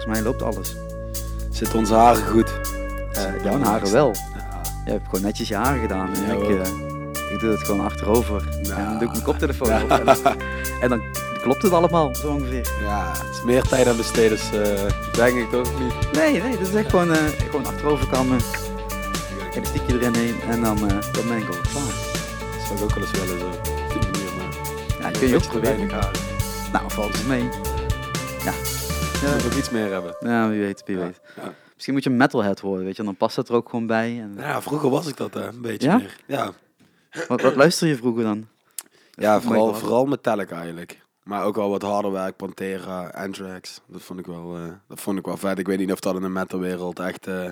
volgens mij loopt alles. Zitten onze haren goed? Eh, jouw haren wel. Ja. Je hebt gewoon netjes je haren gedaan. En ik, eh, ik doe het gewoon achterover. Ja. En dan doe ik mijn koptelefoon op. En dan, en dan klopt het allemaal, zo ongeveer. ja, het is meer tijd aan besteden, dus eh, denk ik toch niet? Nee, nee, dat is echt gewoon, gewoon achterover kammen. Elastiekje erin heen en dan, dan ben ik al klaar. Dat zou ik ook wel eens willen, zo. Ja, dat kun je ook proberen. Nou, valt het mee. Ja. Moet nog iets meer hebben. Ja, wie weet, wie Ja. weet. Ja. Misschien moet je een metalhead worden, weet je, dan past dat er ook gewoon bij. En, Nou ja, vroeger was ik dat eh, een beetje Ja? meer. Ja, wat, wat luister je vroeger dan? ja vooral, vooral Metallica eigenlijk. Maar ook wel wat harder werk, Pantera, Anthrax. Dat vond ik wel, eh, dat vond ik wel vet. Ik weet niet of dat in de metalwereld echt eh,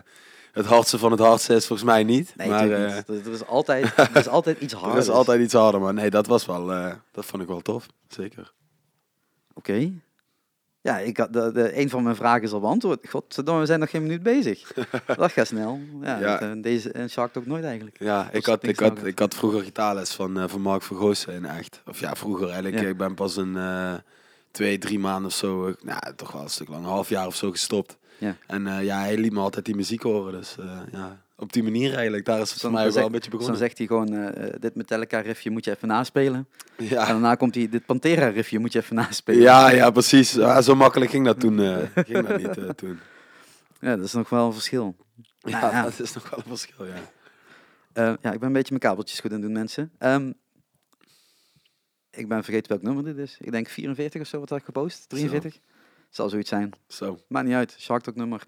het hardste van het hardste is. Volgens mij niet. Nee, maar natuurlijk eh, niet. Dat, dat is altijd, dat is altijd iets er harder. is altijd iets harder. Maar nee, dat was wel, eh, dat vond ik wel tof. Zeker. Oké. Ja, ik had, de, de, een van mijn vragen is al beantwoord. Godverdomme, we zijn nog geen minuut bezig. dat gaat snel. Ja, eh, deze en Shark ook nooit eigenlijk. Ja, ik had, ik, had, ik had vroeger gitaarles van, eh, van Mark Vergoosen in echt. Of ja, vroeger eigenlijk. Ja. Ik ben pas een eh, twee, drie maanden of zo, nou, toch wel een stuk lang, een half jaar of zo gestopt. Ja. En ja, hij liet me altijd die muziek horen. Dus ja, op die manier eigenlijk, daar is het voor Dan mij ook wel een beetje Dus dan begonnen. zegt hij gewoon, eh, eh, dit Metallica riffje moet je even naspelen. En Ja, daarna komt hij, dit Pantera riffje moet je even naspelen. ja, ja, precies. Ja, zo makkelijk ging dat toen, eh, ging dat niet toen. Ja, dat is nog wel een verschil. Ja, Nou ja. dat is nog wel een verschil, ja. Ja, ik ben een beetje mijn kabeltjes goed aan het doen, mensen. Ehm, ik ben vergeten welk nummer dit is. Ik denk 44 of zo, wat had ik gepost? 43? Zal zoiets zijn. Zo. Maakt niet uit. Shark Talk nummer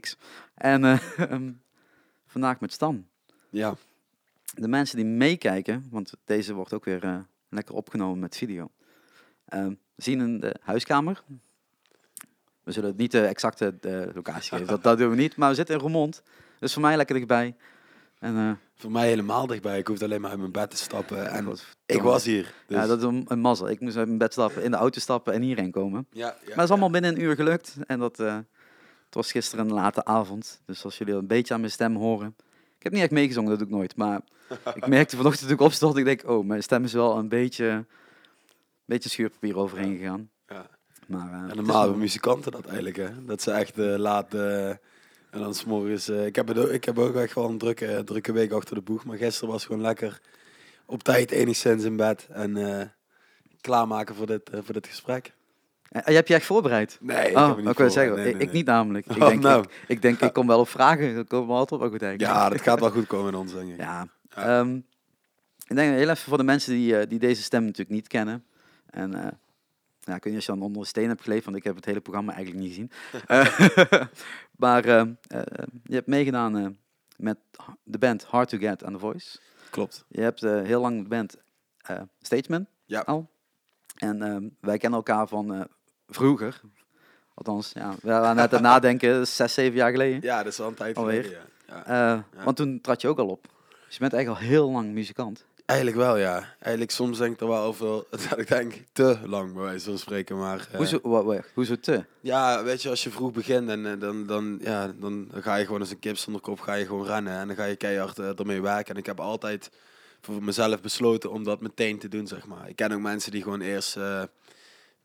X. En eh, ehm, vandaag met Stan. Ja, De mensen die meekijken, want deze wordt ook weer eh, lekker opgenomen met video, ehm, zien in de huiskamer. We zullen het niet de exacte eh, locatie geven, dat, dat doen we niet. Maar we zitten in Roermond, dus voor mij lekker dichtbij. En, eh, voor mij helemaal dichtbij. Ik hoefde alleen maar uit mijn bed te stappen. En godverdomme. ik was hier. Dus. Ja, dat is een, een mazzel. Ik moest uit mijn bed stappen, in de auto stappen en hierheen komen. ja, ja, Maar dat is allemaal binnen een uur gelukt. En dat eh, het was gisteren een late avond. Dus als jullie een beetje aan mijn stem horen. Ik heb niet echt meegezongen, dat doe ik nooit. Maar ik merkte vanochtend toen ik opstond, ik denk, oh, mijn stem is wel een beetje, een beetje schuurpapier overheen gegaan. Ja. Maar, eh, En is normaal hebben muzikanten dat eigenlijk, hè. Dat ze echt eh, laat... eh, en dan s'morgens... eh ik, heb het ook, ik heb ook echt wel een drukke, drukke week achter de boeg. Maar gisteren was gewoon lekker op tijd enigszins in bed. En eh, klaarmaken voor dit, voor dit gesprek. Eh, je hebt je echt voorbereid? Nee, ik oh, heb het niet ik wil voor. zeggen, Nee, ik, nee, ik nee. niet namelijk. Ik Oh, denk, nou. ik, ik, denk ik kom wel op vragen. Dat komen we altijd wel goed eigenlijk. Ja, dat gaat wel goed komen in ons, denk ik. Ja. Ja. ehm, ik denk heel even voor de mensen die, eh, die deze stem natuurlijk niet kennen. En eh, ja, ik weet niet als je dan onder een steen hebt geleefd, want ik heb het hele programma eigenlijk niet gezien. Maar je hebt meegedaan met de band Hard to Get aan The Voice. Klopt. Je hebt heel lang de band Stageman Ja. al. En ehm, wij kennen elkaar van eh, vroeger. Althans, ja, we waren net aan het nadenken, zes, zeven jaar geleden. Ja, dat is wel een tijd Alweer. geleden, ja. ja. Eh, Want toen trad je ook al op. Dus je bent eigenlijk al heel lang muzikant. Eigenlijk wel, ja. Eigenlijk soms denk ik er wel over dat ik denk te lang, bij wijze van spreken. Maar eh, Hoezo, hoezo te? Ja, weet je, als je vroeg begint en eh, dan, dan, ja, dan ga je gewoon als een kip zonder kop ga je gewoon rennen. En dan ga je keihard eh, ermee werken. En ik heb altijd voor mezelf besloten om dat meteen te doen, zeg maar. Ik ken ook mensen die gewoon eerst eh,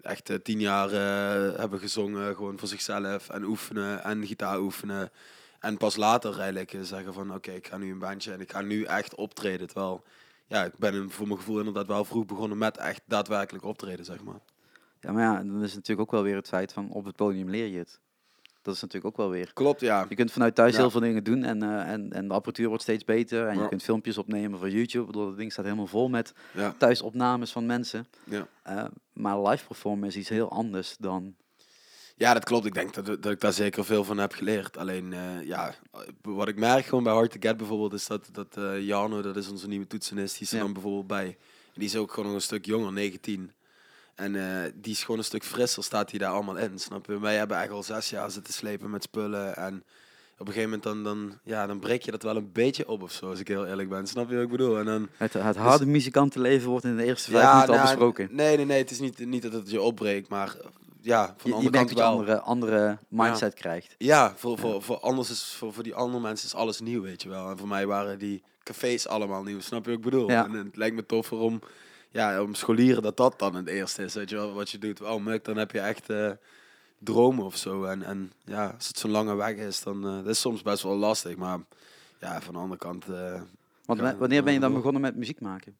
echt eh, tien jaar eh, hebben gezongen, gewoon voor zichzelf. En oefenen en gitaar oefenen. En pas later eigenlijk zeggen van, oké, ik ga nu een bandje en ik ga nu echt optreden. Terwijl, ja, ik ben voor mijn gevoel inderdaad wel vroeg begonnen met echt daadwerkelijk optreden, zeg maar. Ja, maar ja, dan is natuurlijk ook wel weer het feit van op het podium leer je het. Dat is natuurlijk ook wel weer. Klopt, ja. Je kunt vanuit thuis Ja. heel veel dingen doen en, eh, en, en de apparatuur wordt steeds beter. En je kunt filmpjes opnemen voor YouTube. Bedoel, dat ding staat helemaal vol met Ja, thuisopnames van mensen. ja. Eh, maar live performen is iets heel anders dan... Ja, dat klopt. Ik denk dat, dat ik daar zeker veel van heb geleerd. Alleen, eh, ja, wat ik merk gewoon bij Hard to Get bijvoorbeeld, is dat, dat Jarno, dat is onze nieuwe toetsenist, die is er dan bijvoorbeeld bij. En die is ook gewoon nog een stuk jonger, 19. En eh, die is gewoon een stuk frisser, staat hij daar allemaal in, snap je? Wij hebben echt al zes jaar zitten slepen met spullen en op een gegeven moment dan, dan, ja, dan breek je dat wel een beetje op of zo, als ik heel eerlijk ben. Snap je wat ik bedoel? En dan, Het, het harde muzikantenleven wordt in de eerste vijf ja, minuten al nou, besproken. Nee, nee, nee, het is niet, niet dat het je opbreekt, maar ja, van de Je, je andere kant wel. andere, andere mindset krijgt. Ja, voor, voor, voor, anders is, voor, voor die andere mensen is alles nieuw, weet je wel. En voor mij waren die cafés allemaal nieuw, snap je wat ik bedoel? Ja. En het lijkt me toffer om, ja, om scholieren dat dat dan het eerste is, weet je wel, wat je doet. Oh, muk, dan heb je echt, eh, dromen of zo. En, en ja, als het zo'n lange weg is, dan uh, dat is soms best wel lastig. Maar ja, van de andere kant... Uh, Want wanneer ben je dan begonnen met muziek maken?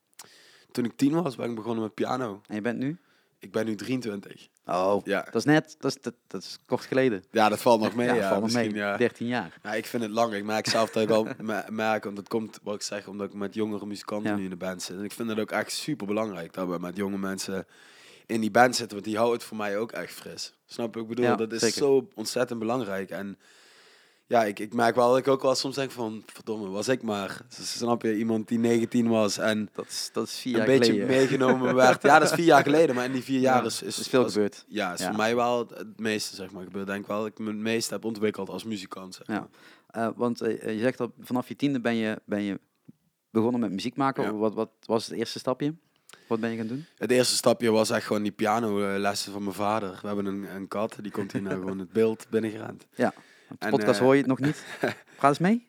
Toen ik tien was, ben ik begonnen met piano. En je bent nu? Ik ben nu 23. Oh, ja. dat is net, dat is, dat, dat is kort geleden. Ja, dat valt nog mee. ja, ja valt nog mee. Ja. 13 jaar. Ja, ik vind het lang. Ik merk zelf dat ik al merk, want dat komt, wat ik zeg, omdat ik met jongere muzikanten nu in de band zit. En ik vind het ook echt super belangrijk dat we met jonge mensen in die band zitten, want die houdt het voor mij ook echt fris. Snap je? Ik bedoel, dat is zo ontzettend belangrijk. En ja, ik, ik merk wel dat ik ook wel soms denk van, verdomme, was ik maar. Snap je, iemand die 19 was en dat is, dat is vier een jaar beetje meegenomen werd. Ja, dat is vier jaar geleden, maar in die vier jaar is, is, is veel gebeurd. Ja, is voor mij wel het meeste, zeg maar. Ik denk wel dat ik me het meeste heb ontwikkeld als muzikant. Zeg maar. ja. Uh, want uh, je zegt dat vanaf je tiende ben je, ben je begonnen met muziek maken. Wat, wat was het eerste stapje? Wat ben je gaan doen? Het eerste stapje was echt gewoon die pianolessen van mijn vader. We hebben een, een kat, die komt hier nou gewoon het beeld binnengerend. Ja. De podcast uh, hoor je het nog niet. Ga eens mee.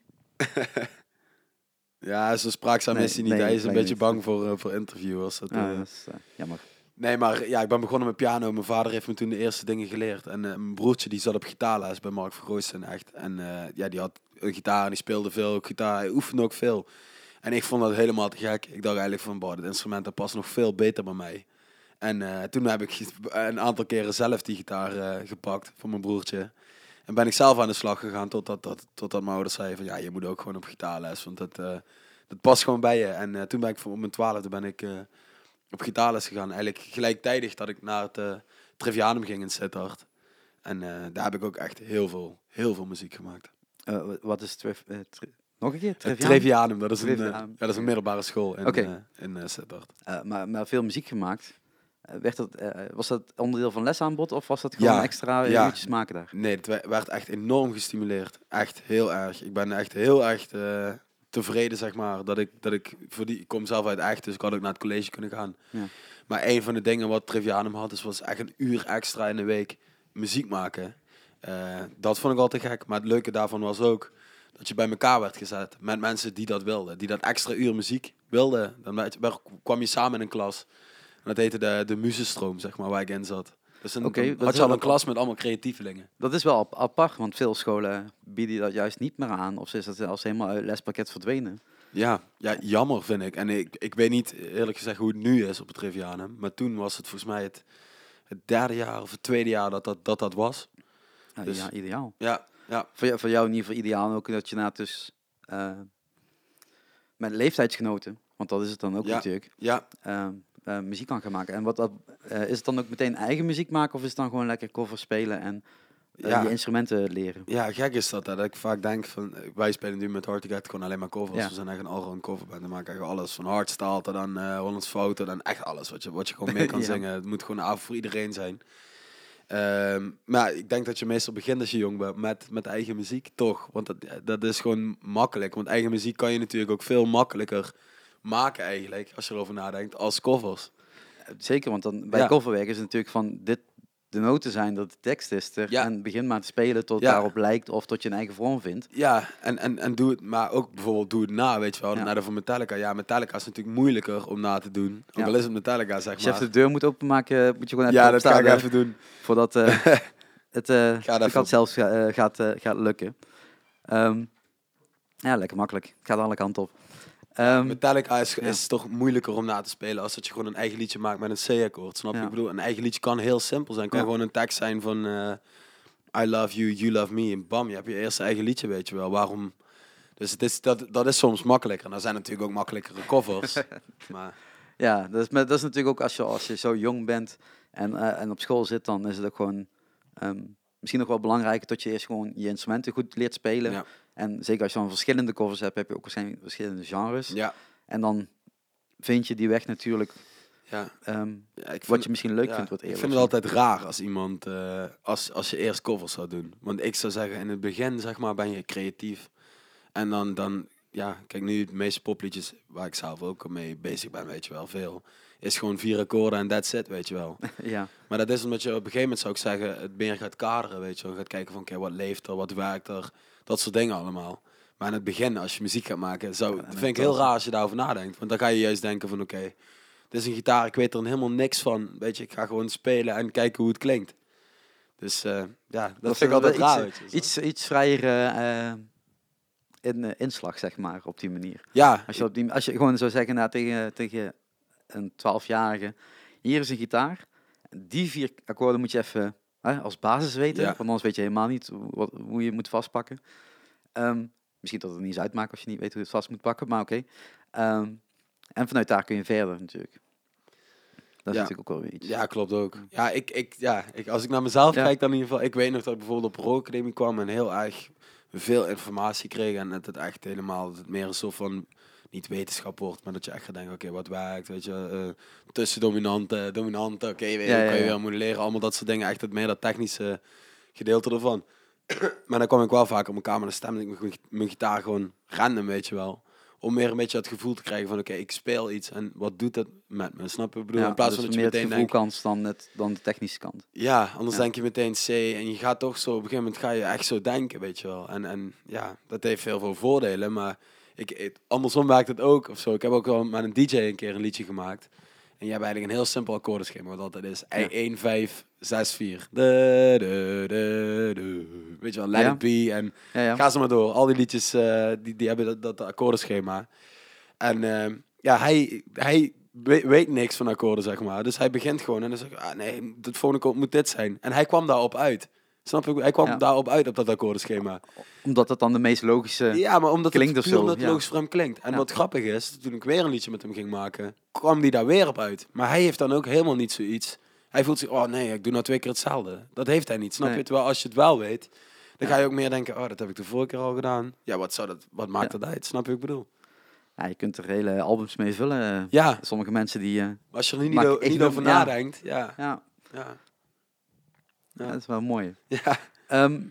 ja, zo spraakzaam is hij niet. hij is een beetje bang voor, uh, voor interviewers. Dat, uh, dat is jammer. Nee, maar ja, ik ben begonnen met piano. Mijn vader heeft me toen de eerste dingen geleerd. En mijn broertje die zat op gitaarles bij Mark Vergoosten echt. En ja, die had een gitaar en die speelde veel gitaar. Hij oefende ook veel. En ik vond dat helemaal te gek. Ik dacht eigenlijk van, boh, dit instrument dat past nog veel beter bij mij. En toen heb ik een aantal keren zelf die gitaar gepakt voor mijn broertje. En ben ik zelf aan de slag gegaan totdat, tot, totdat mijn ouders zeiden van ja, je moet ook gewoon op gitaarles, want dat, uh, dat past gewoon bij je. En uh, toen ben ik voor mijn twaalfde ben ik uh, op gitaarles gegaan. Eigenlijk gelijktijdig dat ik naar het Trivianum ging in Sittard. En daar heb ik ook echt heel veel, heel veel muziek gemaakt. wat is trif, nog een keer? Trivianum, Trivianum dat, is Trivianum. Een, ja, dat is een middelbare school in, okay. in Sittard. maar, maar veel muziek gemaakt. Eh, werd dat, uh, was dat onderdeel van lesaanbod of was dat gewoon ja, extra ja. maken daar? Nee, het werd echt enorm gestimuleerd. Echt heel erg. Ik ben echt heel erg uh, tevreden, zeg maar, dat ik, dat ik voor die, ik kom zelf uit echt, dus ik had ook naar het college kunnen gaan. Ja. Maar een van de dingen wat Trivianum had, is, was echt een uur extra in de week muziek maken. dat vond ik altijd gek. Maar het leuke daarvan was ook dat je bij elkaar werd gezet met mensen die dat wilden. Die dat extra uur muziek wilden. Dan kwam je samen in een klas dat heette de, de muzenstroom, zeg maar, waar ik in zat. Dus een, okay, had je al een klas met allemaal creatievelingen. Dat is wel apart, want veel scholen bieden dat juist niet meer aan. Of is dat als helemaal uit lespakket verdwenen? Ja, ja, jammer vind ik. En ik, ik weet niet eerlijk gezegd hoe het nu is op het Trivianum. Maar toen was het volgens mij het, het derde jaar of het tweede jaar dat dat, dat, dat was. Ja, dus, ja, ideaal. Ja, ja. Voor, jou, voor jou in ieder geval ideaal ook dat je na dus uh, met leeftijdsgenoten, want dat is het dan ook natuurlijk. Ja. Uh, uh, muziek kan gaan maken. En wat dat, uh, is het dan ook meteen eigen muziek maken of is het dan gewoon lekker cover spelen en uh, ja. instrumenten leren? Ja, gek is dat. Dat ik vaak denk van, wij spelen nu met Hard Get gewoon alleen maar covers. Ja. We zijn echt een allround coverband. Dan maken eigenlijk alles van hardstyle tot dan uh, Hollands Foto, dan echt alles wat je, wat je gewoon mee kan ja. zingen. Het moet gewoon af voor iedereen zijn. Um, maar ik denk dat je meestal begint als je jong bent met, met eigen muziek, toch? Want dat, dat is gewoon makkelijk. Want eigen muziek kan je natuurlijk ook veel makkelijker maken eigenlijk, als je erover nadenkt, als covers. Zeker, want dan bij ja. coverwerk is het natuurlijk van dit de noten zijn dat de tekst is er ja. en begin maar te spelen tot ja. daarop lijkt of tot je een eigen vorm vindt. Ja, en, en, en doe het, maar ook bijvoorbeeld doe het na, weet je wel. Ja. Naar de van Metallica. Ja, Metallica is natuurlijk moeilijker om na te doen. Ook al is het Metallica, zeg maar. Als je even de deur moet openmaken, moet je gewoon even Ja, dat ga ik even doen. Voordat uh, het, uh, gaat zelfs uh, gaat, gaat lukken. Um, ja, lekker makkelijk. gaat alle kanten op. Um, Metallica is, is toch moeilijker om na te spelen als dat je gewoon een eigen liedje maakt met een C-akkoord. Snap je? Ik bedoel, een eigen liedje kan heel simpel zijn. kan gewoon een tekst zijn van uh, I love you, you love me. En bam, je hebt je eerste eigen liedje, weet je wel. Waarom? Dus het is, dat, dat is soms makkelijker. En er zijn natuurlijk ook makkelijkere covers. maar... Ja, dat is, dat is natuurlijk ook als je, als je zo jong bent en, uh, en op school zit, dan is het ook gewoon um, misschien nog wel belangrijker dat je eerst gewoon je instrumenten goed leert spelen. Ja. En zeker als je dan verschillende covers hebt, heb je ook waarschijnlijk verschillende genres. Ja. En dan vind je die weg natuurlijk. Ja. Um, ja ik wat je misschien leuk vindt, wat Ik vind het altijd raar als iemand, uh, als, als je eerst covers zou doen. Want ik zou zeggen, in het begin zeg maar, ben je creatief. En dan, dan ja, kijk nu, de meeste popliedjes waar ik zelf ook mee bezig ben, weet je wel, veel. Is gewoon vier akkoorden en that's it, weet je wel. ja. Maar dat is omdat je op een gegeven moment zou ik zeggen, het meer gaat kaderen, weet je wel. Gaat kijken van, oké, wat leeft er, wat werkt er dat soort dingen allemaal. Maar in het begin, als je muziek gaat maken, zou, ja, vind ik heel raar als je daarover nadenkt. Want dan ga je juist denken van oké, okay, dit is een gitaar, ik weet er helemaal niks van. Weet je, ik ga gewoon spelen en kijken hoe het klinkt. Dus eh, ja, dat, Dat vind is ik altijd wel raar. iets, iets, iets vrijer eh, eh, in, inslag, zeg maar, op die manier. ja, Als je, op die, als je gewoon zou zeggen nou, tegen, tegen een 12-jarige, hier is een gitaar, die vier akkoorden moet je even hè, als basis weten, Ja. want anders weet je helemaal niet hoe, wat, hoe je moet vastpakken. Ehm, misschien dat het er niet eens uitmaakt als je niet weet hoe je het vast moet pakken, maar oké. Ehm, en vanuit daar kun je verder natuurlijk. Dat is Ja. natuurlijk ook wel weer iets. Ja, klopt ook. Ja, ik, ik, ja ik, als ik naar mezelf Ja. kijk, dan in ieder geval. Ik weet nog dat ik bijvoorbeeld op Pro Academy kwam en heel erg veel informatie kreeg. En dat het echt helemaal, het meer een soort van, niet wetenschap wordt, maar dat je echt gaat denken, oké, wat werkt, weet je. eh tussen dominante, dominante, oké, weet je, Ja, ja, moeten leren. Allemaal dat soort dingen, echt het meer dat technische gedeelte ervan. maar dan kwam ik wel vaak op mijn kamer, dan stemde ik mijn, mijn gitaar gewoon random, weet je wel. Om meer een beetje het gevoel te krijgen van, oké, ik speel iets en wat doet dat met me? Snap je? Ik bedoel, Ja, in plaats dus van dat je meteen denkt, dan, het, dan de technische kant. ja, anders denk je meteen C en je gaat toch zo, op een gegeven moment ga je echt zo denken, weet je wel. En, en ja, dat heeft heel veel voordelen, maar ik, andersom werkt het ook of zo. Ik heb ook wel met een DJ een keer een liedje gemaakt. En je hebt eigenlijk een heel simpel akkoordenschema, wat altijd is. Ja. 1, 5, 6, 4. De, de, de, de. Weet je wel, Let Ja. It Be en Ja, ja. Ga ze maar door. Al die liedjes eh, die, die hebben dat, dat akkoordenschema. En eh, ja, hij, hij weet, weet niks van akkoorden, zeg maar. Dus hij begint gewoon en dan zegt ah, nee, het volgende akkoord moet dit zijn. En hij kwam daarop uit. Snap je? Hij kwam Ja. daarop uit op dat akkoordenschema. Omdat het dan de meest logische... Ja, maar omdat Klinkt het puur zo, het ja. logisch voor hem klinkt. En Ja. wat grappig is, toen ik weer een liedje met hem ging maken, kwam die daar weer op uit. Maar hij heeft dan ook helemaal niet zoiets. Hij voelt zich, oh nee, ik doe nou twee keer hetzelfde. Dat heeft hij niet, snap Nee. je? Terwijl als je het wel weet, dan ga je ook meer denken, oh, dat heb ik de vorige keer al gedaan. Ja, wat, zou dat, wat maakt dat uit? Snap je wat ik bedoel? Ja, je kunt er hele albums mee vullen. Ja, Sommige mensen die... eh, maar als je er niet, niet over ja. nadenkt, ja. ja, Ja, dat is wel mooi. ja. Ehm,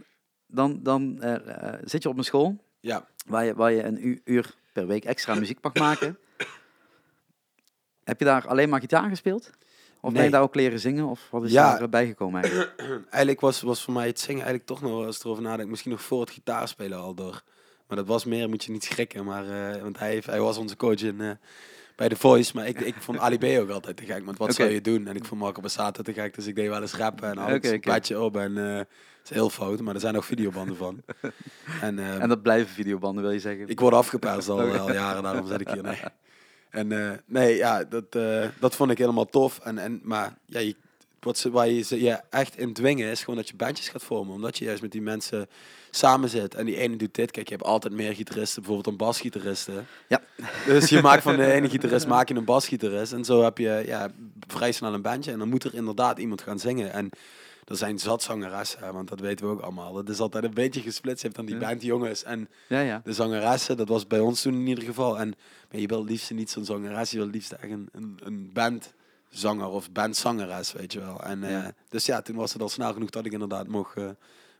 dan dan eh, eh, zit je op een school ja. waar je, waar je een uur per week extra muziek mag maken. Heb je daar alleen maar gitaar gespeeld? Of ben je daar ook leren zingen? Of wat is Ja. daar eh, bijgekomen eigenlijk? Eigenlijk was, was voor mij het zingen eigenlijk toch nog, als ik erover nadenk, misschien nog voor het gitaarspelen al door. Maar dat was meer, moet je niet schrikken, maar, want hij, heeft, hij was onze coach in, bij The Voice. Maar ik, ik vond Ali B ook altijd te gek, want wat zou je doen? En ik vond Marco Bassato te gek, dus ik deed wel eens rappen en ik een padje op. En eh, het is heel fout, maar er zijn ook videobanden van. en, eh, En dat blijven videobanden, wil je zeggen? ik word afgeperst al, jaren, daarom zet ik hier. Nee. En eh, nee, ja, dat, dat vond ik helemaal tof. En, en, maar ja, je, wat ze, waar je ze je echt in dwingen is gewoon dat je bandjes gaat vormen. Omdat je juist met die mensen samen zit. En die ene doet dit. Kijk, je hebt altijd meer gitaristen, bijvoorbeeld dan basgitaristen. Ja. Dus je maakt van de ene gitarist maak je een basgitarist. En zo heb je ja, vrij snel een bandje. En dan moet er inderdaad iemand gaan zingen. En er zijn zat zangeressen, want dat weten we ook allemaal. Het is altijd een beetje gesplitst. Je hebt dan die Ja. bandjongens en Ja, ja. de zangeressen, dat was bij ons toen in ieder geval. En je wil het liefst niet zo'n zangeres, je wil het liefst echt een, een, een bandzanger of bandzangeres, weet je wel. En, eh. Dus ja, toen was het al snel genoeg dat ik inderdaad mocht, eh,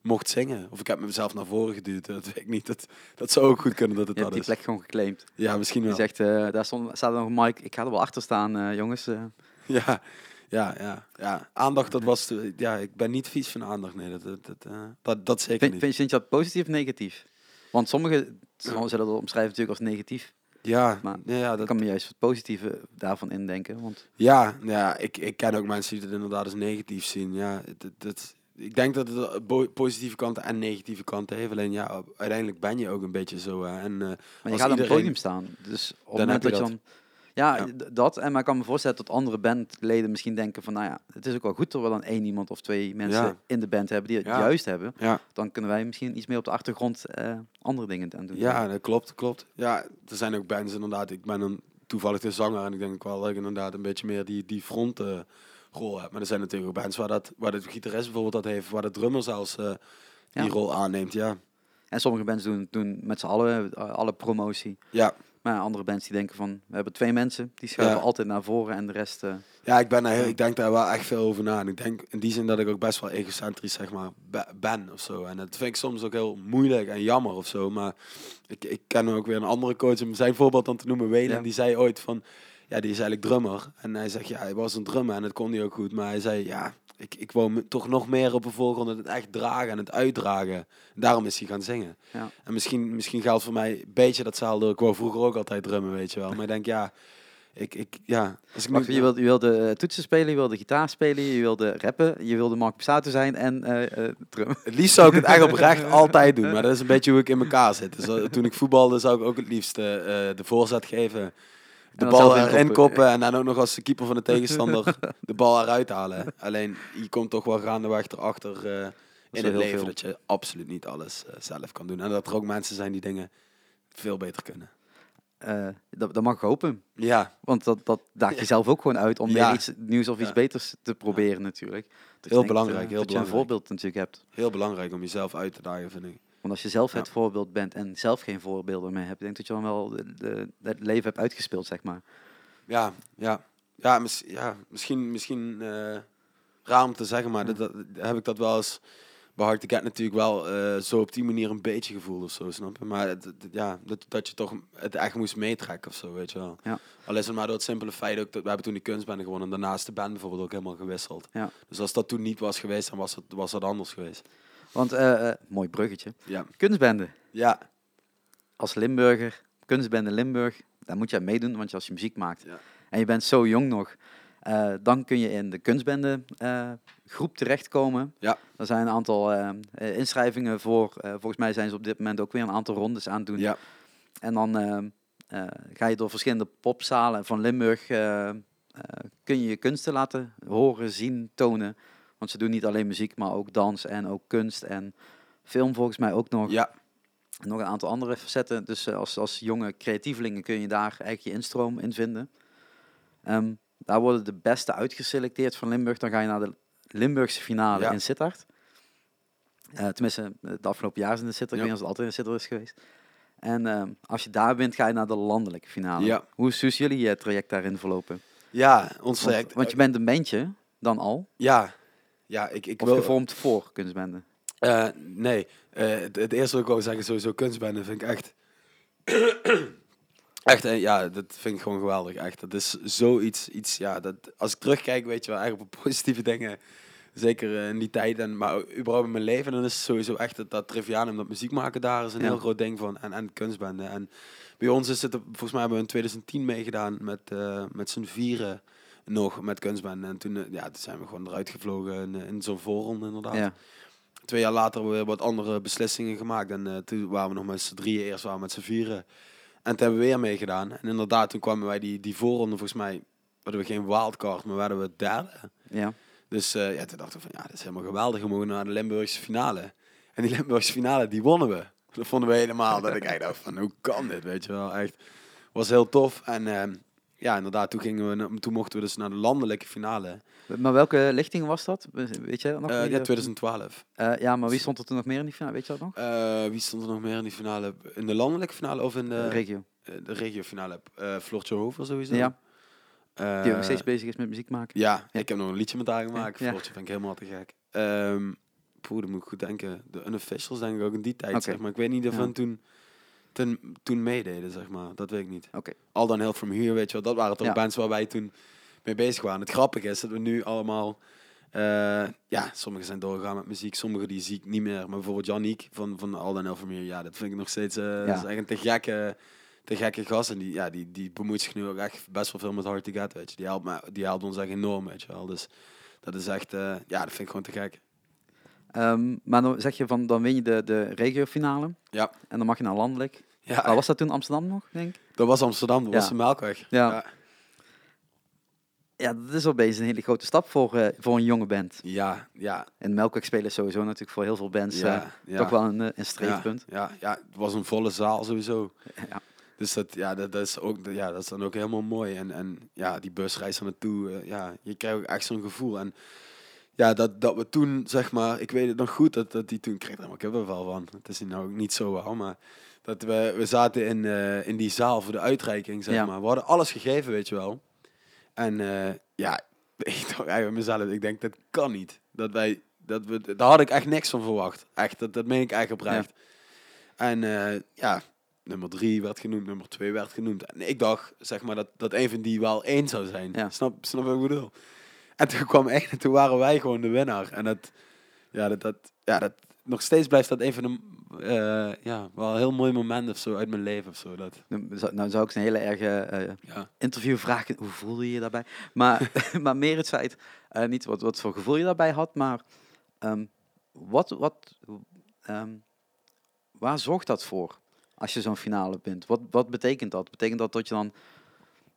mocht zingen. Of ik heb mezelf naar voren geduwd, dat weet ik niet. Dat, dat zou ook goed kunnen dat het Je hebt dat die is. plek gewoon geclaimd. Ja, misschien Je wel. zegt, eh, daar stond, staat nog mic, ik ga er wel achter staan, eh, jongens. eh. Ja, ja, ja, ja. Aandacht, dat was... te- ja, ik ben niet vies van aandacht, nee. Dat, dat, dat, dat, dat zeker vind, niet. vind, vind je dat positief of negatief? Want sommigen zullen dat omschrijven natuurlijk als negatief. Ja, Maar ja, dat, kan me juist het positieve daarvan indenken. Want Ja, ja ik, ik ken ook mensen die het inderdaad als negatief zien. Ja, het, het- ik denk dat het positieve kanten en negatieve kanten heeft. Alleen ja, uiteindelijk ben je ook een beetje zo. hè. En, eh, Maar je Als gaat op het iedereen- podium staan. Dus op het Dan moment heb dat je dan... Ja, dat. En maar ik kan me voorstellen dat andere bandleden misschien denken van... Nou ja, het is ook wel goed dat we dan één iemand of twee mensen Ja. in de band hebben die het Ja. juist hebben. ja, Dan kunnen wij misschien iets meer op de achtergrond eh, andere dingen aan doen. ja, dat klopt, klopt. Ja, er zijn ook bands inderdaad. Ik ben dan toevallig de zanger en ik denk wel dat ik inderdaad een beetje meer die, die front rol heb. Maar er zijn natuurlijk ook bands waar, dat, waar de gitarist bijvoorbeeld dat heeft, waar de drummer zelfs eh, die Ja. rol aanneemt. Ja, En sommige bands doen, doen met z'n allen eh, alle promotie. ja. Maar andere bands die denken van... We hebben twee mensen, die schuiven Ja. altijd naar voren en de rest... eh, Ja, ik, ben heel, ik denk daar wel echt veel over na. En ik denk in die zin dat ik ook best wel egocentrisch zeg maar, be- ben of zo. En dat vind ik soms ook heel moeilijk en jammer of zo. Maar ik, ik ken ook weer een andere coach, om zijn voorbeeld dan te noemen, Welen. Ja. Die zei ooit van, ja, die is eigenlijk drummer. En hij zegt, ja, hij was een drummer en dat kon hij ook goed. Maar hij zei, ja, ik, ik wou toch nog meer op een voorgrond het echt dragen en het uitdragen. Daarom is hij gaan zingen. ja. En misschien, misschien geldt voor mij een beetje datzelfde. Ik wou vroeger ook altijd drummen, weet je wel. Maar ik denk, ja, Ik, ik, ja, als ik Wacht, nu- je, wilde, je wilde eh, toetsen spelen, je wilde gitaar spelen, je wilde rappen, je wilde Mark Passato zijn en eh eh, drum. Het liefst zou ik het echt oprecht altijd doen, maar dat is een beetje hoe ik in elkaar zit. Dus toen ik voetbalde zou ik ook het liefst de voorzet geven, de bal zelf erin koppen en dan ook nog als de keeper van de tegenstander de bal eruit halen. Alleen je komt toch wel gaandeweg erachter eh in het leven veel. dat je absoluut niet alles eh, zelf kan doen. En dat er ook mensen zijn die dingen veel beter kunnen. Eh, dat, dat mag ik hopen, Ja, want dat, dat daagt jezelf ook gewoon uit om Ja. weer iets nieuws of iets Ja. beters te proberen natuurlijk. Dus Heel denk, belangrijk, heel dat je een belangrijk. voorbeeld natuurlijk hebt. heel belangrijk om jezelf uit te dagen, vind ik. Want als je zelf Ja. het voorbeeld bent en zelf geen voorbeelden meer hebt, denk ik dat je dan wel de, de- het leven hebt uitgespeeld, zeg maar. Ja, ja. Ja, mis- ja misschien, misschien eh, raar om te zeggen, maar dat, dat, heb ik dat wel eens bij Hard to Get natuurlijk wel eh, zo op die manier een beetje gevoeld of zo, snap je? Maar het, het- ja, dat, dat je toch het echt moest meetrekken of zo, weet je wel. Ja. Al is het maar door het simpele feit ook dat we hebben toen die kunstbende gewonnen en daarnaast de band bijvoorbeeld ook helemaal gewisseld. Ja. Dus als dat toen niet was geweest, dan was het, was dat anders geweest. Want, eh, eh, mooi bruggetje, Ja. kunstbende. Ja. Als Limburger, kunstbende Limburg, daar moet je aan meedoen, want als je muziek maakt Ja. en je bent zo jong nog, eh, dan kun je in de kunstbende groep terechtkomen. Ja. Er zijn een aantal inschrijvingen voor, volgens mij zijn ze op dit moment ook weer een aantal rondes aan het doen. Ja. En dan ga je door verschillende popzalen van Limburg, kun je je kunsten laten horen, zien, tonen. Want ze doen niet alleen muziek, maar ook dans en ook kunst en film volgens mij ook nog. Ja. Nog een aantal andere facetten. Dus eh, als, als jonge creatievelingen kun je daar eigenlijk je instroom in vinden. Ehm, daar worden de beste uitgeselecteerd van Limburg. Dan ga je naar de Limburgse finale Ja. in Sittard. Eh, tenminste, het afgelopen jaar is in de Sittard. Ik Ja. weet niet of het altijd in Sittard is geweest. En ehm, als je daar wint, ga je naar de landelijke finale. Ja. Hoe is, jullie eh, traject daarin verlopen? Ja, ons Want, traject- want je bent een bandje, dan al. Ja. Ja, ik, ik Of wil... gevormd voor kunstbende. Eh, nee, Eh, het, het eerste wat ik wou zeggen, sowieso kunstbende, vind ik echt... echt, eh, ja, dat vind ik gewoon geweldig, echt. Dat is zoiets, iets, ja, dat, als ik terugkijk, weet je wel, eigenlijk op positieve dingen, zeker in die tijd, en, maar überhaupt in mijn leven, dan is het sowieso echt dat, dat Trivianum, dat muziek maken daar is een Ja. heel groot ding van, en, en kunstbende. En bij ons is het, volgens mij hebben we in 2010 meegedaan met, eh, met z'n vieren nog met kunstbende. En toen, eh, ja, toen zijn we gewoon eruit gevlogen in, eh, in zo'n voorronde inderdaad Ja. twee jaar later weer wat andere beslissingen gemaakt. En eh, toen waren we nog met z'n drieën, eerst waren we met z'n vieren. En toen hebben we weer meegedaan. En inderdaad, toen kwamen wij die, die voorronde, volgens mij, hadden we geen wildcard, maar werden we derde. ja. Dus eh, ja, toen dachten we van, ja, dat is helemaal geweldig. We mogen naar de Limburgse finale. En die Limburgse finale, die wonnen we. Dat vonden we helemaal, dat ik echt dacht van, hoe kan dit, weet je wel. Echt, was heel tof. En ehm, ja, inderdaad, toen, gingen we, toen mochten we dus naar de landelijke finale. Maar welke lichting was dat? Weet je dat nog? Wie ja, er- 2012. Eh, ja, maar wie stond er toen nog meer in die finale? Weet je dat nog? Eh, wie stond er nog meer in die finale? In de landelijke finale of in de, regio. de regiofinale? eh Floortje Hover sowieso. Ja, die ook nog steeds bezig is met muziek maken. ja, ik heb nog een liedje met haar gemaakt. Ja. Floortje vind ik helemaal te gek. Ehm poeh, dan moet ik goed denken. De Unofficials denk ik ook in die tijd, zeg maar. Ik weet niet of Ja. toen, toen, toen meededen, zeg maar. Dat weet ik niet. Oké. All Down Hill From Here, weet je wel. Dat waren toch Ja. bands waar wij toen mee bezig waren. Het grappige is dat we nu allemaal... eh, ja, sommigen zijn doorgegaan met muziek, sommigen die zie ik niet meer. Maar bijvoorbeeld Janiek van, van All Down Hill From Here, ja, dat vind ik nog steeds... eh dat is echt een te gekke, te gekke gast. En die, ja, die, die bemoeit zich nu ook echt best wel veel met Hard to Get, weet je. Die helpt, me, die helpt ons echt enorm, weet je wel. Dus dat is echt... eh, ja, dat vind ik gewoon te gek. Ehm, maar dan zeg je van, dan win je de, de regiofinale. Ja. En dan mag je naar landelijk. Ja, Maar was dat toen Amsterdam nog, denk ik? dat was Amsterdam, dat Ja. was de Melkweg. Ja. Ja, dat is opeens een hele grote stap voor, eh, voor een jonge band. Ja, ja, En Melkweg spelen sowieso natuurlijk voor heel veel bands ja, eh, ja. toch wel een, eh, een streefpunt. Ja, ja, ja, het was een volle zaal sowieso. Ja. Dus dat, ja, dat, dat is ook, ja, dat is dan ook helemaal mooi. En, en ja, die busreis er naartoe, ja, je krijgt ook echt zo'n gevoel. En ja, dat, dat we toen, zeg maar, ik weet het nog goed, dat, dat die toen, ik kreeg er kippenvel van. Het is nou ook niet zo wel, maar dat we, we zaten in, eh, in die zaal voor de uitreiking, zeg Ja. maar. We hadden alles gegeven, weet je wel. En eh, ja, ik dacht eigenlijk mezelf, ik denk, dat kan niet. Dat wij, dat we, daar had ik echt niks van verwacht. Echt, dat, dat meen ik echt oprecht. En eh, ja, nummer drie werd genoemd, nummer twee werd genoemd. En ik dacht, zeg maar, dat, dat een van die wel één zou zijn. Ja. Snap, snap wat ik bedoel? En toen kwam één en toen waren wij gewoon de winnaar. En dat, ja, dat, dat, ja, dat, nog steeds blijft dat een van de eh, ja, wel een heel mooi moment of zo uit mijn leven of zo. Dat, Nou zou- ik een hele erge ja. interview vragen. Hoe voelde je je daarbij? Maar, maar meer het feit, eh, niet wat, wat voor gevoel je daarbij had, maar ehm, wat, wat, ehm, waar zorgt dat voor als je zo'n finale bent? Wat, wat betekent dat? Betekent dat dat je dan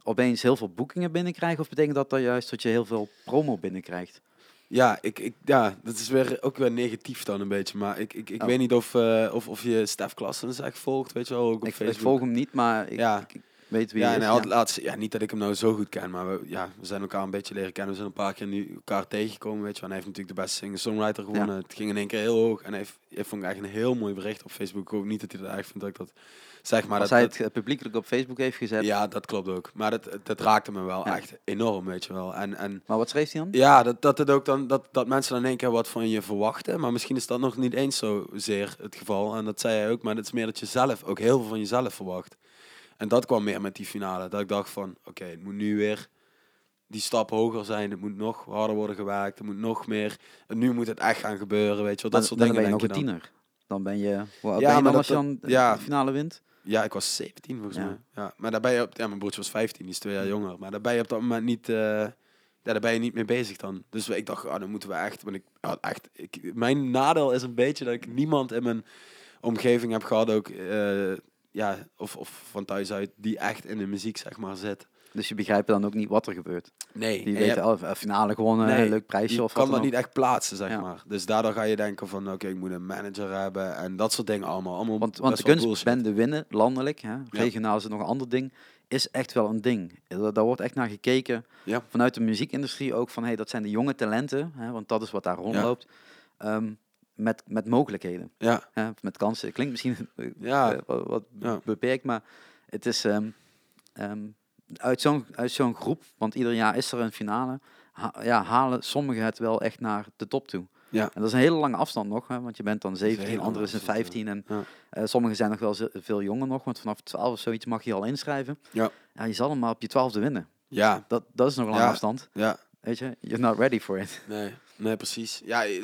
opeens heel veel boekingen binnenkrijgt? Of betekent dat, dat juist dat je heel veel promo binnenkrijgt? Ja, ik, ik, ja, dat is weer, ook weer negatief dan een beetje. Maar ik, ik, ik Oh. weet niet of, eh, of, of je Stef Klassens echt volgt, weet je wel, ook op Ik, ik Facebook. volg hem niet, maar ik, Ja. ik, ik weet wie ja, en hij had ja. laatst, ja, niet dat ik hem nou zo goed ken, maar we, ja, we zijn elkaar een beetje leren kennen. We zijn een paar keer nu elkaar tegengekomen, weet je. En hij heeft natuurlijk de beste singer-songwriter gewonnen. Het ging in één keer heel hoog. En hij heeft, hij vond ik echt een heel mooi bericht op Facebook. Ik hoop niet dat hij dat erg vindt dat ik dat zeg. Maar Als dat, hij dat- het eh, publiekelijk op Facebook heeft gezet. ja, dat klopt ook. Maar dat, dat raakte me wel Ja. echt enorm, weet je wel. En, en Maar wat schreef hij dan? ja, dat, dat, het ook dan, dat, dat mensen dan in één keer wat van je verwachten. Maar misschien is dat nog niet eens zozeer het geval. En dat zei hij ook. Maar het is meer dat je zelf ook heel veel van jezelf verwacht. En dat kwam meer met die finale. Dat ik dacht van, oké, het moet nu weer die stap hoger zijn. Het moet nog harder worden gewerkt. Er moet nog meer. En nu moet het echt gaan gebeuren, weet je wel. Dat Dan, soort dan dingen ben je nog denk een je dan. tiener. Dan ben je, hoe oud Ja, ben je dan als je dan ja. de finale wint? Ja, ik was 17 volgens Ja. mij. Ja, maar daar ben je op, ja, mijn broertje was 15, die is twee jaar jonger. Maar daar ben je op dat moment niet, eh, ja, daar ben je niet mee bezig dan. Dus ik dacht, ah, dan moeten we echt, want ik echt, ik, mijn nadeel is een beetje dat ik niemand in mijn omgeving heb gehad ook, eh, ja, of, of van thuis uit, die echt in de muziek zeg maar zit. Dus je begrijpt dan ook niet wat er gebeurt. Nee, Die weten, oh, eh, finale gewonnen, Nee, leuk prijsje je of kan wat dat niet echt plaatsen, zeg Ja. maar. Dus daardoor ga je denken van, oké, ik moet een manager hebben en dat soort dingen allemaal. allemaal. Want, want de kunstbende winnen, landelijk, hè, regionaal is het nog een ander ding, is echt wel een ding. Daar, daar wordt echt naar gekeken, Ja. vanuit de muziekindustrie ook, van hey, dat zijn de jonge talenten, hè, want dat is wat daar rondloopt, ehm, met, met mogelijkheden, Ja, met kansen. Klinkt misschien eh, Ja. eh, wat, wat Ja. beperkt, maar het is ehm, ehm, uit zo'n uit zo'n groep, want ieder jaar is er een finale, ha- ja, halen sommigen het wel echt naar de top toe. Ja. En dat is een hele lange afstand nog, hè, want je bent dan een 17, hele anderen zijn afstand, ja. 15 en Ja. eh, sommigen zijn nog wel veel jonger nog, want vanaf 12 of zoiets mag je al inschrijven. Ja. ja je zal hem maar op je twaalfde winnen. ja, Dat, dat is nog een lange afstand. ja. Weet je, you're not ready for it. Nee, nee, precies. Ja, eh,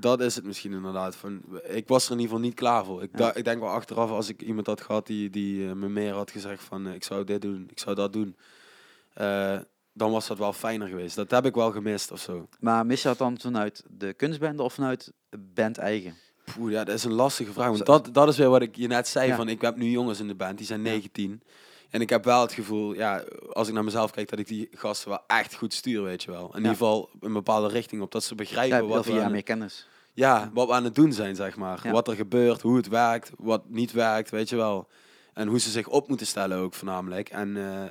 dat is het misschien inderdaad. Van, ik was er in ieder geval niet klaar voor. Ik, Ja. ik denk wel achteraf, als ik iemand had gehad die, die eh, me meer had gezegd van eh, ik zou dit doen, ik zou dat doen, dan was dat wel fijner geweest. Dat heb ik wel gemist of zo. Maar mis je dat dan vanuit de kunstbende of vanuit band eigen? Poeh, ja, dat is een lastige vraag. Want dat, dat is weer wat ik je net zei. Ja. Van, ik heb nu jongens in de band, die zijn Ja. 19. En ik heb wel het gevoel, ja, als ik naar mezelf kijk, dat ik die gasten wel echt goed stuur, weet je wel. In ieder geval een bepaalde richting op, dat ze begrijpen wat we aan meer kennis. Ja, wat we aan het doen zijn, zeg maar. Ja. Wat er gebeurt, hoe het werkt, wat niet werkt, weet je wel. En hoe ze zich op moeten stellen ook voornamelijk. En eh,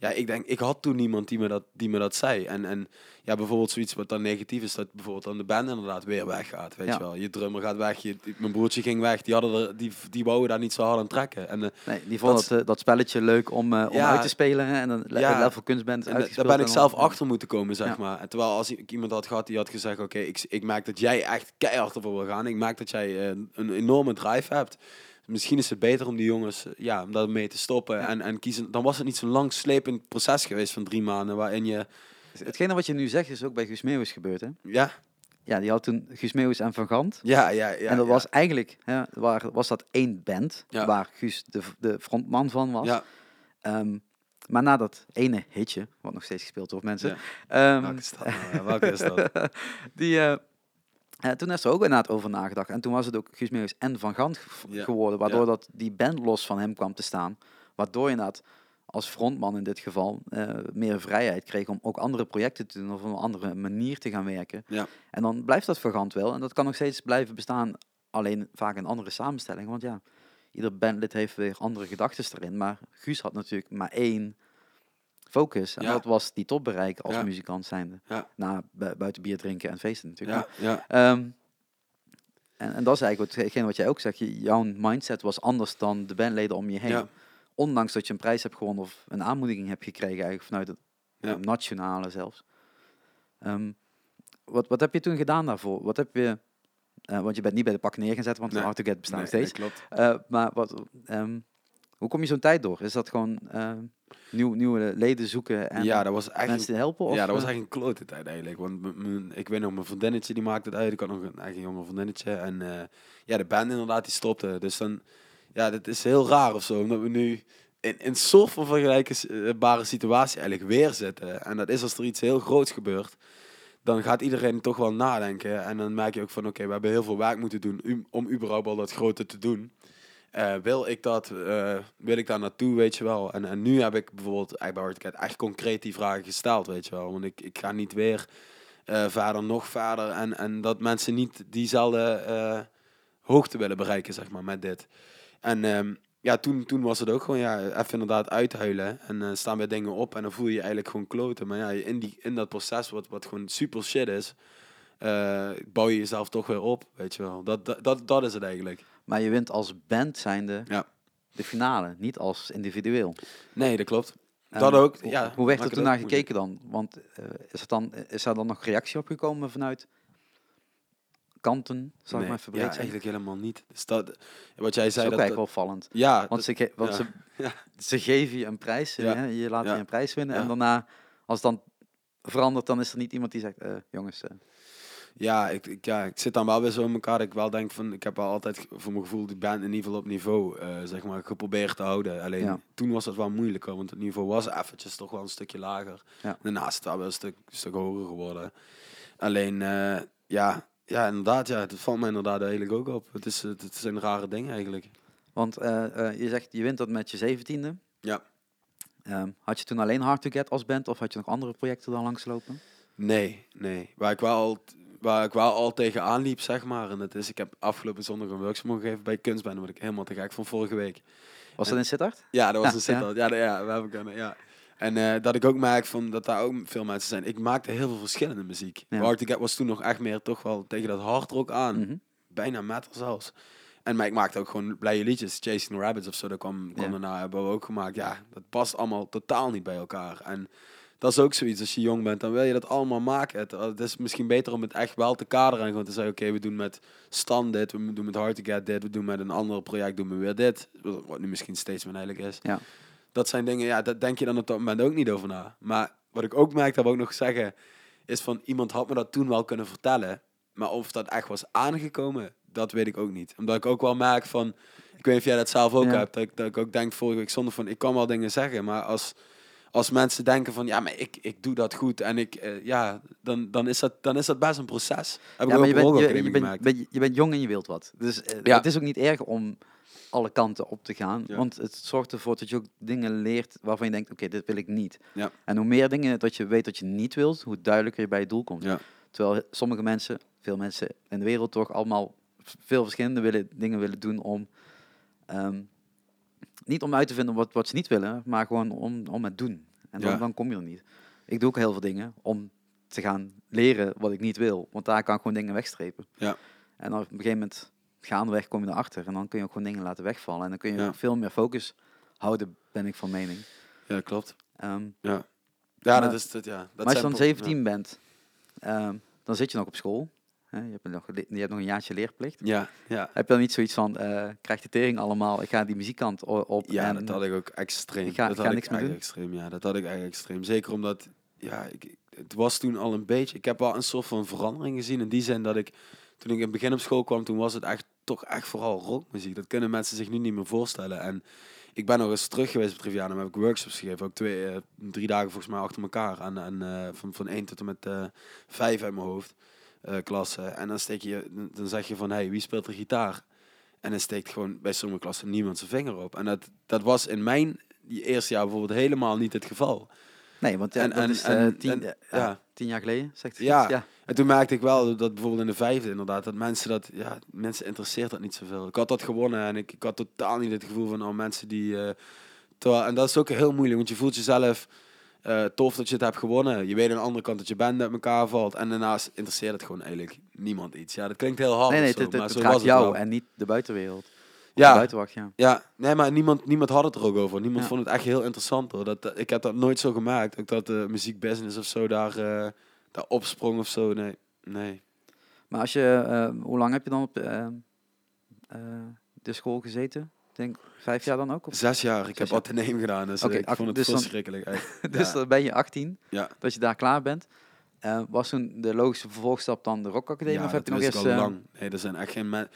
ja, ik denk, ik had toen niemand die me dat, die me dat zei. En, en ja, bijvoorbeeld zoiets wat dan negatief is, dat bijvoorbeeld dan de band inderdaad weer weggaat, weet Ja. je wel. Je drummer gaat weg, je, mijn broertje ging weg, die, hadden er, die, die wouden daar niet zo hard aan trekken. En, eh, Nee, die vonden Dat- dat, eh, dat spelletje leuk om, eh, om Ja. uit te spelen. Hè, en dan le- Ja. level kunstband en da- daar ben ik zelf dan- achter moeten komen, zeg maar. En terwijl als ik iemand had gehad die had gezegd, oké, ik, ik merk dat jij echt keihard ervoor wil gaan. Ik merk dat jij een enorme drive hebt. Misschien is het beter om die jongens, eh, ja, om daarmee te stoppen Ja. en, en kiezen. Dan was het niet zo'n lang slepend proces geweest van drie maanden, waarin je, Hetgene wat je nu zegt is ook bij Guus Meeuwis gebeurd. Hè? ja, Ja, die had toen Guus Meeuwis en Van Gant. ja, ja, ja. en dat ja. was eigenlijk, hè, waar, was dat één band, Ja. waar Guus de, de frontman van was. Ja, Ehm, maar na dat ene hitje, wat nog steeds gespeeld wordt, mensen. Ehm, welke is dat? nou? Welke is dat? die, eh, eh, toen is er ook inderdaad over nagedacht. En toen was het ook Guus Meeuwis en Van Gant Ja. geworden, waardoor Ja. dat die band los van hem kwam te staan. Waardoor je inderdaad als frontman in dit geval eh, meer vrijheid kreeg om ook andere projecten te doen of op een andere manier te gaan werken. Ja. En dan blijft dat Van Gant wel. En dat kan nog steeds blijven bestaan, alleen vaak in andere samenstellingen. Want ja, ieder bandlid heeft weer andere gedachten erin. Maar Guus had natuurlijk maar één focus. En Ja. dat was die top bereiken als Ja. muzikant zijnde. Ja. Na bu- buiten bier drinken en feesten natuurlijk. Ja, Ehm, en, en dat is eigenlijk wat- hetgeen wat jij ook zegt. Je, jouw mindset was anders dan de bandleden om je heen. Ondanks dat je een prijs hebt gewonnen of een aanmoediging hebt gekregen eigenlijk vanuit het nationale zelfs. Ehm, wat, wat heb je toen gedaan daarvoor? Wat heb je... eh, want je bent niet bij de pak neergezet, want Nee. Hard to Get bestaat Nee, steeds. klopt. Eh, maar wat, ehm, Hoe kom je zo'n tijd door? Is dat gewoon eh, nieuw, nieuwe leden zoeken en ja, dat was mensen helpen? Of, ja, dat was eh, echt een klote tijd eigenlijk. Want ik weet nog, mijn vriendinnetje die maakte het uit. Ik had nog een eigen jonge vriendinnetje. En eh, ja, de band inderdaad, die stopte. Dus dan, ja, dat is heel raar of zo. Omdat we nu in, in een soort van vergelijkbare situatie eigenlijk weer zitten. En dat is als er iets heel groots gebeurt. Dan gaat iedereen toch wel nadenken. En dan merk je ook van, oké, we hebben heel veel werk moeten doen om überhaupt al dat grote te doen. Eh, wil ik dat, eh, wil ik daar naartoe, weet je wel. En, en nu heb ik bijvoorbeeld eigenlijk bij echt concreet die vragen gesteld, weet je wel. Want ik, ik ga niet weer eh, verder, nog verder. En, en dat mensen niet diezelfde hoogte willen bereiken, zeg maar, met dit. En ehm, ja, toen, toen was het ook gewoon, ja, even inderdaad uithuilen. En staan weer dingen op en dan voel je je eigenlijk gewoon kloten. Maar ja, in, die, in dat proces, wat, wat gewoon super shit is, bouw je jezelf toch weer op, weet je wel. Dat, dat, dat is het eigenlijk. Maar je wint als band zijnde Ja. de finale, niet als individueel. Nee, dat klopt. En dat ook, Hoe, ja. hoe werd er toen naar gekeken dan? Want eh, is, het dan, is er dan nog reactie op gekomen vanuit kanten, zal ik Nee, maar even ja, eigenlijk helemaal niet. Dus dat, wat jij Dat is zei, ook dat, wel opvallend. ja, Want, ze, ge- want ja. ze, Ja. ze geven je een prijs, hè, je laat je een prijs winnen. En daarna, als het dan verandert, dan is er niet iemand die zegt, eh, jongens, eh, Ja, ik, ik, ja, ik zit dan wel weer zo in elkaar dat ik wel denk van, ik heb wel altijd voor mijn gevoel die band in ieder geval op niveau, eh, zeg maar, geprobeerd te houden. Alleen Ja. toen was het wel moeilijker, want het niveau was eventjes toch wel een stukje lager. Ja. Daarna is het wel weer een stuk, stuk hoger geworden. Alleen, eh, ja, ja, inderdaad, ja, het valt me inderdaad eigenlijk ook op. Het, is, het, het zijn rare dingen eigenlijk. want eh, je zegt, je wint dat met je zeventiende. Ja. Ehm, had je toen alleen Hard to Get als band of had je nog andere projecten dan langslopen? Nee, nee. Waar ik wel waar ik wel al tegenaan liep, zeg maar. En dat is, ik heb afgelopen zondag een workshop mogen geven bij Kunstband, wat ik helemaal te gek van vorige week. Was En- dat in Sittard? Ja, dat was Ja, een Sittard. Ja, ja, ja, we hebben kunnen, ja. En eh, dat ik ook merk van dat daar ook veel mensen zijn. Ik maakte heel veel verschillende muziek. Ja. Hard to Get was toen nog echt meer toch wel tegen dat hard rock aan. Mhm. Bijna metal zelfs. En maar ik maakte ook gewoon blije liedjes. Chasing Rabbits of zo, dat kwam, kwam Ja. daarna, hebben we ook gemaakt. Ja, dat past allemaal totaal niet bij elkaar. En dat is ook zoiets, als je jong bent, dan wil je dat allemaal maken. Het, het is misschien beter om het echt wel te kaderen en gewoon te zeggen, oké, we doen met Stan dit, we doen met Hard to Get dit, we doen met een ander project, doen we weer dit. Wat nu misschien steeds meer eigenlijk is. Ja. Dat zijn dingen, ja, daar denk je dan op dat moment ook niet over na. Maar wat ik ook merk, dat we ook nog zeggen, is van iemand had me dat toen wel kunnen vertellen. Maar of dat echt was aangekomen, dat weet ik ook niet. Omdat ik ook wel merk van, ik weet niet of jij dat zelf ook Ja. hebt, dat ik, dat ik ook denk vorige week zonder van, ik kan wel dingen zeggen, maar als, als mensen denken van, ja, maar ik, ik doe dat goed en ik, eh, ja, dan, dan, is dat, dan is dat best een proces. Heb Ja, maar je bent, je, je, bent, ben- je bent jong en je wilt wat. Dus eh, Ja. het is ook niet erg om alle kanten op te gaan. Ja. Want het zorgt ervoor dat je ook dingen leert waarvan je denkt, oké, dit wil ik niet. Ja. En hoe meer dingen dat je weet dat je niet wilt, hoe duidelijker je bij je doel komt. Ja. Terwijl sommige mensen, veel mensen in de wereld toch allemaal veel verschillende willen, dingen willen doen om... ehm, niet om uit te vinden wat, wat ze niet willen, maar gewoon om, om het doen. En dan, Ja. dan kom je er niet. Ik doe ook heel veel dingen om te gaan leren wat ik niet wil. Want daar kan ik gewoon dingen wegstrepen. Ja. En dan op een gegeven moment gaandeweg kom je erachter. En dan kun je ook gewoon dingen laten wegvallen. En dan kun je Ja. veel meer focus houden, ben ik van mening. Ja, klopt. Ehm, Ja, Maar- dat is het, ja. Dat maar als je dan pro- 17 bent, ehm, dan zit je nog op school. Hè? Je, hebt nog, je hebt nog een jaartje leerplicht. Ja, ja. Heb je dan niet zoiets van, eh krijg de tering allemaal, ik ga die muziekkant op. Ja, en, dat had ik ook extreem. Ik ga- dat ik had ik niks meer doen. extreem. Ja, dat had ik eigenlijk extreem. Zeker omdat, ja, ik, het was toen al een beetje. Ik heb wel een soort van verandering gezien in die zin dat ik toen ik in het begin op school kwam, toen was het echt toch echt vooral rockmuziek. Dat kunnen mensen zich nu niet meer voorstellen. En ik ben nog eens terug geweest op Trivianum, heb ik workshops gegeven, ook twee, eh, drie dagen volgens mij achter elkaar, en, en eh, van van één tot en met vijf uit mijn hoofd eh klasse. En dan steek je, dan zeg je van, hey, wie speelt er gitaar? En dan steekt gewoon bij sommige klassen niemand zijn vinger op. En dat, dat was in mijn eerste jaar bijvoorbeeld helemaal niet het geval. Nee, want ja, En- dat en- is eh, en- tien, en- eh, ja. ja, tien jaar geleden, zegt het Ja. ja. En toen merkte ik wel dat bijvoorbeeld in de vijfde inderdaad, dat mensen dat, ja, mensen interesseert dat niet zoveel. Ik had dat gewonnen en ik, ik had totaal niet het gevoel van, oh mensen die, terwijl, en dat is ook heel moeilijk, want je voelt jezelf eh, tof dat je het hebt gewonnen. Je weet aan de andere kant dat je band uit elkaar valt en daarnaast interesseert het gewoon eigenlijk niemand iets. Ja, dat klinkt heel hard Nee, nee, zo, maar het zo raakt was het jou en niet de buitenwereld. Of Ja. De buitenwacht, ja. Ja, nee, maar niemand, niemand had het er ook over. Niemand Ja. vond het echt heel interessant hoor. Dat, dat- ik heb dat nooit zo gemaakt. Ook dat de muziekbusiness of zo daar, eh daar opsprong of zo. Nee, nee. Maar als je, eh, hoe lang heb je dan op eh, eh, de school gezeten? Denk vijf jaar dan ook? Of? Zes jaar. Ik Zes heb jaar. Atheneum gedaan, dus eh, ik vond het dus verschrikkelijk. echt. dus dan ben je 18, Ja. dat je daar klaar bent. Eh, was toen de logische vervolgstap dan de Rock Academie? Ja, of heb dat je nog wist eens... ik al eh, lang. Nee, er zijn echt geen mensen.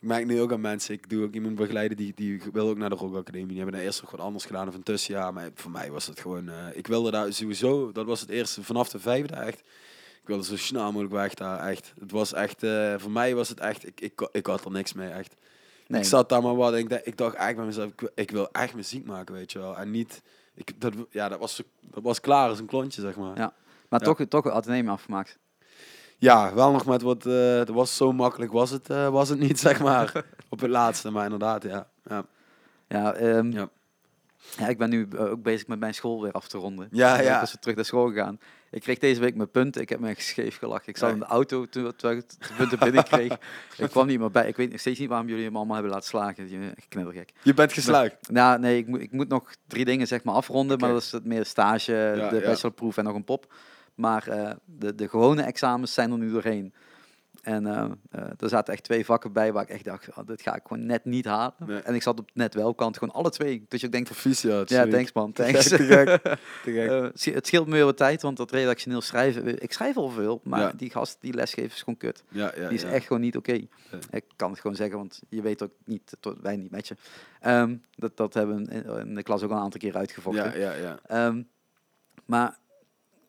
Ik merk nu ook aan mensen. Ik doe ook iemand begeleiden die, die wil ook naar de Rock Academie. Die hebben daar eerst nog wat anders gedaan of een tussenjaar. Maar voor mij was het gewoon. ik wilde daar sowieso. Dat was het eerste vanaf de vijfde echt. Ik wilde zo snel mogelijk weg daar echt. Het was echt. voor mij was het echt. Ik, ik, ik had er niks mee echt. Nee. Ik zat daar maar wat. en Ik, dacht- ik dacht eigenlijk bij mezelf. Ik, wil- ik wil echt muziek maken, weet je wel. En niet. Ik, dat, ja, dat was, dat was klaar als een klontje, zeg maar. Ja. Maar Ja. toch, toch ateneum afgemaakt. Ja, wel nog met wat. eh het was zo makkelijk was het, eh, was het niet, zeg maar. Op het laatste, maar inderdaad, ja. ja. Ja, ehm, Ja. ja, ik ben nu eh, ook bezig met mijn school weer af te ronden. Ja, Ik ben ja. Dus weer terug naar school gegaan. Ik kreeg deze week mijn punten. Ik heb me scheef gelachen. Ik zat in de auto toen, toen ik de punten binnenkreeg. ik kwam niet meer bij. Ik weet nog steeds niet waarom jullie hem allemaal hebben laten slagen. Echt knettergek. Je bent geslaagd. Nou, nee, ik moet, ik moet nog drie dingen zeg maar afronden. Maar dat is het meer stage, Ja, de bachelorproef en nog een pop. Maar eh, de, de gewone examens zijn er nu doorheen. En eh, eh, er zaten echt twee vakken bij waar ik echt dacht, oh, dit ga ik gewoon net niet halen. Nee. En ik zat op net wel kant, gewoon alle twee. Dus ik denk, Proficiat. ja, sorry. thanks man, Te thanks. gek, te gek, te gek. Eh, zie- het scheelt me weer wat tijd, want dat redactioneel schrijven, ik schrijf al veel, maar Ja. die gast die lesgeeft is gewoon kut. ja, ja, Die is ja. echt gewoon niet oké. Ik kan het gewoon zeggen, want je weet ook niet, tot wij niet met je. Ehm, dat, dat hebben we in, de klas ook al een aantal keer uitgevochten. Ja, ja, ja. Ehm, maar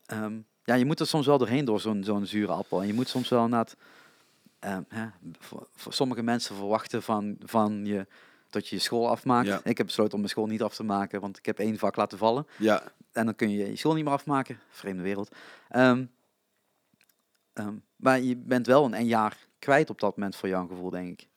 ehm, ja, je moet er soms wel doorheen door zo'n zo'n zure appel. En je moet soms wel inderdaad... ehm, hè, voor, voor sommige mensen verwachten van, van je dat je je school afmaakt. Ja. Ik heb besloten om mijn school niet af te maken, want ik heb één vak laten vallen. Ja, En dan kun je je school niet meer afmaken. Vreemde wereld. Ehm, ehm, maar je bent wel een, een jaar kwijt op dat moment voor jouw gevoel, denk ik.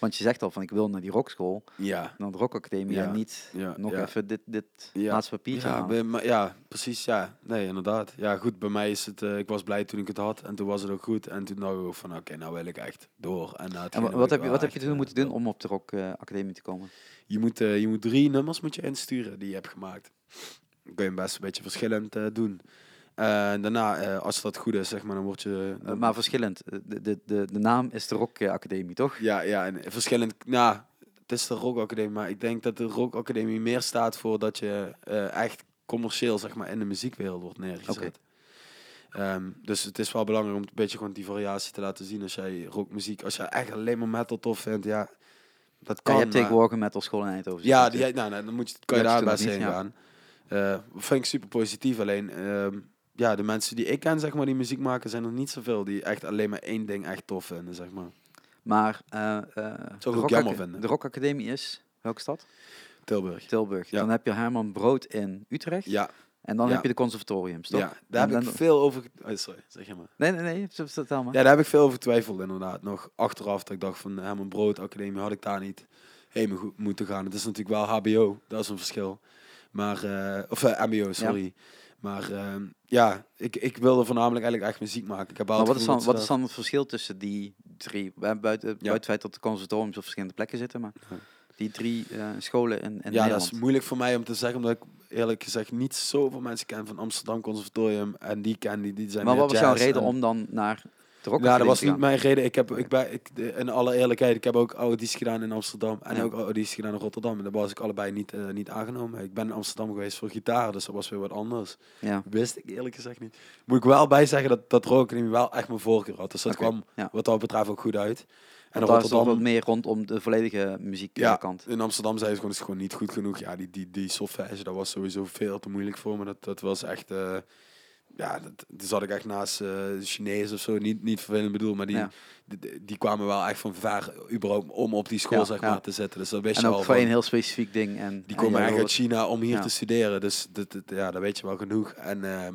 Want je zegt al van ik wil naar die rockschool, ja. naar de rockacademie Ja, en niet ja, nog even dit, dit Ja. laatste papiertje Ja, bij, ja, precies, ja. Nee, inderdaad. Ja, goed, bij mij is het... eh, ik was blij toen ik het had en toen was het ook goed. En toen dacht ik ook van, oké, nou wil ik echt door. En, wil wat heb, je, wat heb je toen eh, moeten doen om op de Rock eh, Academie te komen? Je moet, eh, je moet drie nummers moet je insturen die je hebt gemaakt. Dan kun je best een beetje verschillend eh, doen. Eh, daarna, eh, als dat goed is, zeg maar, dan word je... Dan- maar verschillend. De, de, de, de naam is de Rock eh, Academie, toch? Ja, ja, en verschillend... Nou, het is de Rock Academie, maar ik denk dat de Rock Academie meer staat voor dat je echt commercieel, zeg maar, in de muziekwereld wordt neergezet. Oké. Ehm, dus het is wel belangrijk om een beetje gewoon die variatie te laten zien. Als jij rockmuziek, als jij echt alleen maar metal tof vindt, ja, dat Ja, kan. je hebt tegenwoordig een metal school in Eindhoven. Ja, zitten. die, nou, nou, dan moet je, kan je daar best heen gaan. Vind ik super positief. Alleen, ehm, ja, de mensen die ik ken, zeg maar, die muziek maken, zijn er niet zoveel die echt alleen maar één ding echt tof vinden, zeg maar. Maar eh, eh, de, Rock jammer vinden. de Rock Academie is, welke stad? Tilburg. Tilburg. Ja. Dan heb je Herman Brood in Utrecht. Ja, En dan Ja. heb je de conservatoriums, toch? ja, daar heb ik veel over... Oh, sorry, zeg je maar. Nee, nee, nee. Vertel maar. Ja, daar heb ik veel over getwijfeld inderdaad. Nog achteraf dat ik dacht van Herman Brood Academie had ik daar niet heen mo- moeten gaan. Het is natuurlijk wel HBO, dat is een verschil. Maar, eh, of MBO, sorry. Maar ehm, ja, ik, ik wilde voornamelijk eigenlijk echt muziek maken. Ik heb maar wat is, dan, wat is dan het verschil tussen die drie? We hebben buiten, buiten het feit dat de conservatoriums op verschillende plekken zitten, maar Ja. die drie eh, scholen in, in Ja, Nederland. dat is moeilijk voor mij om te zeggen, omdat ik eerlijk gezegd niet zoveel mensen ken van Amsterdam Conservatorium. En die ken die, die zijn maar wat was jouw reden en- om dan naar Ja, dat was niet mijn reden. Ik heb, ik ben, ik, in alle eerlijkheid, ik heb ook audities gedaan in Amsterdam en Ja. ook audities gedaan in Rotterdam. En daar was ik allebei niet, eh, niet aangenomen. Ik ben in Amsterdam geweest voor gitaar, dus dat was weer wat anders. Ja. Wist ik eerlijk gezegd niet. Moet ik wel bij zeggen dat, dat Rock Academy wel echt mijn voorkeur had. Dus dat kwam ja. wat dat betreft ook goed uit. En daar is toch wat Rotterdam, meer rondom de volledige Ja. muziekkant. in Amsterdam zei ze gewoon, is gewoon niet goed genoeg. Ja, die, die, die solfège, dat was sowieso veel te moeilijk voor me. Dat, dat was echt... eh, ja, dat, toen zat ik echt naast Chinezen of zo. Niet, niet vervelend bedoel, maar die, Ja. die, kwamen wel echt van ver überhaupt om op die school Ja, zeg ja. maar, te zetten. Dus dat wist En je ook al voor van- een heel specifiek ding. En, Die en komen echt uit China om hier te studeren. Dus dat, dat- ja, dat weet je wel genoeg. En ehm,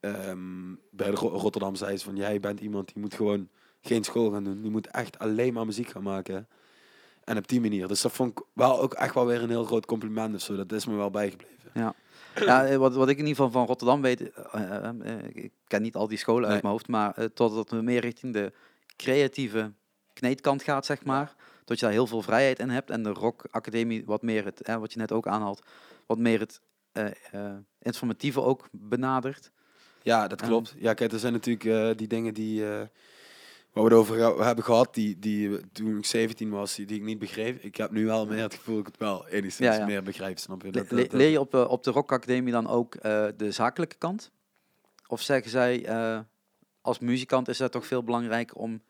ehm, bij de Ro- Rotterdam zei ze van... Jij bent iemand die moet gewoon geen school gaan doen. Die moet echt alleen maar muziek gaan maken. En op die manier. Dus dat vond ik wel ook echt wel weer een heel groot compliment of zo. Dat is me wel bijgebleven. Ja, ja eh, wat, wat ik in ieder geval van Rotterdam weet, eh, eh, ik ken niet al die scholen uit mijn hoofd, maar eh, totdat we meer richting de creatieve kneedkant gaat, zeg maar. Dat je daar heel veel vrijheid in hebt. En de Rock Academie wat meer het, wat je net ook aanhaalt, wat meer het informatieve ook benadert. Ja, dat Ehm. klopt. Ja, kijk, er zijn natuurlijk die dingen die... Waar we het over hebben gehad, die, die toen ik 17 was, die, die ik niet begreep. Ik heb nu wel meer het gevoel dat ik het wel enigszins Ja, ja. meer begrijp, snap je? Le- Dat, le- dat- dat- leer je op, eh, op de Rock Academie dan ook eh, de zakelijke kant? Of zeggen zij, eh, als muzikant is het toch veel belangrijker om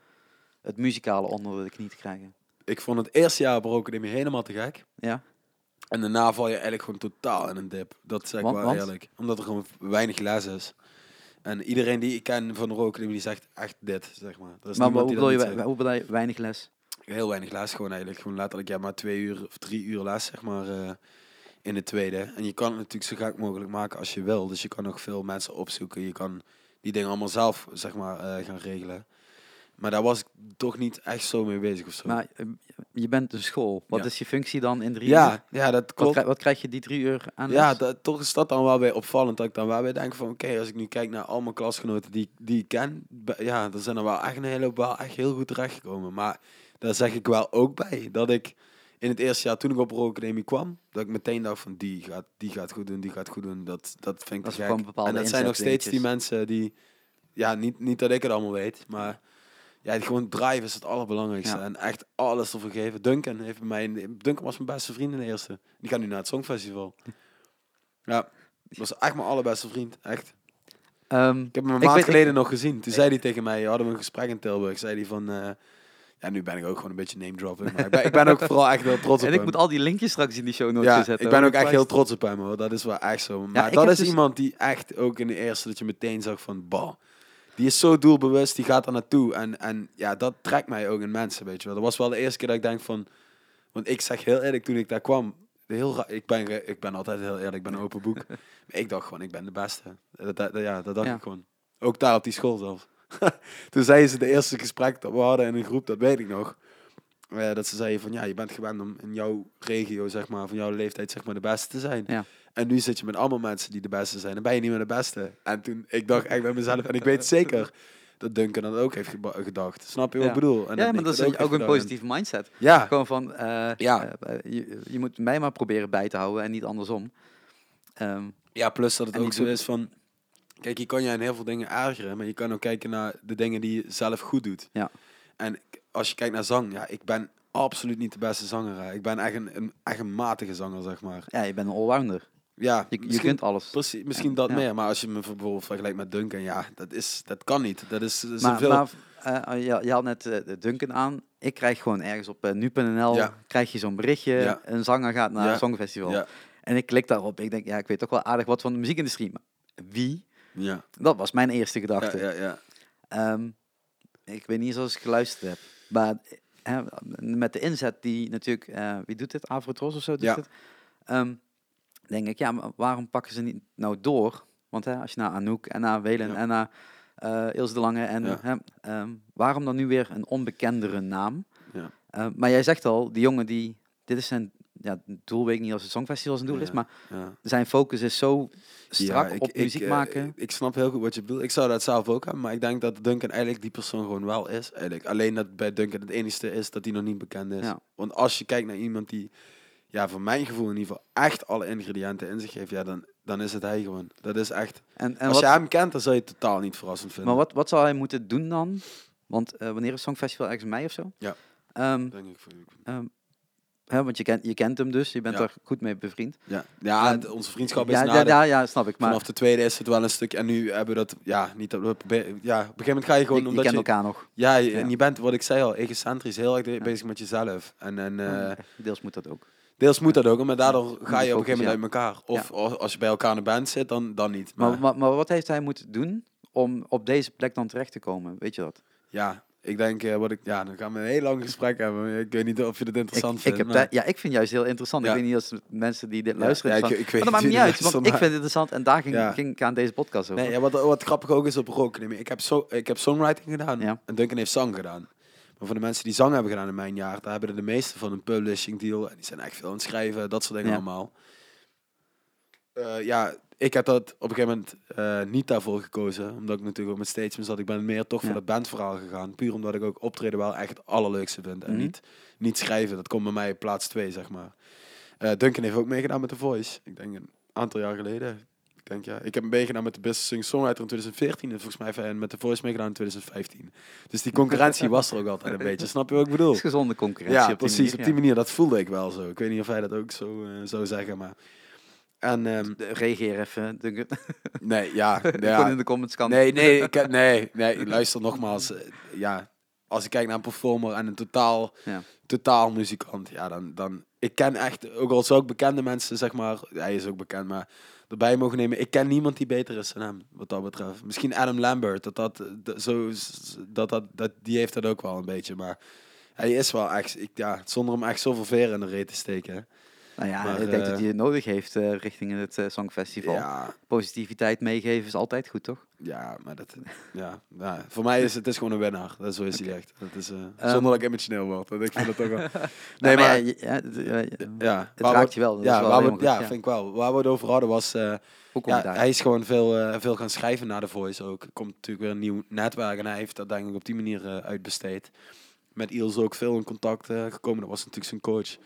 het muzikale onder de knie te krijgen? Ik vond het eerste jaar op de Academie helemaal te gek. Ja? En daarna val je eigenlijk gewoon totaal in een dip. Dat zeg ik Want- wel want? eerlijk. Omdat er gewoon weinig les is. En iedereen die ik ken van Academie, die zegt echt dit, zeg maar. Er is Maar niemand hoe bedoel, je, niet we- hoe bedoel je weinig les? Heel weinig les gewoon eigenlijk. Gewoon letterlijk, ja, maar twee uur of drie uur les, zeg maar, eh, in de tweede. En je kan het natuurlijk zo gek mogelijk maken als je wil. Dus je kan nog veel mensen opzoeken. Je kan die dingen allemaal zelf, zeg maar, eh, gaan regelen. Maar daar was ik toch niet echt zo mee bezig of zo. Maar eh, je bent een school. Wat Ja. is je functie dan in drie uur? ja, ja, dat Wat, klopt. krijg, wat krijg je die drie uur aan Ja, dat, toch is dat dan wel weer opvallend. Dat ik dan wel weer denk van, oké, als ik nu kijk naar al mijn klasgenoten die, die ik ken, ja, dan zijn er wel echt een hele hoop wel echt heel goed terechtgekomen. Maar daar zeg ik wel ook bij, dat ik in het eerste jaar toen ik op de Academie kwam, dat ik meteen dacht van, die gaat, die gaat goed doen, die gaat goed doen. Dat, dat vind ik Dat gek. En dat zijn nog steeds die mensen die, ja, niet, niet dat ik het allemaal weet, maar ja, die gewoon drive is het allerbelangrijkste. Ja. En echt alles ervoor geven. Duncan heeft mij, Duncan was mijn beste vriend in de eerste. Die gaat nu naar het Songfestival. Ja, was echt mijn allerbeste vriend, echt. Ehm, Ik heb hem een maand weet- geleden nog gezien. Toen zei hij tegen mij, hadden we een gesprek in Tilburg. Zei hij van, eh, ja, nu ben ik ook gewoon een beetje name dropping. Maar ik ben, ik ben ook vooral echt heel trots op en ik hem. moet al die linkjes straks in die show notes ja, zetten. ik ben ook echt heel trots op hem hoor. Dat is wel echt zo. Maar ik dat is dus- iemand die echt ook in de eerste dat je meteen zag van, bah. Die is zo doelbewust, die gaat er naartoe. En, en ja, dat trekt mij ook in mensen, weet je wel. Dat was wel de eerste keer dat ik denk van... Want ik zeg heel eerlijk, toen ik daar kwam... Heel ik, ben, ik ben altijd heel eerlijk, ik ben een open boek. Maar ik dacht gewoon, ik ben de beste. Dat, dat- ja, dat dacht Ja. ik gewoon. Ook daar op die school zelfs. toen zeiden ze de eerste gesprek dat we hadden in een groep, dat weet ik nog. eh, dat ze zeiden van, ja, je bent gewend om in jouw regio, zeg maar, van jouw leeftijd, zeg maar, de beste te zijn. Ja. En nu zit je met allemaal mensen die de beste zijn. Dan ben je niet meer de beste. En toen, ik dacht echt bij mezelf, en ik weet zeker dat Duncan dat ook heeft gedacht. Snap je wat Ja. ik bedoel? En ja, maar dat is ook, een positieve mindset. Ja, Gewoon van, eh, Ja. eh, je, je moet mij maar proberen bij te houden en niet andersom. Ehm, ja, plus dat het ook zo is van... Kijk, je kan je in heel veel dingen ergeren, maar je kan ook kijken naar de dingen die je zelf goed doet. Ja. En als je kijkt naar zang, ja, ik ben absoluut niet de beste zanger. Ik ben echt een, een, echt een matige zanger, zeg maar. ja, je bent een allrounder. Ja, Je, kunt alles. Precies, misschien dat ja. meer. Maar als je me bijvoorbeeld vergelijkt met Duncan, ja, dat, is, dat kan niet. Dat is, dat is Maar, zoveel... maar eh, je, je had net de Duncan aan. Ik krijg gewoon ergens op eh, nu.nl Ja. krijg je zo'n berichtje. Ja. Een zanger gaat naar een songfestival. En ik klik daarop. Ik denk, ja, ik weet toch wel aardig wat van de muziekindustrie. Maar wie? ja, Dat was mijn eerste gedachte. ja, ja. Ehm, ik weet niet eens als ik geluisterd heb. Maar met de inzet die natuurlijk... wie doet dit? Avrotros of zo doet Ja. het. Denk ik, ja, maar waarom pakken ze niet nou door? Want hè, als je naar Anouk en naar Welen Ja. en naar eh Ilse de Lange... En, Ja. hè, ehm, waarom dan nu weer een onbekendere naam? Ja. Ehm, maar jij zegt al, die jongen die... Dit is zijn ja, doel, weet ik niet als het Songfestival zijn doel is, maar ja. zijn focus is zo strak Ja, ik- op ik, muziek eh, maken. Ik, ik snap heel goed wat je bedoelt. Ik zou dat zelf ook hebben, maar ik denk dat Duncan eigenlijk die persoon gewoon wel is. Eigenlijk. Alleen dat bij Duncan het enige is dat hij nog niet bekend is. Want als je kijkt naar iemand die, ja, voor mijn gevoel in ieder geval, echt alle ingrediënten in zich heeft, ja, dan, dan is het hij gewoon. Dat is echt. En, en als wat, je hem kent, dan zou je het totaal niet verrassend vinden. Maar wat, wat zou hij moeten doen dan? Want eh, wanneer is Songfestival? Ergens mei of zo? Ja. Ehm, Denk ik voor ehm, hè, want je kent, je kent hem dus, je bent Ja. er goed mee bevriend. Ja, ja En- onze vriendschap is Ja, ja, ja, ja, snap ik. Maar vanaf de tweede is het wel een stuk. En nu hebben we dat, ja, niet dat we proberen- ja, op een gegeven moment ga je gewoon, je, je omdat kent je, elkaar nog. ja, je- en je bent, wat ik zei al, egocentrisch, heel erg bezig met jezelf. En, en eh, Deels moet dat ook. Deels moet dat ook, maar daardoor ga je op een gegeven moment uit elkaar. Of als- je bij elkaar in de band zit, dan, dan niet. Maar, Maar, maar, maar wat heeft hij moeten doen om op deze plek dan terecht te komen? Weet je dat? ja, ik denk, eh, wat ik, ja, dan gaan we een heel lang gesprek hebben. Ik weet niet of je het Ik, interessant ik, vindt. heb maar- daar- ja, ik vind juist heel interessant. Ja. Ik weet niet als mensen die dit luisteren... ja, ik, ik weet maar dat maakt niet uit, want ik vind het interessant. En daar ging, ik aan deze podcast over. Nee, ja, wat, wat grappig ook is op Rock. Ik heb, ik heb songwriting gedaan en Duncan heeft zang gedaan. Maar voor de mensen die zang hebben gedaan in mijn jaar, daar hebben er de meeste van een publishing deal. En die zijn echt veel aan het schrijven, dat soort dingen Ja. allemaal. Eh, ja, ik heb dat op een gegeven moment eh, niet daarvoor gekozen. Omdat ik natuurlijk ook met Statesman zat. Ik ben meer toch Ja. voor dat bandverhaal gegaan. Puur omdat ik ook optreden wel echt het allerleukste vind. En Mhm. niet, niet schrijven, dat komt bij mij op plaats 2, zeg maar. Eh, Duncan heeft ook meegedaan met The Voice. Ik denk een aantal jaar geleden. Denk ja. Ik heb een beetje gedaan met de Beste Singer Songwriter in 2014 en volgens mij even met de Voice meegedaan in 2015. Dus die concurrentie was er ook altijd een beetje. Snap je wat ik bedoel? Het is gezonde concurrentie. Ja, op die precies. manier, op ja. die manier. Dat voelde ik wel zo. Ik weet niet of hij dat ook zo eh, zou zeggen, maar... En, ehm, De- Reageer even. Duncan. nee, ja. In de comments kan. nee, nee, ik, nee, nee, luister nogmaals. eh, ja, als ik kijk naar een performer en een totaal, Ja. totaal muzikant, ja, dan, dan... Ik ken echt, ook al zou ik bekende mensen, zeg maar... Hij is ook bekend, maar erbij mogen nemen. Ik ken niemand die beter is dan hem, wat dat betreft. Misschien Adam Lambert, dat dat, zo, dat, dat, dat, die heeft dat ook wel een beetje, maar... Hij is wel echt, ik, ja, zonder hem echt zoveel veren in de reet te steken. Nou ja, Maar, ik denk eh, dat je het nodig heeft eh, richting het eh, Songfestival. Ja, Positiviteit meegeven is altijd goed, toch? Ja, maar dat, ja, ja, voor mij is het is gewoon een winnaar. Dat is zo is hij echt. Dat is, eh, Ehm. zonder dat ik emotioneel word. Ik vind het ook wel. Nee, Nee, maar, ja, je- ja, het, eh, ja, raakt je wel. Dat is ja, wel waar we, ja, goed, ja. vind ik wel. Waar we het over hadden was, eh, Hoe kom je ja, daar? hij is gewoon veel, eh, veel gaan schrijven naar de Voice ook. Komt natuurlijk weer een nieuw netwerk en hij heeft dat denk ik op die manier eh, uitbesteed. Met Iels ook veel in contact eh, gekomen. Dat was natuurlijk zijn coach.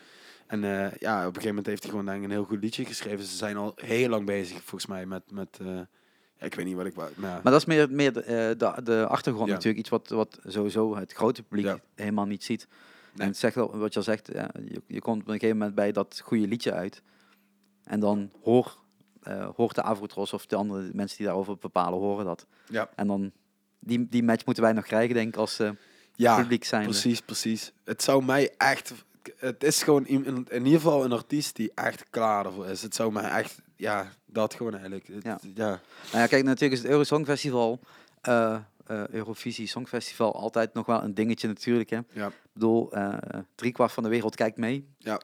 En eh, ja, op een gegeven moment heeft hij gewoon denk ik een heel goed liedje geschreven. Ze zijn al heel lang bezig volgens mij met, met eh, ik weet niet wat ik. Maar, ja. Maar dat is meer, meer de, eh, de, de achtergrond Ja. natuurlijk. Iets wat, wat sowieso het grote publiek Ja. helemaal niet ziet. Nee. En het zegt wat je al zegt, ja, je, je komt op een gegeven moment bij dat goede liedje uit. En dan hoor, eh, hoort de Avrotros of de andere mensen die daarover bepalen, horen dat. ja. En dan, die, die match moeten wij nog krijgen, denk ik, als ja, publiek zijn. Precies, precies. Het zou mij echt... Het is gewoon in, in in ieder geval een artiest die echt klaar ervoor is. Het zou mij echt... Ja, dat gewoon eigenlijk. Het- Ja. ja. Nou ja, kijk, natuurlijk is het Eurosongfestival, eh eh Eurovisie Songfestival, altijd nog wel een dingetje natuurlijk. Hè. Ja. Ik bedoel, eh driekwart van de wereld kijkt mee. Ja.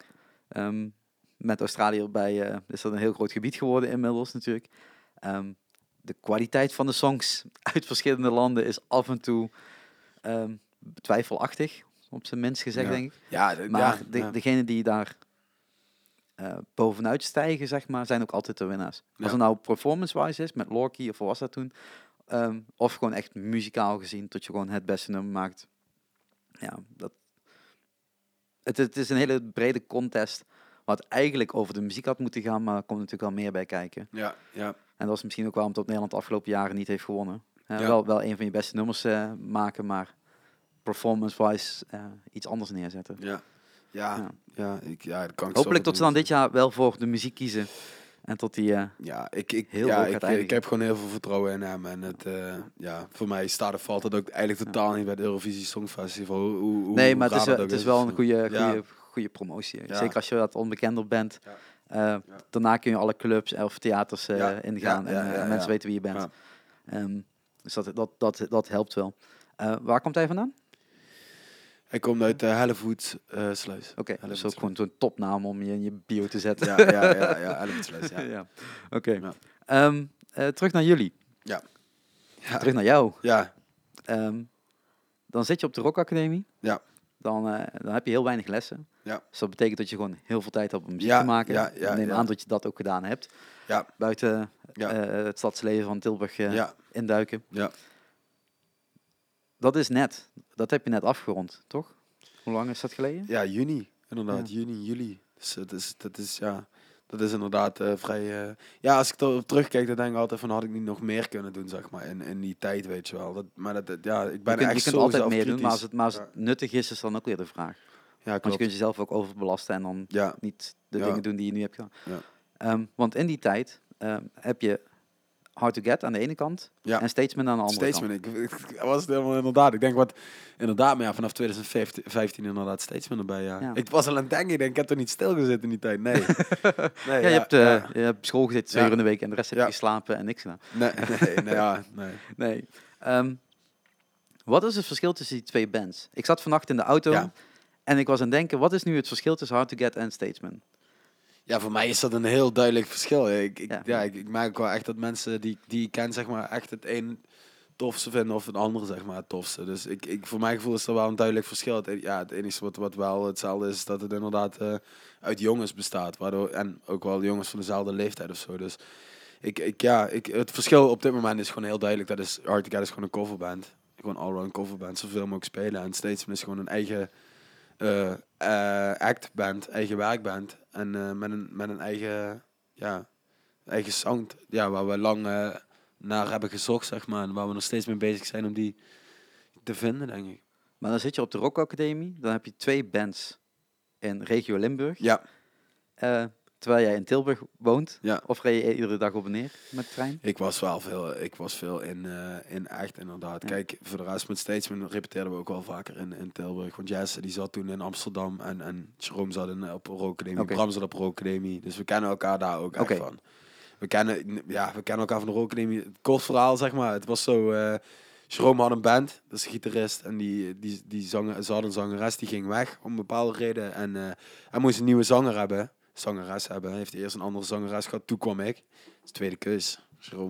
Ehm, met Australië erbij eh, is dat een heel groot gebied geworden inmiddels natuurlijk. Ehm, de kwaliteit van de songs uit verschillende landen is af en toe ehm, twijfelachtig, op zijn minst gezegd Ja. denk ik. Ja, de- Maar ja, de, ja. degenen die daar eh, bovenuit stijgen, zeg maar, zijn ook altijd de winnaars. Als het nou performance-wise is, met Lorky of wat was dat toen, ehm, of gewoon echt muzikaal gezien, tot je gewoon het beste nummer maakt. Ja, dat... Het, het is een hele brede contest, wat eigenlijk over de muziek had moeten gaan, maar er komt natuurlijk wel meer bij kijken. ja, ja. En dat is misschien ook waarom dat Nederland de afgelopen jaren niet heeft gewonnen. Ja. wel, wel een van je beste nummers eh, maken, maar performance-wise eh, iets anders neerzetten. Ja, ja, Ja. ja. ik, ja dat kan ik Hopelijk tot ze dan dit jaar wel voor de muziek kiezen. En tot die... eh, Ja, ik, ik, heel ja, ik, ik heb gewoon heel veel vertrouwen in hem. En het, eh, ja, voor mij staat of valt het ook eigenlijk totaal niet bij het Eurovisie Songfestival. Hoe, hoe, hoe nee, maar het is, dat het is wel een goede, goede, goede promotie. Zeker als je wat onbekender bent. Daarna kun je alle clubs of theaters ingaan. En mensen weten wie je bent. Ehm, dus dat, dat, dat, dat helpt wel. Waar komt hij vandaan? Hij komt uit uh, Hellevoet eh Sluis. Oké, dat is ook gewoon zo'n topnaam om je in je bio te zetten. Ja, ja, ja, ja, Hellevoetsluis, ja. ja. Oké. Ehm, eh, terug naar jullie. Ja. Terug naar jou. Ja, Ehm, dan zit je op de Rock Academie. Ja. Dan, eh, dan heb je heel weinig lessen. Ja. Dus dat betekent dat je gewoon heel veel tijd hebt om muziek Ja, te maken. ja, ja, neem aan dat je dat ook gedaan hebt. Ja. Buiten eh, het stadsleven van Tilburg eh, ja, induiken. ja. Dat is net. Dat heb je net afgerond, toch? Hoe lang is dat geleden? Ja, juni. Inderdaad, juni, juli. Dus dat is, dat is, ja, dat is inderdaad eh, vrij... eh, ja, als ik erop terugkijk, dan denk ik altijd van, had ik niet nog meer kunnen doen, zeg maar, in, in die tijd, weet je wel. Dat, maar dat, dat- ja, ik ben je kunt, echt je kunt zo altijd meer doen, maar als het, maar als het Ja. nuttig is, is dan ook weer de vraag. Ja, Want je klopt. kunt jezelf ook overbelasten en dan Ja, niet de dingen doen die je nu hebt gedaan. Ja. Ehm, want in die tijd ehm, heb je Hard to Get aan de ene kant Ja. en Statesman aan de andere Steeds kant. Ik, ik, was het helemaal inderdaad. Ik denk wat inderdaad, maar ja, vanaf 2015 inderdaad steeds meer erbij. Ja. Ja. Ik was al aan het denken, ik denk, ik heb toch niet stilgezeten in die tijd. Nee. nee Ja, je, hebt, eh, je hebt school gezeten twee uur in de week en de rest heb je geslapen en niks gedaan. Nee, nee, nee, ja, nee. Nee. Ehm, wat is het verschil tussen die twee bands? Ik zat vannacht in de auto en ik was aan het denken, wat is nu het verschil tussen Hard to Get en Statesman? Ja, voor mij is dat een heel duidelijk verschil. Ik, ik, Ja. ja. ik, ik merk wel echt dat mensen die, die ik ken, zeg maar, echt het een tofste vinden of het andere, zeg maar, het tofste. Dus ik, ik, voor mijn gevoel is er wel een duidelijk verschil. Het, en- ja, het enige wat, wat wel hetzelfde is, is dat het inderdaad eh, uit jongens bestaat. Waardoor, en ook wel jongens van dezelfde leeftijd of zo. Dus ik, ik, ja, ik, het verschil op dit moment is gewoon heel duidelijk. Dat is, Get is gewoon een coverband. Gewoon allround coverband, zoveel mogelijk spelen. En Statesman is gewoon een eigen eh eh, actband, eigen werkband. En eh, met, een, met een eigen, ja, eigen sound, ja, waar we lang naar hebben gezocht, zeg maar. En waar we nog steeds mee bezig zijn om die te vinden, denk ik. Maar dan zit je op de Rock Academie, dan heb je twee bands in regio Limburg. Ja, Eh, terwijl jij in Tilburg woont. Ja. Of ga je iedere dag op en neer met de trein? ik was wel veel, ik was veel in, eh, in echt, inderdaad. Ja. Kijk, voor de rest met Statesman repeteerden we ook wel vaker in, in Tilburg. Want Jesse, die zat toen in Amsterdam en, en Jerome zat in, op Rock. Oké. Bram zat op Rock Academie. Dus we kennen elkaar daar ook echt van. We kennen, ja, we kennen elkaar van de. Het Kort verhaal, zeg maar. Het was zo... Jerome had een band, dat is een gitarist. En die, die, die zanger, ze had een zangeres, die ging weg om een bepaalde reden. En eh, hij moest een nieuwe zanger hebben. Zangeres hebben. Hij heeft eerst een andere zangeres gehad. Toen kwam ik. Dat is de tweede keus.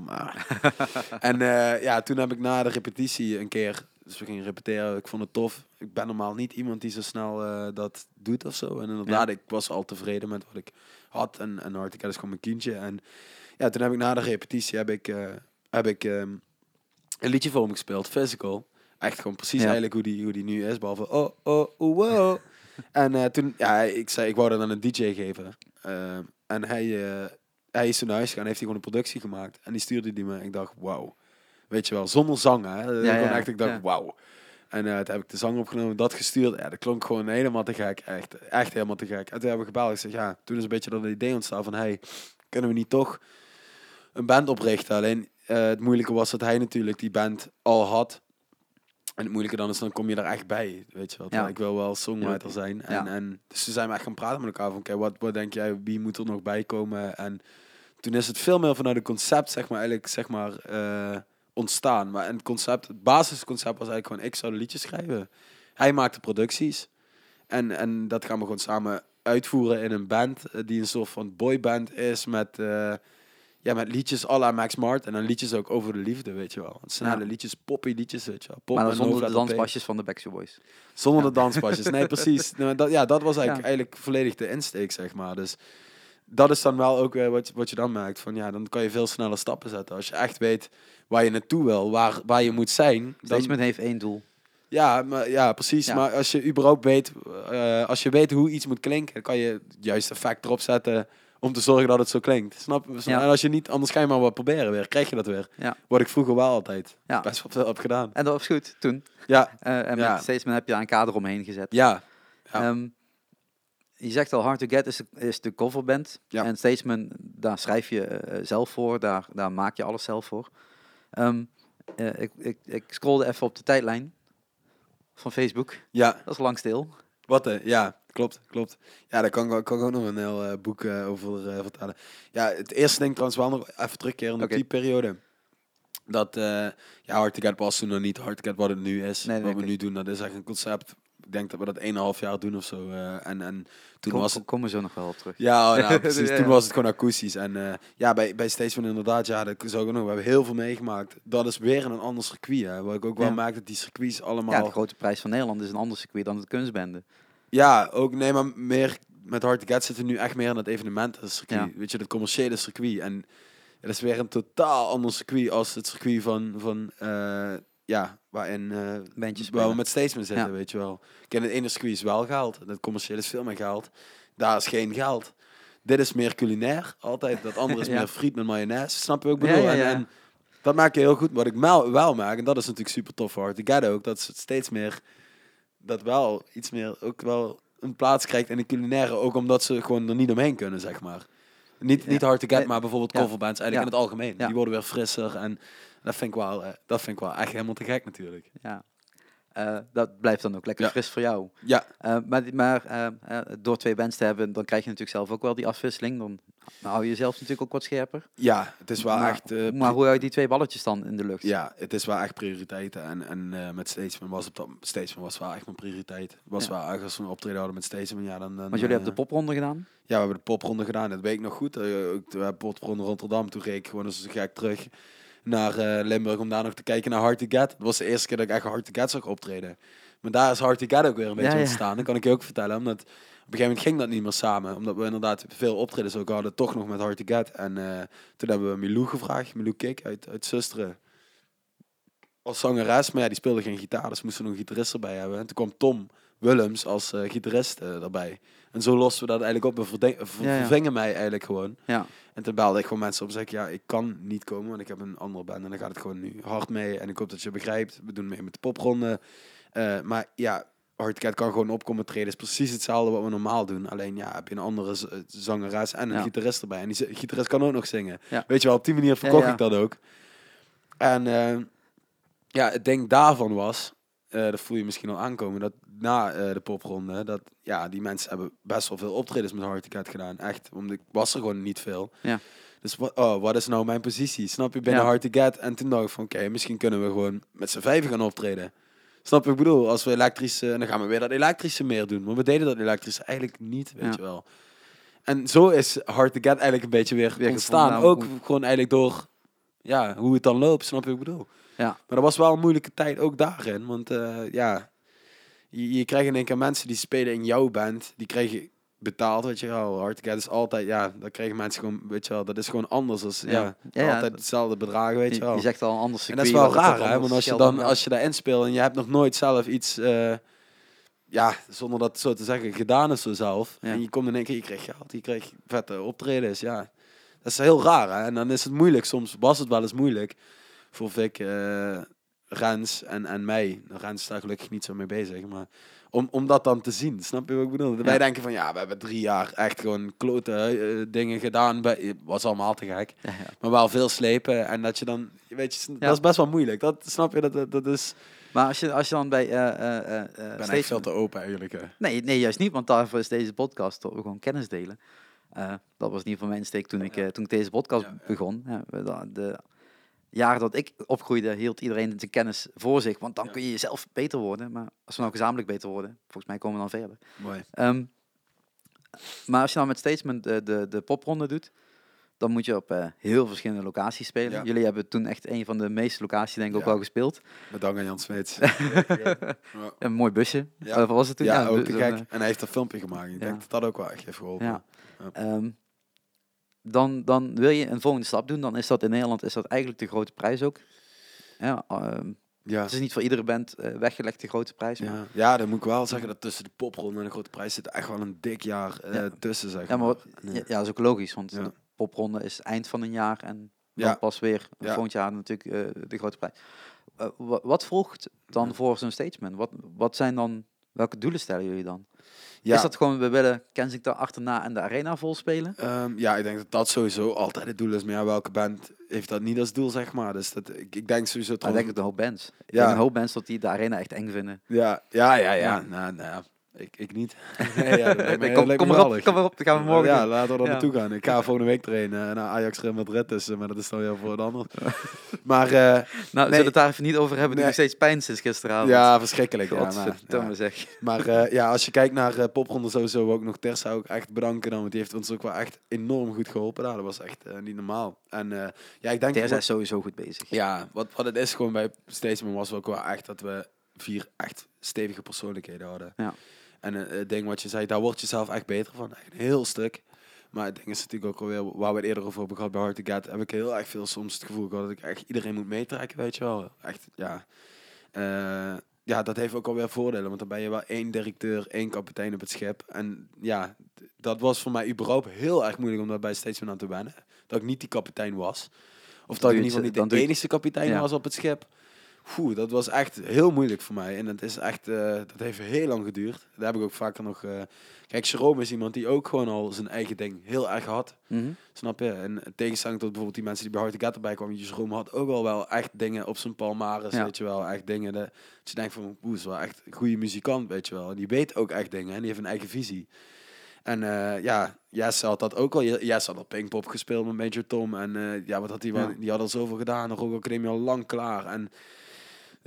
Ah. en eh, ja, toen heb ik na de repetitie een keer... Dus we gingen repeteren. Ik vond het tof. Ik ben normaal niet iemand die zo snel eh, dat doet of zo. En inderdaad, ik was al tevreden met wat ik had. En, en Hard Get is gewoon mijn kindje. En ja, toen heb ik na de repetitie heb ik, eh, heb ik ehm, een liedje voor hem gespeeld, Physical. Echt gewoon precies Ja. eigenlijk hoe die, hoe die nu is, behalve oh, oh, oh, wow. en eh, toen, ja, ik zei, ik wou dat aan een DJ geven. Ehm, en hij, eh, hij is toen naar huis gegaan, heeft hij gewoon een productie gemaakt. En die stuurde die me. Ik dacht, wauw. Weet je wel, zonder zang, hè. Ja, echt, ik dacht, wauw. En eh toen heb ik de zang opgenomen, dat gestuurd. Ja, dat klonk gewoon helemaal te gek. Echt, echt helemaal te gek. En toen hebben we gebeld. Ik zeg, ja, toen is een beetje dat idee ontstaan van, hey, kunnen we niet toch een band oprichten? Alleen eh, het moeilijke was dat hij natuurlijk die band al had. En het moeilijke dan is, dan kom je er echt bij, weet je Ja. Ik wil wel songwriter zijn. En, Ja. en dus toen zijn we echt gaan praten met elkaar van, oké, wat, wat denk jij, wie moet er nog bij komen? En toen is het veel meer vanuit het concept, zeg maar, eigenlijk, zeg maar, eh, ontstaan. Maar het concept, het basisconcept was eigenlijk gewoon, ik zou de liedjes schrijven. Hij maakte producties. En, en dat gaan we gewoon samen uitvoeren in een band, eh, die een soort van boyband is met... eh, ja, met liedjes à la Max Martin en liedjes ook over de liefde, weet je wel. Snelle Ja. liedjes, poppy liedjes, weet je wel. Pop maar dan zonder de danspasjes van de Backstreet Boys. Zonder Ja. de danspasjes. Nee, precies. Maar dat, ja, dat was eigenlijk, Ja. eigenlijk volledig de insteek, zeg maar. Dus dat is dan wel ook weer wat, je- wat je dan merkt. Van, ja, dan kan je veel sneller stappen zetten. Als je echt weet waar je naartoe wil, waar, waar je moet zijn. Dan, Statement heeft één doel. ja, maar, ja, precies. Ja. Maar als je überhaupt weet, eh, als je weet hoe iets moet klinken, dan kan je het juiste effect erop zetten om te zorgen dat het zo klinkt. Snap je? Ja. En als je niet, anders ga je maar wat proberen weer. Krijg je dat weer. Ja. Wat ik vroeger wel altijd Ja. best wel veel heb gedaan. En dat was goed toen. Ja, Eh, en met Statesman heb je daar een kader omheen gezet. ja. Ehm, je zegt al, Hard to Get is de, is de coverband. Ja. En Statesman, daar schrijf je eh, zelf voor. Daar, daar maak je alles zelf voor. Ehm, eh, ik, ik, ik scrollde even op de tijdlijn van Facebook. ja. Dat is lang stil. Wat hè? Ja, klopt, klopt. Ja, daar kan kan ik ook nog een heel eh, boek eh, over eh, vertellen. Ja, het eerste ding trouwens wel nog even terugkeren op die periode. Dat, eh ja, Hard to Get was toen nog niet Hard to Get wat het nu is. Nee, wat we nu doen, dat is echt een concept. Ik denk dat we dat 1,5 jaar doen of zo. eh, en, en toen Kom, was het... komen zo nog wel op terug. Ja, oh, nou, precies. Ja, Toen was het gewoon akoestisch. En eh, ja, bij, bij Statesman inderdaad, ja, dat ook nog. We hebben heel veel meegemaakt. Dat is weer een ander circuit, hè. Wat ik ook wel Ja. merk, dat die circuits allemaal... Ja, de grote prijs van Nederland is een ander circuit dan het kunstbende. Ja, ook nee, maar meer met Hard to Get zitten we nu echt meer in het evenementencircuit. Ja. Weet je, het commerciële circuit. En het is weer een totaal ander circuit als het circuit van, van eh, ja, waarin eh Bandjes waar we met Statesman zitten, Ja. weet je wel. Kijk, het ene circuit is wel geld. Het commerciële is veel meer geld. Daar is geen geld. Dit is meer culinair, altijd. Dat andere is Ja. meer friet met mayonaise. Snap je Ja, bedoel? ja, En, en dat maak je heel goed. Wat ik wel, wel maak, en dat is natuurlijk super tof voor Hard to Get ook, dat het steeds meer, dat wel iets meer, ook wel een plaats krijgt in de culinaire, ook omdat ze gewoon er niet omheen kunnen, zeg maar. Niet, niet Hard to Get, Nee. maar bijvoorbeeld coverbands eigenlijk in het algemeen. Die worden weer frisser en dat vind ik wel, eh, dat vind ik wel echt helemaal te gek natuurlijk. Ja. Eh, dat blijft dan ook lekker Ja. fris voor jou. Ja, Eh, maar maar door twee bands te hebben, dan krijg je natuurlijk zelf ook wel die afwisseling. Dan hou je jezelf natuurlijk ook wat scherper. ja, het is wel maar, echt... maar hoe hou je die twee balletjes dan in de lucht? Ja, het is wel echt prioriteiten. En, en met Statesman was het dat Statesman was wel echt mijn prioriteit. Was Ja. wel als we een optreden hadden met Statesman, ja dan. dan Want jullie hebben de popronde gedaan. Ja, we hebben de popronde gedaan. Dat weet ik nog goed. Eh, ook de popronde Rotterdam. Toen reed ik gewoon als een gek terug naar eh, Limburg om daar nog te kijken naar Hard to Get. Dat was de eerste keer dat ik echt Hard to Get zag optreden. Maar daar is Hard to Get ook weer een beetje Ja, ja. ontstaan. Dat kan ik je ook vertellen. Omdat op een gegeven moment ging dat niet meer samen. Omdat we inderdaad veel optredens ook hadden. Toch nog met Hard to Get. En eh, toen hebben we Milou gevraagd. Milou Kik uit, uit Zusteren. Als zangeres. Maar ja, die speelde geen gitaar. Dus moesten we nog een gitarist erbij hebben. En toen kwam Tom Willems als eh, gitarist erbij. En zo losten we dat eigenlijk op. We Ja, vervingen mij eigenlijk gewoon. Ja, En toen belde ik gewoon mensen op en zei ik, ja, ik kan niet komen, want ik heb een andere band. En dan gaat het gewoon nu hard mee. En ik hoop dat je begrijpt. We doen mee met de popronde. Eh, maar ja, Hardcat kan gewoon opkomen treden. is precies hetzelfde wat we normaal doen. Alleen ja, heb je een andere eh, zangeres en een Ja. gitarist erbij. En die gitarist kan ook nog zingen. Ja. Weet je wel, op die manier verkocht ja. ik dat ook. En eh, ja, het ding daarvan was, eh, dat voel je misschien al aankomen, dat na eh, de popronde, dat ja, die mensen hebben best wel veel optredens met Hardcat gedaan. Echt, want ik was er gewoon niet veel. Ja. Dus wat, oh, wat is nou mijn positie? Snap je, binnen Ja. Hard to Get? En toen dacht ik van, oké, misschien kunnen we gewoon met z'n vijven gaan optreden. Snap je, ik bedoel? Als we elektrische, en dan gaan we weer dat elektrische meer doen. Maar we deden dat elektrische eigenlijk niet, weet Ja. je wel. En zo is Hard to Get eigenlijk een beetje weer, Weer ontstaan. Ook gewoon eigenlijk door, ja, hoe het dan loopt, snap je ik bedoel? Ja, Maar dat was wel een moeilijke tijd ook daarin. Want eh, ja, je, je krijgt in één keer mensen die spelen in jouw band. Die krijgen betaald, weet je wel. Hardcat is altijd, ja, dan krijgen mensen gewoon, weet je wel. Dat is gewoon anders. Als, ja, Ja. Ja, ja, altijd hetzelfde bedragen, weet je wel. je zegt al een ander en dat is wel raar, hè. Want als je, dan, als je daarin speelt en je hebt nog nooit zelf iets... eh, ja, zonder dat zo te zeggen, gedaan is zo zelf. En je komt in één keer, je krijgt geld, je krijgt vette optredens, ja. Dat is heel raar, hè. En dan is het moeilijk. Soms was het wel eens moeilijk voor Vic, eh Rens en, en mij. Rens is daar gelukkig niet zo mee bezig, maar... Om, om dat dan te zien, snap je wat ik bedoel? Wij denken van, ja, we hebben drie jaar echt gewoon klote eh, dingen gedaan. Bij, was allemaal te gek. Ja, ja. Maar wel veel slepen. En dat je dan, weet je, dat is best wel moeilijk. Dat snap je, dat, dat, is... Maar als je, als je dan bij... eh Ik ben steeds- echt veel te open eigenlijk. hè. Nee, nee, juist niet, want daarvoor is deze podcast toch gewoon kennis delen. Dat was in ieder geval mijn steek toen ik, toen ik deze podcast begon. De, jaren dat ik opgroeide, hield iedereen zijn kennis voor zich, want dan Ja. kun je jezelf beter worden. Maar als we nou gezamenlijk beter worden, volgens mij komen we dan verder. Mooi. Ehm, maar als je nou met Statesman de, de, de popronde doet, dan moet je op eh, heel verschillende locaties spelen. Ja. Jullie hebben toen echt een van de meeste locaties denk ik ook wel gespeeld. Met dank aan Jan Smeets. Een mooi busje. Ja. Eh, was het toen? Ja, ook te gek. eh, En hij heeft een filmpje gemaakt. Ik denk dat dat ook wel echt heeft geholpen. Ja. Ja. Dan, dan wil je een volgende stap doen. Dan is dat in Nederland is dat eigenlijk de grote prijs ook. Ja, ehm, Ja. het is niet voor iedere band eh, weggelegd de grote prijs. Maar, ja. Ja. ja, dan moet ik wel zeggen dat tussen de popronde en de grote prijs zit echt wel een dik jaar eh, Ja. tussen, zeg maar wat, Nee. ja, dat is ook logisch. Want Ja. de popronde is eind van een jaar. En dan Ja. pas weer Ja. volgend jaar natuurlijk eh, de grote prijs. Eh, wa- wat volgt dan Ja. voor zo'n statement? Wat, wat zijn dan... Welke doelen stellen jullie dan? Ja. Is dat gewoon, we willen Kensington achterna en de arena vol spelen? Ehm, ja, ik denk dat dat sowieso altijd het doel is. Maar ja, welke band heeft dat niet als doel, zeg maar. Dus dat, ik, ik denk sowieso... Maar ik trouwens- denk dat een hoop bands. Ik Ja. denk een hoop bands dat die de arena echt eng vinden. Ja, ja, ja, ja. Ja. Nou, nou ja. Ik, ik niet. Nee, ja, Nee, kom, kom erop, geweldig. kom erop, dan gaan we morgen ja, doen. laten we er Ja. naartoe gaan. Ik ga volgende week trainen naar Ajax Real Madrid, dus, eh, maar dat is dan weer voor het ander. maar eh, Nou, we Nee. zullen het daar even niet over hebben, die nog steeds pijn sinds gisteravond. ja, verschrikkelijk. Ja, maar, Godverdomme ja. zeg. Maar eh, ja, als je kijkt naar eh popronde sowieso ook nog Tersa ook echt bedanken dan, want die heeft ons ook wel echt enorm goed geholpen daar. Dat was echt eh, niet normaal. En eh, ja, ik denk... Terza is sowieso goed bezig. Ja, wat, wat het is gewoon bij Statesman was ook wel echt dat we vier echt stevige persoonlijkheden hadden. Ja. En eh, het ding wat je zei, daar word je zelf echt beter van. Echt een heel stuk. Maar het ding is natuurlijk ook alweer, waar we het eerder over hebben gehad bij Hard to Get, heb ik heel erg veel soms het gevoel gehad dat ik echt iedereen moet meetrekken, weet je wel. Echt, ja. Eh, ja, dat heeft ook alweer voordelen, want dan ben je wel één directeur, één kapitein op het schip. En ja, dat was voor mij überhaupt heel erg moeilijk om daar bij Statesman aan te wennen. Dat ik niet die kapitein was. Of dat doe ik in je ieder geval niet de enige kapitein Ja. was op het schip. Oeh, dat was echt heel moeilijk voor mij. En het is echt, eh, dat heeft heel lang geduurd. Daar heb ik ook vaker nog... eh, Kijk, Jerome is iemand die ook gewoon al zijn eigen ding heel erg had. Mhm. Snap je? En in tegenstelling tot bijvoorbeeld die mensen die bij Hard to Get erbij kwamen. Jerome had ook al wel echt dingen op zijn palmares, Ja. weet je wel. Echt dingen dat dat je denkt van, oeh, is wel echt een goede muzikant, weet je wel. En die weet ook echt dingen en die heeft een eigen visie. En eh, ja, Jesse had dat ook al. Jesse had al Pinkpop gespeeld met Major Tom. En ja, wat had hij wel? Ja. Die had al zoveel gedaan. De Rock Academie al lang klaar. En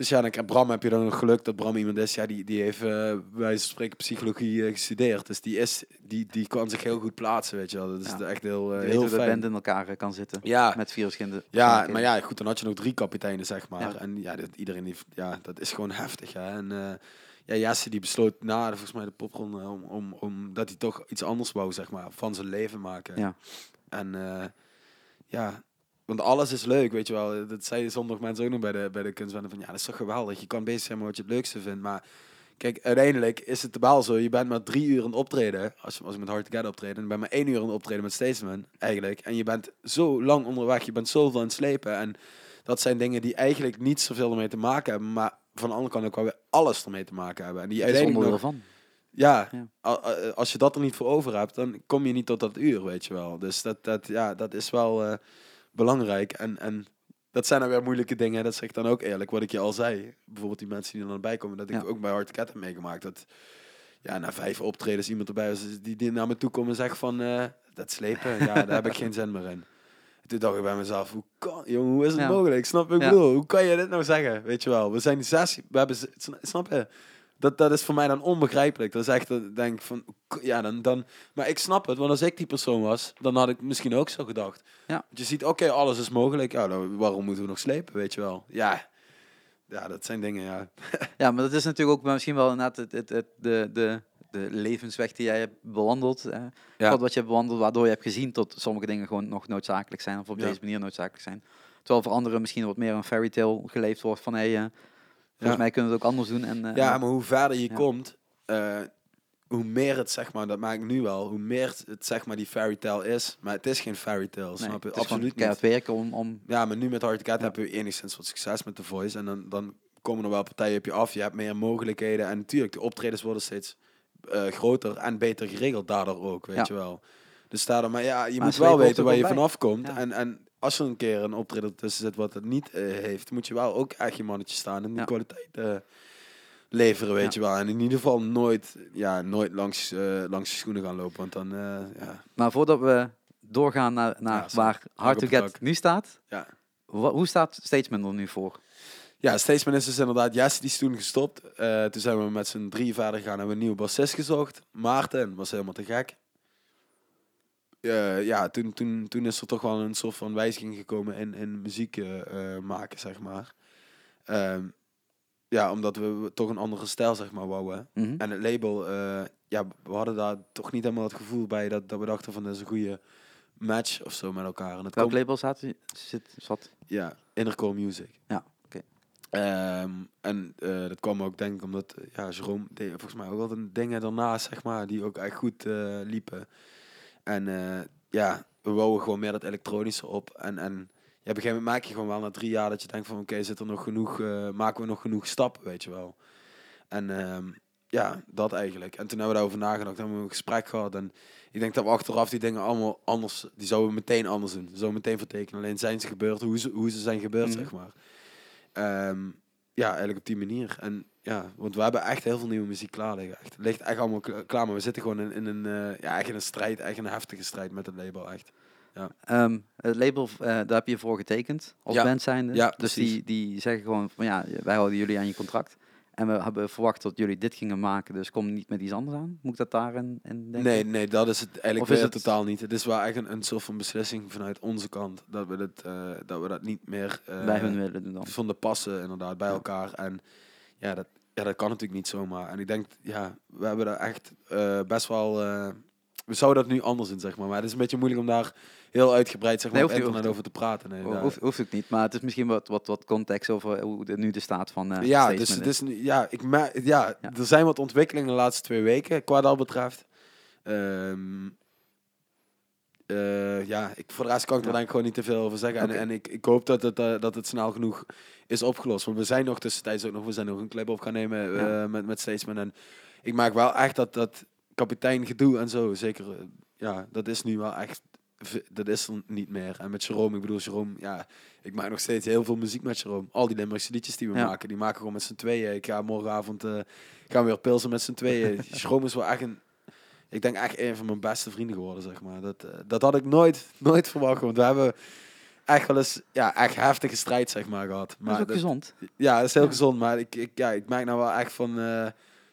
dus ja, dan, Bram heb je dan nog geluk dat Bram iemand is. Ja, die, die heeft eh bij wijze van spreken psychologie eh, gestudeerd. Dus die, is, die, die kan zich heel goed plaatsen, weet je wel. Dat is Ja. echt heel, Je heel fijn. band in elkaar kan zitten. Ja, Met vier verschillende ja, maar ja, goed, dan had je nog drie kapiteinen, zeg maar. Ja. En ja, dat, iedereen heeft, ja, dat is gewoon heftig. Hè? En ja, Jesse die besloot na volgens mij de popronde om, om, om dat hij toch iets anders wou, zeg maar, van zijn leven maken. Ja. En ja, want alles is leuk, weet je wel. Dat zei zondag mensen ook nog bij de, bij de kunstwennen van, ja, dat is toch geweldig. Je kan bezig zijn met wat je het leukste vindt, maar kijk, uiteindelijk is het wel zo. Je bent maar drie uur aan het optreden. Als, je, als ik met Hard to Get optreden. En ben maar één uur aan het optreden met Statesman. Eigenlijk. En je bent zo lang onderweg. Je bent zoveel aan het slepen. En dat zijn dingen die eigenlijk niet zoveel ermee te maken hebben. Maar van de andere kant ook wel weer alles ermee te maken hebben. En die uiteindelijk nog, van. ja, als je dat er niet voor over hebt, dan kom je niet tot dat uur, weet je wel. Dus dat, dat, ja, dat is wel eh, belangrijk. En, en dat zijn dan weer moeilijke dingen. Dat zeg ik dan ook eerlijk. Wat ik je al zei. Bijvoorbeeld die mensen die er dan bij komen. Dat ik Ja. ook bij Hard heb meegemaakt. Dat ja, na vijf optredens iemand erbij was die, die naar me toe komt en zegt van... eh, dat slepen, ja, daar heb ik geen zin meer in. Toen dacht ik bij mezelf, hoe kan, jongen, hoe is het Ja. mogelijk? Snap je ik Ja. bedoel? Hoe kan je dit nou zeggen? Weet je wel, we zijn zes, we hebben, snap je? Dat, dat is voor mij dan onbegrijpelijk. Dat is echt, dat ik denk van, ja, dan, dan... Maar ik snap het, want als ik die persoon was, dan had ik misschien ook zo gedacht. Ja. Want je ziet, oké, alles is mogelijk. Ja, dan, waarom moeten we nog slepen, weet je wel? Ja, ja dat zijn dingen, ja. Ja, maar dat is natuurlijk ook misschien wel inderdaad het, het, het, de, de, de levensweg die jij hebt bewandeld. eh, Ja. Wat, je hebt bewandeld, waardoor je hebt gezien dat sommige dingen gewoon nog noodzakelijk zijn. Of op Ja. deze manier noodzakelijk zijn. Terwijl voor anderen misschien wat meer een fairy tale geleefd wordt van... Hey, eh, volgens mij kunnen we het ook anders doen. En, eh, Ja, maar hoe verder je komt, eh, hoe meer het zeg maar, dat maak ik nu wel, hoe meer het zeg maar die fairy tale is. Maar het is geen fairy tale, nee, snap je? het Absoluut niet. keihard werken om... om Ja, maar nu met Hard Ja. hebben we enigszins wat succes met The Voice. En dan, dan komen er wel partijen op je af. Je hebt meer mogelijkheden. En natuurlijk, de optredens worden steeds eh, groter en beter geregeld daardoor ook, weet Ja. je wel. Dus daardoor, maar ja, je Maar moet wel weten waar je vanaf komt. Ja. En, en als er een keer een optreden tussen zit wat het niet eh, heeft, moet je wel ook echt je mannetje staan en die Ja. kwaliteit eh, leveren, weet Ja. je wel. En in ieder geval nooit, ja, nooit langs, eh, langs je schoenen gaan lopen, want dan, ja. Maar voordat we doorgaan naar, naar Ja, waar Hard to de Get nu staat... Ja. hoe staat Statesman er nu voor? Ja, Statesman is dus inderdaad, Jesse die is toen gestopt. Toen zijn we met z'n drie verder gegaan, hebben we een nieuwe bassist gezocht. Maarten was helemaal te gek. Eh, ja, toen, toen, toen is er toch wel een soort van wijziging gekomen in, in muziek eh, eh, maken, zeg maar. Ehm, ja, omdat we toch een andere stijl, zeg maar, wouden. Mhm. En het label, ja, we hadden daar toch niet helemaal het gevoel bij dat, dat we dachten van, dat is een goede match of zo met elkaar. En het Welk label zat, zit, zat? ja, Intercore Music. Ja, oké. Ehm, en dat kwam ook denk ik omdat ja, Jerome deed volgens mij ook wel een dingen daarnaast, zeg maar, die ook echt goed liepen. En eh, ja, we wouden gewoon meer dat elektronische op. En, en ja, op een gegeven moment maak je gewoon wel na drie jaar dat je denkt van oké, zit er nog genoeg, eh, maken we nog genoeg stappen, weet je wel. En ehm, ja, dat eigenlijk. En toen hebben we daarover nagedacht, hebben we een gesprek gehad. En ik denk dat we achteraf die dingen allemaal anders, die zouden we meteen anders doen. Zo meteen vertekenen. Alleen zijn ze gebeurd, hoe ze, hoe ze zijn gebeurd, Mhm. zeg maar. Ehm, ja, eigenlijk op die manier. En ja, want we hebben echt heel veel nieuwe muziek klaar liggen. Echt, het ligt echt allemaal kla- klaar, maar we zitten gewoon in, in een, eh, ja, echt in een strijd, echt een heftige strijd met het label, echt. Ehm, het label, eh, daar heb je voor getekend als Ja. band zijnde. Ja, dus die, die zeggen gewoon van ja, wij houden jullie aan je contract. En we hebben verwacht dat jullie dit gingen maken, dus kom niet met iets anders aan. Moet ik dat daarin in denken? Nee, nee, dat is het eigenlijk Of is het- totaal niet. Het is wel echt een, een soort van beslissing vanuit onze kant dat we, dit, eh, dat, we dat niet meer eh, Bij hun willen doen dan. vonden passen inderdaad bij Ja. elkaar. En ja dat, ja, dat kan natuurlijk niet zomaar. En ik denk, ja, we hebben daar echt eh, best wel... eh, we zouden dat nu anders doen, zeg maar. Maar het is een beetje moeilijk om daar heel uitgebreid zeg maar, Nee, op internet over te praten. Nee, hoeft, hoeft ook niet, maar het is misschien wat, wat, wat context over hoe de, nu de staat van eh ja, dus het is. nu, ja, ik ja, Ja. er zijn wat ontwikkelingen de laatste twee weken, qua dat betreft. Ehm, eh, ja, ik, voor de rest kan ik er Ja. denk ik gewoon niet te veel over zeggen. En, en ik, ik hoop dat het, eh, dat het snel genoeg is opgelost. Want we zijn nog tussentijds ook nog, we zijn nog een clip op gaan nemen eh, Ja. met, met Statesman. En ik maak wel echt dat, dat kapitein gedoe en zo, zeker, eh, ja, dat is nu wel echt, dat is er niet meer. En met Jerome, ik bedoel, Jerome, ja, ik maak nog steeds heel veel muziek met Jerome. Al die Limburgse liedjes die we Ja. maken, die maken we gewoon met z'n tweeën. Ik ga morgenavond, eh gaan we weer pilsen met z'n tweeën. Jerome is wel echt een, ik denk echt een van mijn beste vrienden geworden, zeg maar. Dat, eh, dat had ik nooit, nooit verwacht, want we hebben echt wel eens, ja, echt heftige strijd, zeg maar, gehad. dat Maar is ook dat- gezond. ja, dat is heel Ja. gezond, maar ik, ik, ja, ik merk nou wel echt van, eh,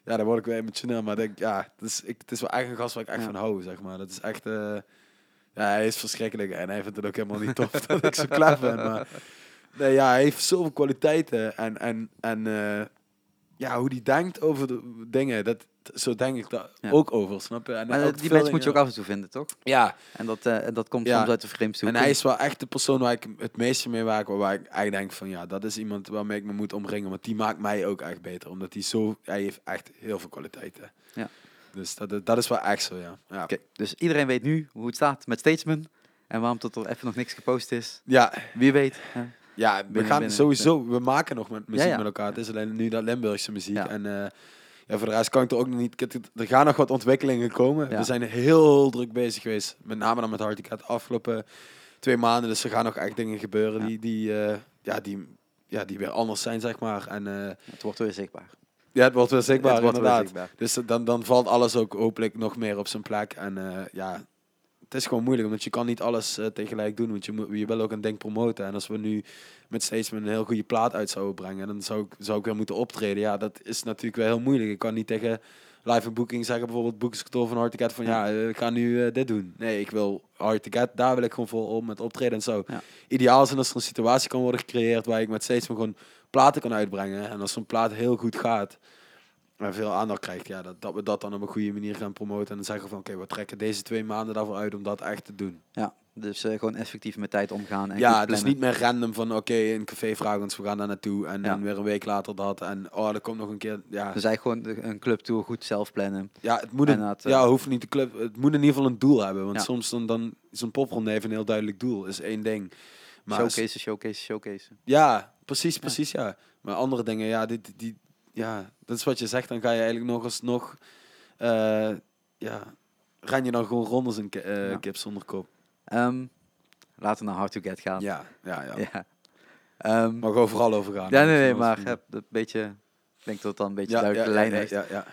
ja, daar word ik weer emotioneel, maar denk, ja, het is, ik, het is wel echt een gast waar ik echt Ja. van hou, zeg maar. Dat is echt, eh, ja, hij is verschrikkelijk en hij vindt het ook helemaal niet tof dat ik zo klaar ben, maar nee, ja, hij heeft zoveel kwaliteiten en, en, en ja, hoe die denkt over de dingen, dat, zo denk ik daar Ja. ook over, snap je? En Maar eh, die mensen moet je ook dingen- af en toe vinden, toch? Ja, En dat, eh, en dat komt Ja. soms uit de toe. en hij is wel echt de persoon waar ik het meeste mee werk, waar ik eigenlijk denk van ja, dat is iemand waarmee ik me moet omringen, want die maakt mij ook echt beter, omdat hij zo, hij heeft echt heel veel kwaliteiten. Ja. Dus dat, dat is wel echt zo, ja. Ja, Oké, dus iedereen weet nu hoe het staat met Statesman. En waarom tot er even nog niks gepost is. ja, Wie weet. hè? Ja, we Binnen- gaan binnen- sowieso, we maken nog met muziek met elkaar. Het is alleen nu dat Limburgse muziek. En eh, ja, voor de rest kan ik er ook nog niet. Er gaan nog wat ontwikkelingen komen. We zijn heel druk bezig geweest. Met name dan met Hardy Cat de afgelopen twee maanden. Dus er gaan nog echt dingen gebeuren die, die, eh, ja, die, ja, die weer anders zijn, zeg maar. En eh, Het wordt weer zichtbaar. ja, het wordt weer zichtbaar, Het wordt weer inderdaad. zichtbaar. Dus dan, dan valt alles ook hopelijk nog meer op zijn plek. En ja, het is gewoon moeilijk, want je kan niet alles eh, tegelijk doen. Want je, moet, je wil ook een ding promoten. En als we nu met steeds met een heel goede plaat uit zouden brengen, dan zou ik, zou ik weer moeten optreden. Ja, dat is natuurlijk wel heel moeilijk. Ik kan niet tegen live booking zeggen, bijvoorbeeld boekingskantoor van Hard to Get, van ja, eh, ik ga nu eh, dit doen. Nee, ik wil Hard to Get, daar wil ik gewoon vol op met optreden en zo. Ja. Ideaal is als er een situatie kan worden gecreëerd waar ik met steeds gewoon platen kan uitbrengen. En als zo'n plaat heel goed gaat, en veel aandacht krijgt, ja, dat, dat we dat dan op een goede manier gaan promoten. En dan zeggen van, oké, we trekken deze twee maanden daarvoor uit om dat echt te doen. Ja, dus eh, gewoon effectief met tijd omgaan. En ja, dus niet meer random van, oké, een café vragen ons, we gaan daar naartoe. En Ja. dan weer een week later dat. En oh, er komt nog een keer, ja. Dus eigenlijk gewoon een clubtour goed zelf plannen. ja, het moet, een, eh, ja, hoeft niet de club, het moet in ieder geval een doel hebben. Want Ja. soms dan, dan zo'n popronde heeft een heel duidelijk doel, is één ding. Maar showcase, showcase, showcase. Ja, precies, precies, ja. Maar andere dingen, ja, dit, die, ja, dat is wat je zegt. Dan ga je eigenlijk nog eens nog, eh, ja, ren je dan gewoon rond als een eh, Ja. kip zonder kop. Ehm, laten we naar Hard to Get gaan. Ja, ja, ja. Ja. Ehm, Mag overal over gaan. ja, nee, nee, maar heb een beetje, ik denk dat het dan een beetje ja, duidelijke ja, lijn heeft. ja, ja.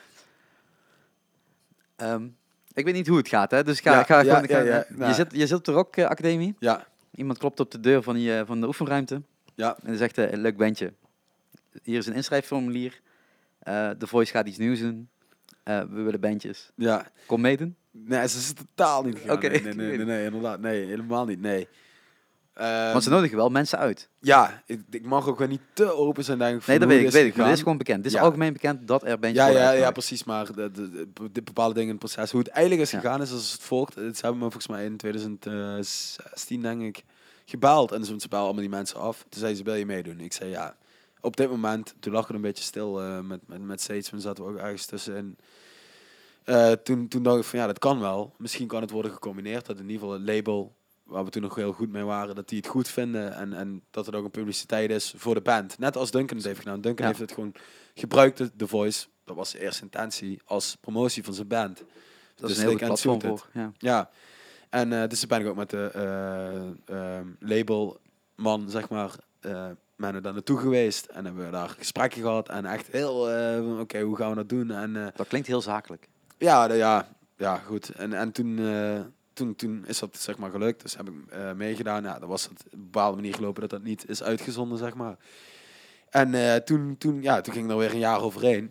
Ehm, ik weet niet hoe het gaat, hè? dus ga, ga gewoon... ga- je, zit, je zit op de Rock eh, Academie. Ja, Iemand klopt op de deur van, die, van de oefenruimte. ja, En die zegt, eh, leuk bandje. Hier is een inschrijfformulier. Eh The Voice gaat iets nieuws doen. Eh, we willen bandjes. ja. Kom meedoen. Nee, ze is totaal niet gegaan. Oké. Nee, nee, nee, nee, nee, inderdaad. Nee, helemaal niet. Nee. Ehm, Want ze nodigen wel mensen uit. ja, ik, ik mag ook wel niet te open zijn, denk ik. Nee, dat weet ik. het Weet ik maar dit is gewoon bekend. Dit is Ja. algemeen bekend dat er bandjes Ja, worden ja, ja, uitgenodigd. precies. Maar de, de, de- de bepaalde dingen in het proces. Hoe het eigenlijk is Ja. gegaan is als het volgt. Het hebben me volgens mij in 2016, denk ik, gebeld. En ze bellen allemaal die mensen af. Toen zei ze, wil je meedoen? Ik zei ja. Op dit moment, toen lag het een beetje stil eh, met, met, met Statesman, zaten we ook ergens tussenin. Eh, toen, toen dacht ik van ja, dat kan wel. Misschien kan het worden gecombineerd. Dat in ieder geval het label, waar we toen nog heel goed mee waren, dat die het goed vinden. En, en dat het ook een publiciteit is voor de band. Net als Duncan het heeft gedaan. Duncan Ja. heeft het gewoon gebruikt, de- The Voice. Dat was de eerste intentie als promotie van zijn band. Dat Dus is een heel goed can platform voor. Ja. Ja, en eh, dus ben ik ook met de ehm, labelman, zeg maar, ben er daar naartoe geweest. En hebben we daar gesprekken gehad. En echt heel, van, oké, hoe gaan we dat doen? En eh, Dat klinkt heel zakelijk. ja, de- ja, ja, goed. En, en toen, eh, toen, toen is dat zeg maar gelukt. Dus heb ik meegedaan. Ja, dan was het op een bepaalde manier gelopen dat dat niet is uitgezonden, zeg maar. En toen, toen, ja, toen ging er weer een jaar overheen.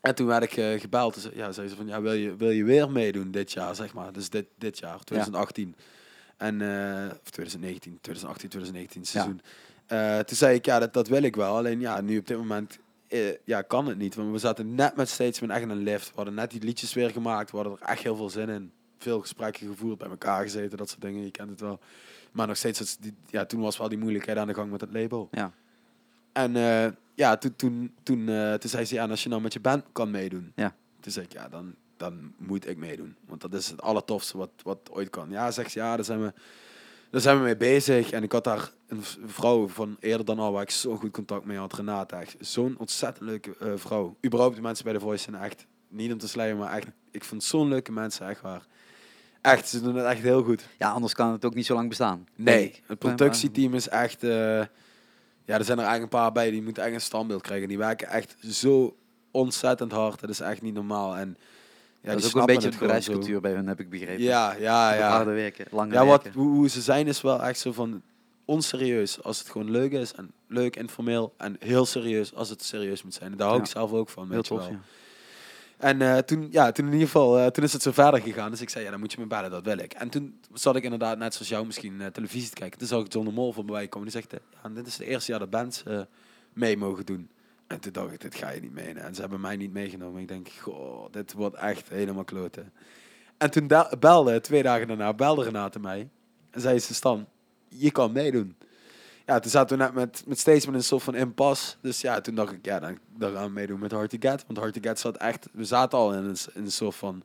En toen werd ik gebeld. Dus, ja, zei ze van, ja, wil je, wil je weer meedoen dit jaar, zeg maar. Dus dit, dit jaar, 2018. En, of 2019, 2018, 2019 seizoen. Eh, toen zei ik, ja, dat, dat wil ik wel. Alleen ja, nu op dit moment eh, ja, kan het niet. Want we zaten net met steeds echt in een lift. We hadden net die liedjes weer gemaakt. We hadden er echt heel veel zin in. Veel gesprekken gevoerd, bij elkaar gezeten, dat soort dingen. Je kent het wel. Maar nog steeds, dat- die, ja, toen was wel die moeilijkheid aan de gang met het label. Ja. En eh, ja, toen, toen, toen, toen zei ze, ja, als je nou met je band kan meedoen. Ja. Toen zei ik, ja, dan, dan moet ik meedoen. Want dat is het allertofste wat, wat ooit kan. Ja, zegt ze, ja, daar zijn we, daar zijn we mee bezig. En ik had daar een vrouw van eerder dan al, waar ik zo goed contact mee had, Renate. Echt zo'n ontzettend leuke eh, vrouw. Überhaupt de mensen bij de Voice zijn echt, niet om te slijmen, maar echt, ik vind zo'n leuke mensen, echt waar. Echt, ze doen het echt heel goed. ja, anders kan het ook niet zo lang bestaan. Nee, het productieteam is echt. eh, ja, er zijn er eigenlijk een paar bij die moeten echt een standbeeld krijgen. Die werken echt zo ontzettend hard. Dat is echt niet normaal. En ja, dat is ook een beetje het bedrijfscultuur bij hun, heb ik begrepen. Ja, ja, ja. Harde werken, langer Ja, wat, werken. hoe, ze zijn is wel echt zo van onserieus als het gewoon leuk is. En leuk, informeel. En heel serieus als het serieus moet zijn. En daar hou Ja. ik zelf ook van. Heel tof, wel. ja. En eh, toen, ja, toen in ieder geval, eh, toen is het zo verder gegaan. Dus ik zei, ja, dan moet je me bellen, dat wil ik. En toen zat ik inderdaad, net zoals jou misschien, eh, televisie te kijken. Toen zag ik John de Mol voorbij komen. Die zegt, ja, dit is het eerste jaar dat bands mee mogen doen. En toen dacht ik, dit ga je niet meenemen. En ze hebben mij niet meegenomen. Ik denk, goh, dit wordt echt helemaal kloten. En toen belde, twee dagen daarna, belde Renate mij. En zei ze, Stan, je kan meedoen. Ja, toen zaten we net met, met steeds met een soort van impasse. Dus ja, toen dacht ik, ja, dan, dan gaan we meedoen met Hard to Get. Want Hard to Get zat echt, we zaten al in een, in een soort van,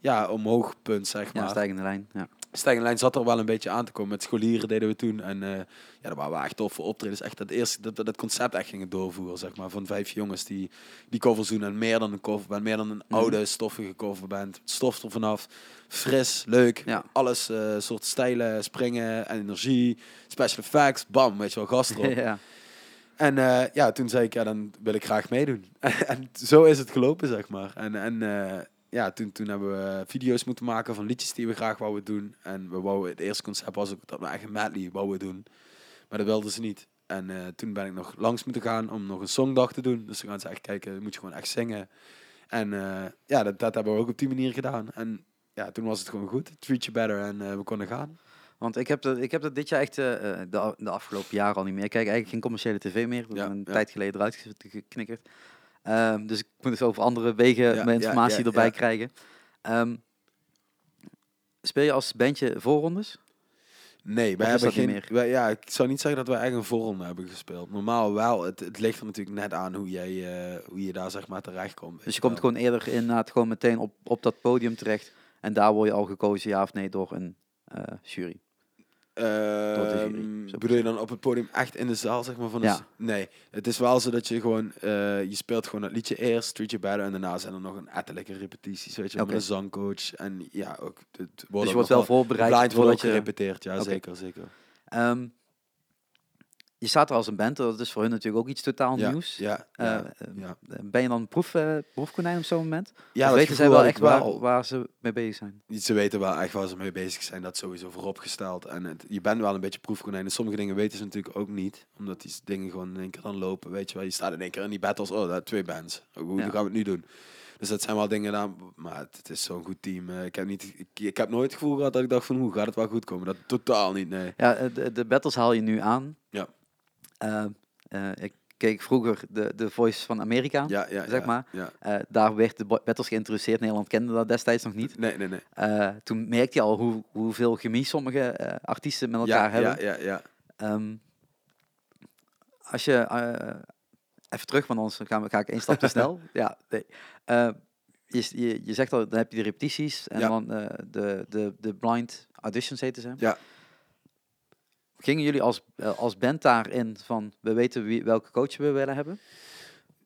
ja, omhoogpunt, zeg Ja, maar. stijgende lijn. Ja. Stijgenlijn zat er wel een beetje aan te komen. Met scholieren deden we toen. En eh, ja, dat waren echt toffe optredens. Echt dat eerste, dat, dat, concept echt gingen doorvoeren, zeg maar. Van vijf jongens die, die covers doen. En meer dan een coverband. Meer dan een Mhm. oude, stoffige coverband. Stof er vanaf. Fris, leuk. Ja. Alles, eh soort stijlen, springen, energie, special effects. Bam, weet je wel, gast erop. ja. En eh, ja, toen zei ik, ja, dan wil ik graag meedoen. en zo is het gelopen, zeg maar. En, en ja, toen, toen hebben we video's moeten maken van liedjes die we graag wouden doen. En we wouden, het eerste concept was ook dat we eigen medley wouden doen. Maar dat wilden ze niet. En eh, toen ben ik nog langs moeten gaan om nog een songdag te doen. Dus we gaan ze echt kijken, moet je gewoon echt zingen. En eh, ja, dat, dat hebben we ook op die manier gedaan. En ja, toen was het gewoon goed. Treat you better en eh, we konden gaan. Want ik heb, dat, ik heb dat dit jaar echt de, de afgelopen jaren al niet meer. Ik kijk eigenlijk geen commerciële tv meer. Dat Ja, een ja. tijd geleden eruit geknikkerd. Ehm, dus ik moet dus over andere wegen Ja, mijn informatie ja, erbij krijgen. Ehm, speel je als bandje voorrondes? Nee, wij hebben geen. Wij, ja, ik zou niet zeggen dat wij echt een voorronde hebben gespeeld. Normaal wel. Het, het ligt er natuurlijk net aan hoe, jij, eh, hoe je daar zeg maar terecht komt. Dus je komt gewoon eerder inderdaad gewoon meteen op, op dat podium terecht. En daar word je al gekozen, ja of nee, door een eh, jury. Bedoel je dan op het podium echt in de zaal, zeg maar? Van Ja. nee, het is wel zo dat je gewoon, eh, je speelt gewoon het liedje eerst, Treat You Better, en daarna zijn er nog een ettelijke repetities, weet je, met een zangcoach. En ja, ook, het wordt Dus je wordt wel voorbereid. voordat je, gerepeteerd, ja, zeker, zeker. Ehm, je staat er als een band, dat is voor hun natuurlijk ook iets totaal Ja, nieuws. ja, Eh, ja, eh, ja. Ben je dan proef, eh, proefkonijn op zo'n moment? Ja, of weten zij wel echt waar, wel. waar ze mee bezig zijn? Ze weten wel echt waar ze mee bezig zijn. Dat is sowieso vooropgesteld. En het, je bent wel een beetje proefkonijn. En sommige dingen weten ze natuurlijk ook niet. Omdat die dingen gewoon in één keer dan lopen. Weet je wel. Je staat in één keer in die battles. Oh, dat twee bands. Oh, Hoe gaan we het nu doen? Dus dat zijn wel dingen dan. Maar het, het is zo'n goed team. Ik heb, niet, ik, ik heb nooit het gevoel gehad dat ik dacht van hoe gaat het wel goed komen. Dat totaal niet, nee. Ja, de, de battles haal je nu aan. Ja. Eh, eh, ik keek vroeger de, de Voice van Amerika. Ja, ja, Zeg maar. Ja. Eh, daar werd de battles geïntroduceerd. Nederland kende dat destijds nog niet. Nee, nee, nee. Eh, toen merkte je al hoe, hoeveel chemie sommige artiesten met elkaar hebben. ja, ja, ja. Ehm, als je even terug, want anders gaan we, ga ik één stap te snel. Ja, nee. Je, je, je zegt al, dan heb je de repetities en dan de, de, de blind auditions heten ze. Ja. Gingen jullie als, eh, als band daarin van, we weten wie, welke coach we willen hebben?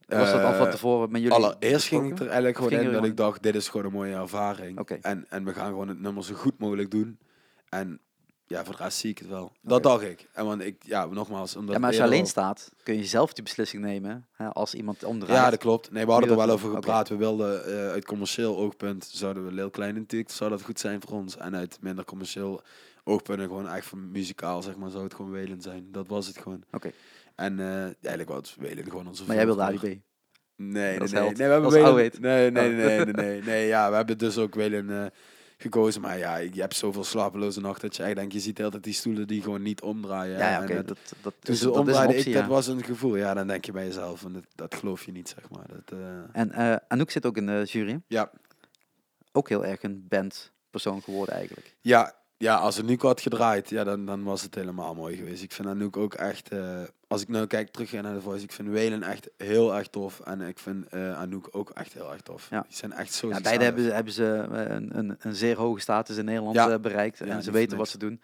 Was dat al van Eh, tevoren met jullie Allereerst ging ik er eigenlijk gewoon in dat ik dacht, dit is gewoon een mooie ervaring. En, en we gaan gewoon het nummer zo goed mogelijk doen. En ja, voor de rest zie ik het wel. Dat dacht ik. En want ik, ja, nogmaals, omdat Ja, maar als je alleen al- staat, kun je zelf die beslissing nemen. Hè, als iemand omdraait. Ja, dat klopt. Nee, we hadden er wel over gepraat. We wilden eh, uit commercieel oogpunt, zouden we heel klein natuurlijk, zou dat goed zijn voor ons. En uit minder commercieel oogpunt, en gewoon echt van muzikaal, zeg maar, zou het gewoon Welen zijn. Dat was het gewoon. Oké. En eh, eigenlijk was Welen gewoon onze Maar jij wilde. ADB. Nee, nee, nee. held. nee we hebben Welen, nee, nee, Oh. nee, nee, nee, nee. Ja, we hebben dus ook Welen eh, gekozen. Maar ja, je hebt zoveel slapeloze nachten dat je echt denkt, je ziet altijd die stoelen die gewoon niet omdraaien. Ja, ja En oké. dat, dat, toen is, ze dat is een omdraaiden, ik, dat was een gevoel. Ja, dan denk je bij jezelf, van, dat, dat geloof je niet, zeg maar. Dat, eh, En eh, Anouk zit ook in de jury. ja, Ook heel erg een bandpersoon geworden eigenlijk. Ja, ja, als het nu had gedraaid, ja, dan, dan was het helemaal mooi geweest. Ik vind Anouk ook echt, eh, als ik nou kijk terug naar de Voice, ik vind Welen echt heel erg tof. En ik vind eh Anouk ook echt heel erg tof. Ja. Die zijn echt zo Ja, beide hebben, hebben ze eh, een, een, een zeer hoge status in Nederland Ja. bereikt. En ze weten wat ze doen.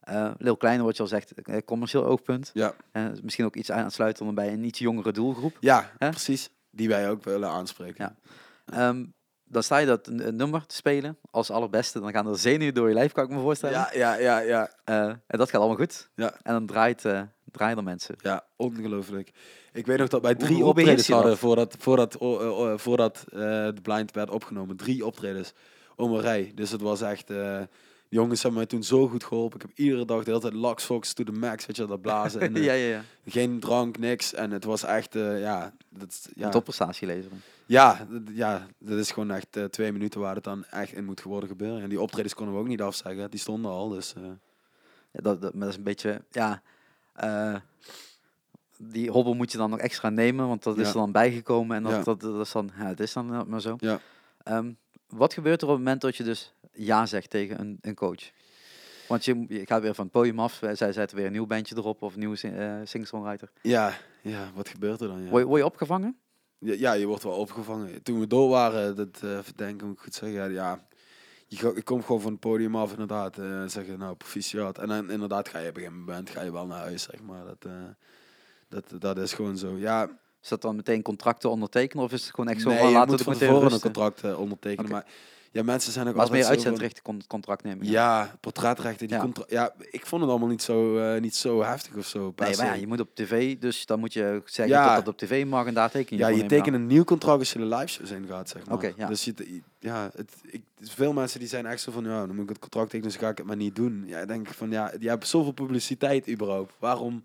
Eh Leeuw Kleine, wat je al zegt, commercieel oogpunt. Ja, misschien ook iets aansluitend bij een iets jongere doelgroep. ja precies. Die wij ook willen aanspreken. Ja. Ehm, dan sta je dat nummer te spelen als allerbeste. Dan gaan er zenuwen door je lijf, kan ik me voorstellen. ja, ja, ja, ja. Eh, en dat gaat allemaal goed. Ja. En dan draait, eh draaien er mensen. Ja, ongelooflijk. Ik weet nog dat wij drie hoe optredens hadden dat? voordat, voordat, voordat eh, de blind werd opgenomen. Drie optredens om een rij. Dus het was echt... eh, jongens hebben mij toen zo goed geholpen. Ik heb iedere dag de hele tijd Lux Fox to the max, weet je, dat blazen. En, eh, ja, ja, ja. Geen drank, niks. En het was echt, eh, ja... Dat, ja, Een topprestatie leveren. Ja, ja, dat is gewoon echt eh, twee minuten waar het dan echt in moet worden gebeuren. En die optredens konden we ook niet afzeggen. Die stonden al, dus... eh, Ja, dat, dat, maar dat is een beetje, ja, eh, die hobbel moet je dan nog extra nemen, want dat is er dan bijgekomen en dat, Ja. dat, dat is dan, ja, het is dan maar zo. Ja. Ehm, wat gebeurt er op het moment dat je dus ja zegt tegen een, een coach? Want je, je gaat weer van het podium af, zij zetten weer een nieuw bandje erop of een nieuwe sing- singer-songwriter. Ja, ja, wat gebeurt er dan? Ja. Word, je- word je opgevangen? Ja, ja, je wordt wel opgevangen. Toen we door waren, dat uh, denk ik, moet ik goed zeggen, ja, je, komt gewoon van het podium af inderdaad, eh zeggen nou proficiat. En dan inderdaad ga je op een gegeven moment ga je wel naar huis, zeg maar. Dat, eh, dat, dat is gewoon zo. Ja, Is dat dan meteen contracten ondertekenen of is het gewoon echt zo nee, van je laten moet we van het meteen tevoren een contract eh, ondertekenen. Maar ja, mensen zijn ook Maar meer zo van- uitzendrechten con- contract nemen. Ja, portretrechten. Die Ja. contra- ja, ik vond het allemaal niet zo, eh, niet zo heftig of zo. Nee, maar ja, je moet op tv, dus dan moet je zeggen Ja. dat dat op tv mag en daar teken je Ja, je ik tekent een nieuw contract als je de live shows in gaat, zeg maar. Oké, ja. Dus je, ja, het, ik, veel mensen die zijn echt zo van, ja, dan moet ik het contract tekenen, dus ga ik het maar niet doen. Ja, ik denk van, ja, die hebben zoveel publiciteit überhaupt. Waarom?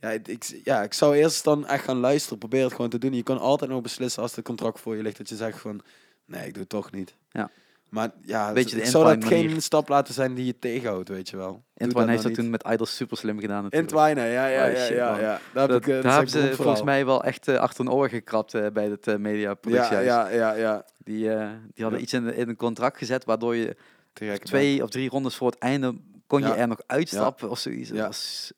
Ja, ik, ja, ik zou eerst dan echt gaan luisteren, probeer het gewoon te doen. Je kan altijd nog beslissen als het contract voor je ligt, dat je zegt van, nee, ik doe het toch niet. Ja. Maar ja, Beetje de zou dat Entwine geen manier. stap laten zijn die je tegenhoudt, weet je wel. Doe Entwine heeft dat nou toen met Idols super slim gedaan natuurlijk. Entwine, ja, ja, Oh, ja, shit, ja, man. ja. Daar heb Dat, ik, eh, dat daar is hebben een ze volgens verhaal. mij wel echt eh, achter een oor gekrapt eh, bij het uh, Ja, mediaproductiehuis. ja, ja, ja. Die, eh, die hadden Ja. iets in, de- in een contract gezet waardoor je Te twee of drie rondes voor het einde kon je er nog uitstappen of zoiets. Dat Ja. was-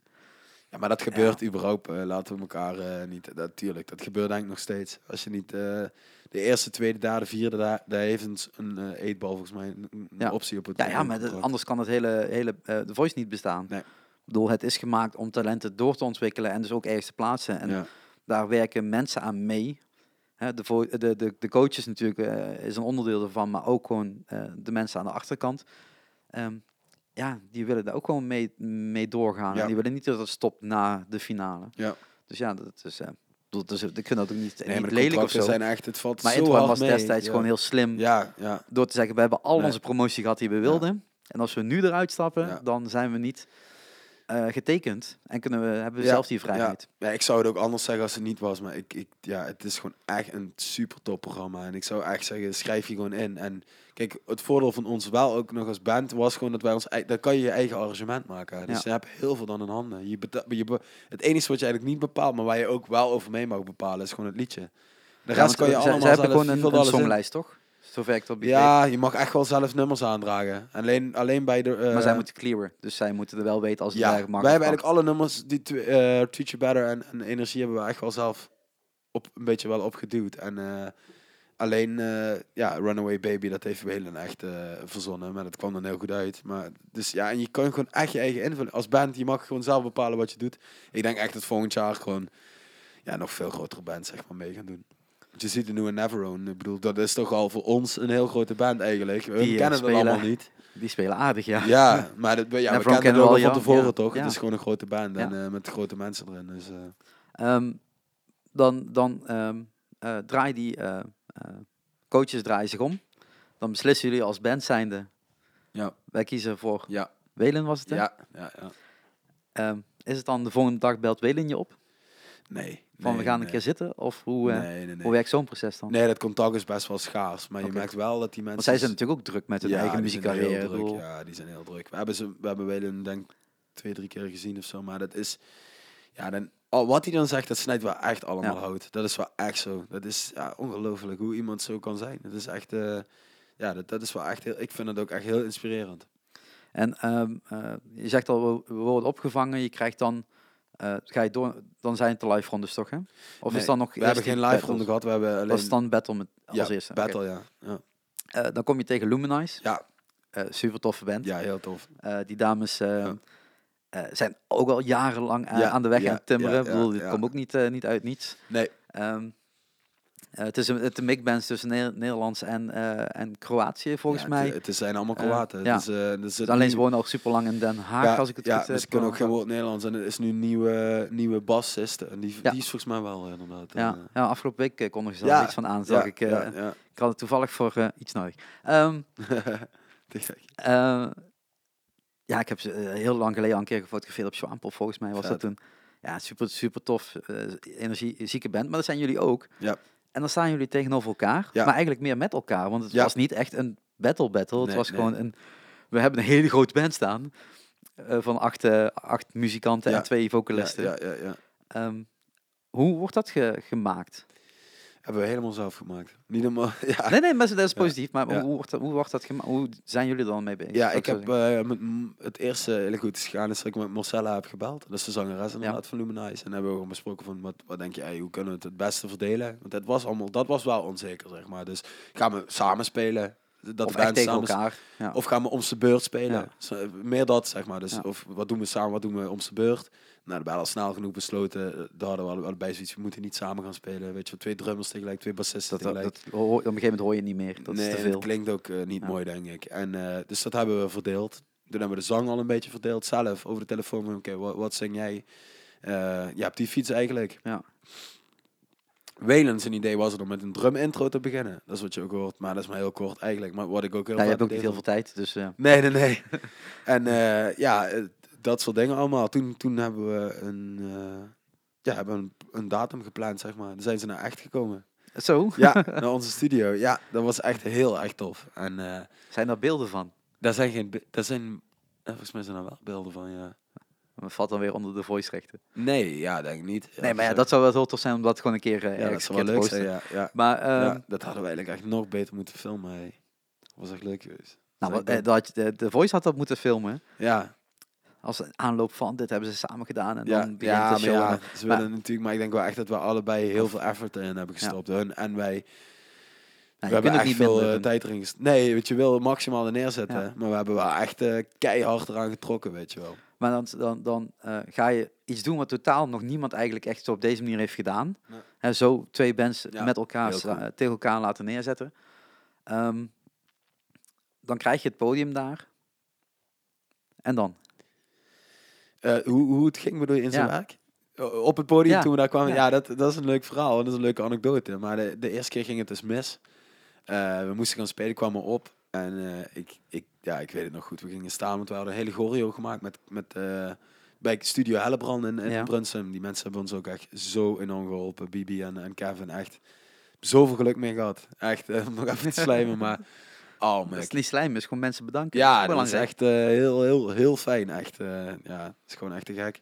Ja, maar dat gebeurt überhaupt. eh, laten we elkaar eh, niet... Natuurlijk, dat gebeurt denk ik nog steeds. Als je niet... eh, de eerste, tweede, derde, vierde, daar, daar heeft een, eh, eetbal volgens mij een, Ja. optie op het ja, ja, maar anders kan het hele, hele eh, de voice niet bestaan. Nee. Ik bedoel, het is gemaakt om talenten door te ontwikkelen en dus ook ergens te plaatsen. En ja. daar werken mensen aan mee. Hè, de, de, de, de coaches natuurlijk eh, is een onderdeel ervan, maar ook gewoon de mensen aan de achterkant. Ehm, ja, die willen daar ook gewoon mee, mee doorgaan. Ja. En die willen niet dat het stopt na de finale. Ja. Dus ja, dat is, dus, ik vind dat ook niet, Nee, niet lelijk of zo. zijn echt... Het valt maar hard was mee. destijds ja. gewoon heel slim Ja, ja. door te zeggen, we hebben al Nee. onze promotie gehad die we wilden. En als we nu eruit stappen, dan zijn we niet eh, getekend. En kunnen we, hebben we Ja, zelf die vrijheid. Ja, ik zou het ook anders zeggen als het niet was. Maar ik, ik, ja, het is gewoon echt een super top programma. En ik zou echt zeggen, schrijf je gewoon in. En kijk, het voordeel van ons wel ook nog als band was gewoon dat wij ons... Dan kan je je eigen arrangement maken. Dus Ja. je hebt heel veel dan in handen. Je je het enige wat je eigenlijk niet bepaalt, maar waar je ook wel over mee mag bepalen, is gewoon het liedje. De Ja, rest kan je ze- allemaal Ze hebben zelf, gewoon een, in. songlijst, toch? Zover ik dat begreep. Ja, je mag echt wel zelf nummers aandragen. Alleen, alleen bij de... maar zij eh, moeten clearen. Dus zij moeten er wel weten als het ja, eigenlijk mag. wij hebben eigenlijk alle nummers die eh You Better en, en Energie hebben we echt wel zelf op, een beetje wel opgeduwd. En eh, alleen, eh, ja, Runaway Baby, dat heeft Welen echt eh, verzonnen. Maar dat kwam dan heel goed uit. Maar, dus ja, en je kan gewoon echt je eigen invulling. Als band, je mag gewoon zelf bepalen wat je doet. Ik denk echt dat volgend jaar gewoon, ja, nog veel grotere bands zeg maar mee gaan doen. Je ziet de nieuwe Neverone. Ik bedoel, dat is toch al voor ons een heel grote band eigenlijk. We Die, eh, kennen het spelen. allemaal niet. Die spelen aardig, ja. Ja, maar dat, ja, we kennen kennen het al van tevoren Ja, toch? ja. Het is gewoon een grote band en eh, met grote mensen erin. Dus, eh, Ehm, dan dan ehm eh, draai die coaches draaien zich om. Dan beslissen jullie als band zijnde. Ja. Wij kiezen voor ja, Welen, was het? hè? ja, ja, ja. Ehm, is het dan de volgende dag belt Welen je op? Nee. Van nee, we gaan nee. een keer zitten? Of hoe, eh, nee, hoe werkt zo'n proces dan? Nee, dat contact is best wel schaars. Maar je merkt wel dat die mensen... Want zij zijn natuurlijk ook druk met hun Ja, eigen muziekcarrière. Ja, die zijn heel druk. We hebben, ze, we hebben Welen denk ik twee, drie keer gezien of zo. Maar dat is... Ja, dan, wat hij dan zegt, dat snijdt wel echt allemaal Ja. hout. Dat is wel echt zo. Dat is ja, ongelooflijk hoe iemand zo kan zijn. Dat is echt... eh, ja, dat, dat is wel echt heel... Ik vind het ook echt heel inspirerend. En ehm, eh, je zegt al, we, we worden opgevangen. Je krijgt dan, eh, ga je door, dan zijn het de live rondes toch, hè? Of Nee, is dan nog We hebben geen live battles? ronde gehad. We hebben alleen... Dat is dan battle met, als ja, eerste. battle, ja. ja. Eh, dan kom je tegen Luminize. Ja. Eh, super toffe band. Ja, heel tof. Die dames Ja. zijn ook al jarenlang Ja, aan de weg aan het timmeren. Ik bedoel, dit komt ook niet, niet uit niets. Nee, Ehm, eh, het is een, het mixband tussen Ne- Nederlands en, eh, en Kroatië, volgens ja, mij. Het, het zijn allemaal Eh, Kroaten. ja. Dus, er Dus alleen nu- ze wonen al super lang in Den Haag, ja, als ik het ja, goed dus heb. ze kunnen ook geen Ja. woord Nederlands. En er is nu een nieuwe, nieuwe bassiste. En die, Ja. die is volgens mij wel inderdaad. Ja, ja, afgelopen week Ja, daar iets van aan, zag ja, ik. ja, ja. Ik had het toevallig voor iets nodig. Eh, ja, ik heb ze heel lang geleden al een keer gefotografeerd op Swampel, volgens mij was dat toen. Ja, super, super tof, eh energiezieke band, maar dat zijn jullie ook. Ja. En dan staan jullie tegenover elkaar, Ja. maar eigenlijk meer met elkaar, want het Ja. was niet echt een battle battle, het Nee, was nee. gewoon een... We hebben een hele grote band staan, eh, van acht, eh, acht muzikanten Ja. en twee vocalisten. ja, ja, ja. Ehm, Hoe wordt dat ge- gemaakt? Hebben we helemaal zelf gemaakt. Niet helemaal, ja. Nee, nee, maar dat is positief. Maar hoe, wordt dat, hoe wordt dat gemaakt? Hoe zijn jullie er dan mee bezig? Ja, ik heb eh, met het eerste hele goed is gegaan is dat ik met Marcella heb gebeld. Dat is de zangeres inderdaad van Luminize. En hebben we gewoon besproken van wat, wat denk je, hey, hoe kunnen we het het beste verdelen? Want het was allemaal, dat was wel onzeker, zeg maar. Dus gaan we samen spelen? Dat of echt tegen samen elkaar. Ja. Of gaan we om de beurt spelen? Ja. Meer dat, zeg maar. Dus Ja. of wat doen we samen, wat doen we om de beurt? Nou, we hadden al snel genoeg besloten. eh, Daar hadden we allebei zoiets, we moeten niet samen gaan spelen. Weet je, twee drummers tegelijk, twee bassisten dat, dat, tegelijk. dat, hoor- op een gegeven moment hoor je niet meer. Dat nee, is te veel. het klinkt ook eh, niet Ja. mooi, denk ik. En, eh, dus dat hebben we verdeeld. Toen hebben we de zang al een beetje verdeeld zelf over de telefoon. Oké, wat, wat zing jij? Eh ja, op die fiets eigenlijk. Ja. Welen zijn idee was er om met een drum intro te beginnen. Dat is wat je ook hoort, maar dat is maar heel kort eigenlijk. Maar wat ik ook heel Ja, je hebt ook niet heel veel tijd. Dus Nee, nee, nee. en eh, ja, dat soort dingen allemaal. Toen, toen hebben we een, eh, ja, hebben een, een datum gepland, zeg maar. Dan zijn ze naar echt gekomen. zo, Ja, naar onze studio. Ja, dat was echt heel erg tof. En eh, zijn daar beelden van? daar zijn geen, daar zijn, eh, volgens mij zijn er wel beelden van, ja. Dat valt dan weer onder de voice rechten. Nee, ja, denk ik niet. Ja, nee, maar ja, dat zou wel heel tof zijn om dat gewoon een keer uh, ja, dat zou wel leuk zijn, ja. ja. Maar ehm, ja, dat hadden we eigenlijk echt nog beter moeten filmen. Hey. Dat was echt leuk geweest. nou, Dat de, de voice had dat moeten filmen. Ja, Als een aanloop van, dit hebben ze samen gedaan. En ja, dan begint ja, maar show. ja, ze maar- willen natuurlijk, maar ik denk wel echt dat we allebei heel veel effort in hebben gestopt. Hun en wij. we hebben echt niet veel minder eh, tijd erin gestopt. Nee, weet je, wil maximaal er neerzetten. Maar we hebben wel echt eh, keihard eraan getrokken, weet je wel. Maar dan, dan, dan eh, ga je iets doen wat totaal nog niemand eigenlijk echt zo op deze manier heeft gedaan. Nee. Zo twee bands met elkaar tegen elkaar laten neerzetten. Ehm, dan krijg je het podium daar. En dan? Eh, hoe, hoe het ging bedoel je in zijn Ja. werk? Op het podium Ja. toen we daar kwamen. Ja. Ja, dat, dat is een leuk verhaal. Dat is een leuke anekdote. Maar de, de eerste keer ging het dus mis. Eh, we moesten gaan spelen, kwamen op. En eh, ik, ik, ja, ik weet het nog goed. We gingen staan, want we hadden een hele choreo gemaakt met, met bij Studio Hellebrand in, in. Brunsum. Die mensen hebben ons ook echt zo enorm geholpen. Bibi en, en Kevin, echt zoveel geluk mee gehad. Echt, nog even te slijmen, maar... Oh, Dat man. is niet slijmen, is gewoon mensen bedanken. Ja, dat dat is echt eh, heel, heel, heel fijn. Echt, eh, ja, het is gewoon echt te gek.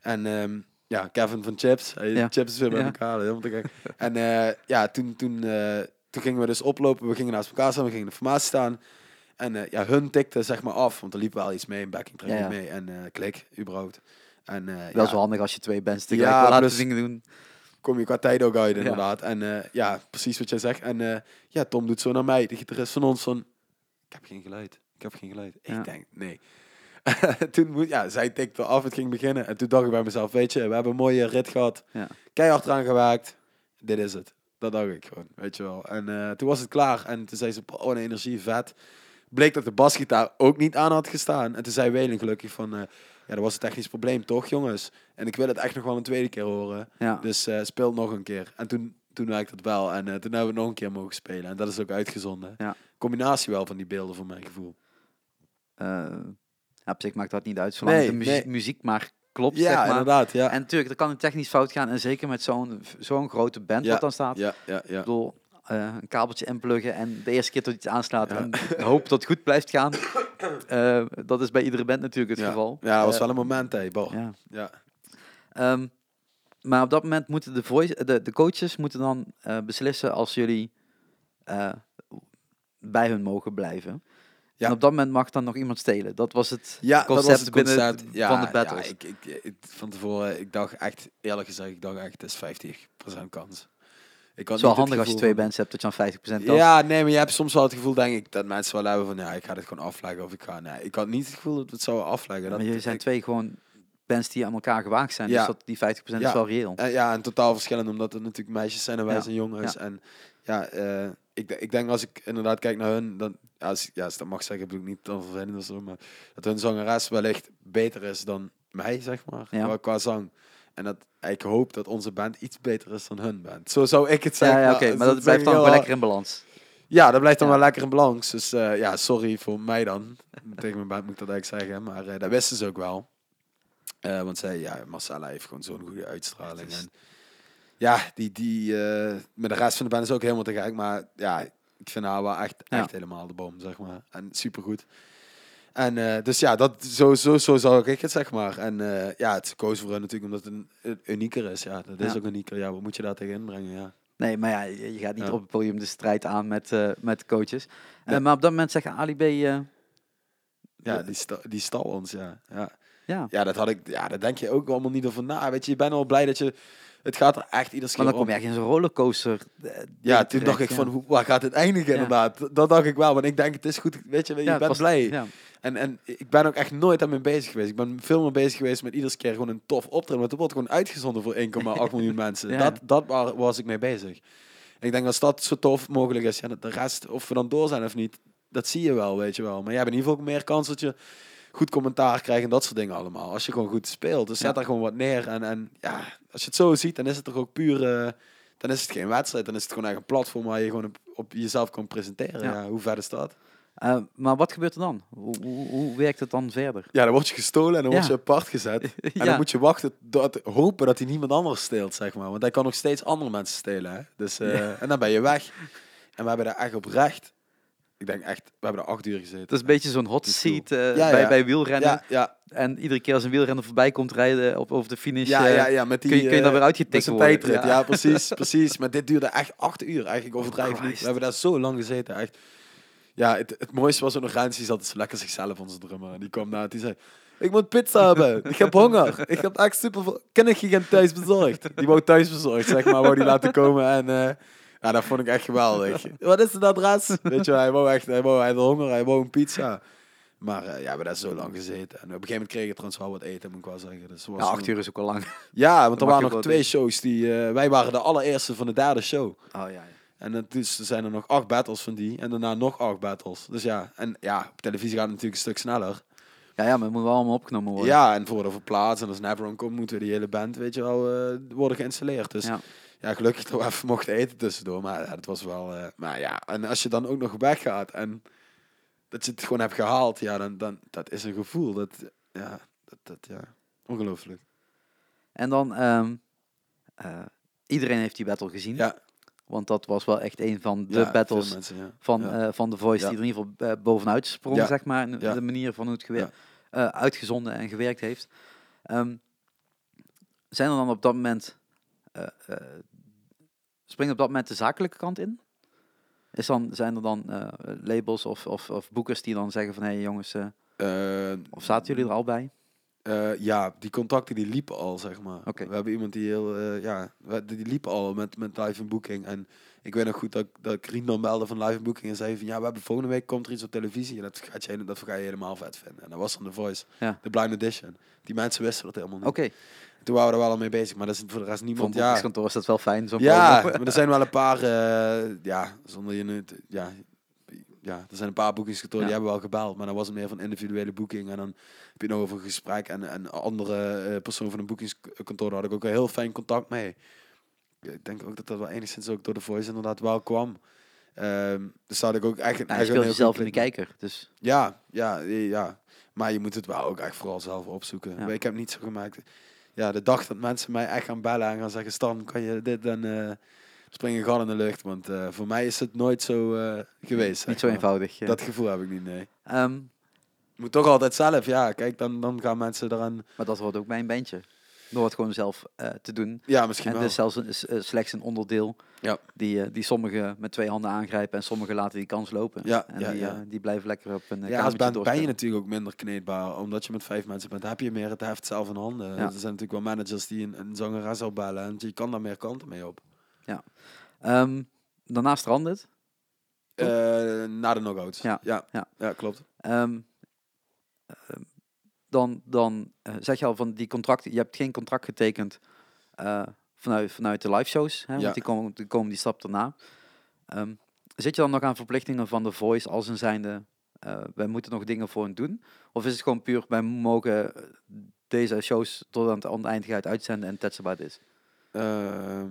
En ehm, ja, Kevin van Chips. Hey, Ja. Chips is weer bij Ja. elkaar, helemaal te gek. en eh, ja, toen, toen, toen gingen we dus oplopen. We gingen naast elkaar staan, we gingen in de formatie staan. En ja, hun tikte zeg maar af, want er liep wel iets mee, een backing track Ja, mee. En klik, überhaupt. En Dat ja, is wel handig als je twee bands tegelijk Ja, laten dingen doen. Kom je qua tijd ook uit Ja. inderdaad. En eh, ja, precies wat jij zegt. En eh, ja, Tom doet zo naar mij, de gitarist van ons, van... Ik heb geen geluid. Ik heb geen geluid. Ja. Ik denk, nee. toen moet, ja, zij tikte af, het ging beginnen. En toen dacht ik bij mezelf, weet je, we hebben een mooie rit gehad. Ja. Keihard eraan gewerkt. Dit is het. Dat dacht ik gewoon, weet je wel. En eh, toen was het klaar. En toen zei ze, oh, een energie, vet. Bleek dat de basgitaar ook niet aan had gestaan. En toen zei Welen gelukkig van, ja, dat was een technisch probleem, toch jongens? En ik wil het echt nog wel een tweede keer horen. Ja. Dus eh, speel nog een keer. En toen, toen werkte het wel. En eh, toen hebben we nog een keer mogen spelen. En dat is ook uitgezonden. Ja. Combinatie wel van die beelden, voor mijn gevoel. Ja, op zich maakt dat niet uit, zolang Nee, de muziek, nee. muziek maar klopt, ja, zeg maar. inderdaad. Ja. En natuurlijk, er kan een technisch fout gaan. En zeker met zo'n zo'n grote band Ja, wat dan staat. ja, ja, ja. Ik bedoel, een kabeltje inpluggen en de eerste keer tot iets aanslaat Ja. en hoop dat het goed blijft gaan. Eh, dat is bij iedere band natuurlijk het ja. geval. Ja, dat was Eh, wel een moment, hè. Bo. ja. Ja. Ehm, maar op dat moment moeten de, voice, de, de coaches moeten dan eh, beslissen als jullie bij hun mogen blijven. Ja. En op dat moment mag dan nog iemand stelen. Dat was het Ja, concept, was het binnen concept. Ja, van de battles. Ja, ik, ik, ik- van tevoren, ik dacht echt, eerlijk gezegd, ik dacht echt, het is 50% kans. Ik had het is wel handig als je twee bands hebt dat je aan 50% kans Ja, nee, maar je hebt soms wel het gevoel, denk ik, dat mensen wel hebben van, ja, ik ga dit gewoon afleggen of ik ga, nee, ik had niet het gevoel dat we het zouden afleggen. Dat, Maar jullie zijn ik- twee gewoon bands die aan elkaar gewaagd zijn. Ja. Dus dat, die 50% is wel reëel. Eh, ja, en totaal verschillend, omdat het natuurlijk meisjes zijn en wij Ja. zijn jongens. En ja, eh, ik, ik denk als ik inderdaad kijk naar hun, dan, ja, als, ja, als dat mag zeggen, bedoel ik niet dan vervelend of zo, maar dat hun zangeres wellicht beter is dan mij, zeg maar, Ja. qua, qua zang. En dat ik hoop dat onze band iets beter is dan hun band. Zo zou ik het zeggen. Ja, ja oké, maar dat blijft dan wel hard. lekker in balans. Ja, dat blijft dan Ja. wel lekker in balans. Dus eh, ja, sorry voor mij dan. Tegen mijn band moet ik dat eigenlijk zeggen. Maar eh, dat wisten ze ook wel. Eh, want zij, ja, Marcella heeft gewoon zo'n goede uitstraling. Is- En ja, die, die, met de rest van de band is ook helemaal te gek. Maar ja, ik vind haar wel echt, Ja. echt helemaal de bom, zeg maar. En supergoed. En eh, dus ja, dat, zo, zo, zo zou ik het zeg maar. En eh, ja, het koos voor natuurlijk omdat het een, een unieker is. Ja, dat is ook unieker. Ja, wat moet je daar tegen inbrengen? Ja. Nee, maar ja, je gaat niet Ja. op het podium de strijd aan met, eh, met coaches. Maar op dat moment zeggen Ali B... Ja, die, sta, die stal ons, ja. ja. ja, Ja, dat had ik. Ja, daar denk je ook allemaal niet over na. Weet je, je bent al blij dat je. Het gaat er echt iedere maar keer dan kom om. je echt in zo'n rollercoaster. Ja, toen dacht ik van, hoe, waar gaat het eindigen Ja. inderdaad? Dat- dacht ik wel, want ik denk, het is goed, weet je, je Ja, bent was- blij. En, en ik ben ook echt nooit daarmee bezig geweest. Ik ben veel meer bezig geweest met iedere keer gewoon een tof optreden. Want het wordt gewoon uitgezonden voor 1,8 miljoen mensen. Ja. Dat, dat waar, was ik mee bezig. En ik denk als dat zo tof mogelijk is, ja, dat de rest, of we dan door zijn of niet, dat zie je wel, weet je wel. Maar jij hebt in ieder geval ook meer kans dat je goed commentaar krijgt en dat soort dingen allemaal. Als je gewoon goed speelt. Dus zet Ja. daar gewoon wat neer. En, en ja, als je het zo ziet, dan is het toch ook puur... eh, dan is het geen wedstrijd. Dan is het gewoon echt een platform waar je gewoon op, op jezelf kan presenteren. Ja. Ja. hoe ver is dat? Eh, maar wat gebeurt er dan? Hoe, hoe, hoe werkt het dan verder? Ja, dan word je gestolen en dan word je apart gezet. En dan moet je wachten, dat, hopen dat hij niemand anders steelt, zeg maar. Want hij kan nog steeds andere mensen stelen. Hè? Dus, eh, Ja. En dan ben je weg. En we hebben daar echt oprecht... Ik denk echt, we hebben er acht uur gezeten. Het is een beetje zo'n hot Dat seat eh, bij, bij wielrennen. ja, ja, En iedere keer als een wielrenner voorbij komt rijden op, over de finish, ja, ja, ja, met die... kun, je, kun je eh, weer uitgetikt worden. tijdrit, ja. precies, precies. Maar dit duurde echt acht uur, eigenlijk overdrijf niet. We hebben daar zo lang gezeten, echt. Ja, het, het mooiste was Rens, die zat dus lekker zichzelf, onze drummer. Die kwam naar, die zei... Ik moet pizza hebben. Ik heb honger. Ik heb echt super veel... Ken ik je geen thuis bezorgd? Die wou thuis bezorgd, zeg maar. Wou die laten komen. En eh, ja, dat vond ik echt geweldig. Wat is het adres? Weet je hij wou echt... Hij, wou, hij had honger, hij wou een pizza. Maar eh, ja, we hebben daar zo lang gezeten. En op een gegeven moment kreeg ik trouwens wel wat eten, moet ik wel zeggen. Dus was Ja, een- acht uur is ook al lang. ja, want Dan er waren nog twee shows die... eh, wij waren de allereerste van de derde show. Oh ja, ja. En het- dus er zijn er nog acht battles van die. En daarna nog acht battles. Dus ja, en ja, op televisie gaat het natuurlijk een stuk sneller. Ja, ja, maar het moet wel allemaal opgenomen worden. Ja, en voordat we plaatsen en als Neverone komt, moeten we die hele band, weet je wel, eh, worden geïnstalleerd. Dus ja. Ja. gelukkig dat we even mochten eten tussendoor. Maar ja, dat was wel... eh, maar ja, en als je dan ook nog weggaat en dat je het gewoon hebt gehaald, ja, dan, dan dat is een gevoel. Dat, ja, dat, dat, ja, ongelooflijk. En dan, ehm, eh, iedereen heeft die battle gezien. Ja. Want dat was wel echt een van de Ja, battles mensen, ja. van, Ja. eh, van The Voice die er in ieder geval eh, bovenuit sprong, zeg maar. in. De manier van hoe het gewer- eh, uitgezonden en gewerkt heeft. Ehm, zijn er dan op dat moment... springt op dat moment de zakelijke kant in? Is dan, zijn er dan labels of, of, of boekers die dan zeggen van... Hé hey, jongens, of zaten jullie er al bij? Eh, ja, die contacten die liepen al, zeg maar. We hebben iemand die heel, eh, ja, die liep al met, met live in booking. En ik weet nog goed dat, dat ik Rien dan belde van live in booking en zei van, ja, we hebben volgende week komt er iets op televisie en dat, gaat je, dat ga je helemaal vet vinden. En dat was dan The Voice, Ja. de Blind Edition. Die mensen wisten dat helemaal niet. Oké, Toen waren we er wel al mee bezig, maar dat is voor de rest voor niemand, een ja. boekingskantoor is dat wel fijn. Zo'n Ja, maar er zijn wel een paar, eh, ja, zonder je nu, te- ja, ja, er zijn een paar boekingskantoren die hebben wel gebeld, maar dan was het meer van individuele boeking en dan heb je nog over een gesprek en en andere eh persoon van een boekingskantoor daar had ik ook een heel fijn contact mee. Ik denk ook dat dat wel enigszins ook door de voice inderdaad wel kwam. Ehm, dus had ik ook echt, je een speelt goed in de kijker. Dus Ja, ja, ja. Maar je moet het wel ook echt vooral zelf opzoeken. Ja. Ik heb niet zo gemaakt. Ja, de dag dat mensen mij echt gaan bellen en gaan zeggen: Stan, kan je dit dan eh spring een gat in de lucht? Want eh, voor mij is het nooit zo eh, geweest. niet zo maar. eenvoudig. ja. Dat gevoel heb ik niet, nee. Ehm, Moet toch altijd zelf, ja. Kijk, dan, dan gaan mensen eraan. maar dat hoort ook bij een bandje. Door het gewoon zelf eh, te doen. Ja, misschien En wel. het is zelfs een, slechts een onderdeel Ja. die, die sommigen met twee handen aangrijpen en sommigen laten die kans lopen. Ja, en ja, die, ja. die blijven lekker op een ja, als band ben je natuurlijk ook minder kneedbaar. Omdat je met vijf mensen bent, heb je meer het heft zelf in handen. Er zijn natuurlijk wel managers die een, een zangeres al bellen. En je kan daar meer kanten mee op. Ehm, daarna strandt Toch? Eh, na de knockouts. Ja, ja, ja. ja klopt. Ehm, ehm, dan dan eh, zeg je al van die contracten, je hebt geen contract getekend eh, vanuit, vanuit de live shows, hè, Ja. want die komen, die komen die stap daarna. Zit je dan nog aan verplichtingen van de voice als een zijnde, eh, wij moeten nog dingen voor hen doen? Of is het gewoon puur, wij mogen deze shows tot aan het, aan het eind gaat uitzenden en that's about is? Ehm,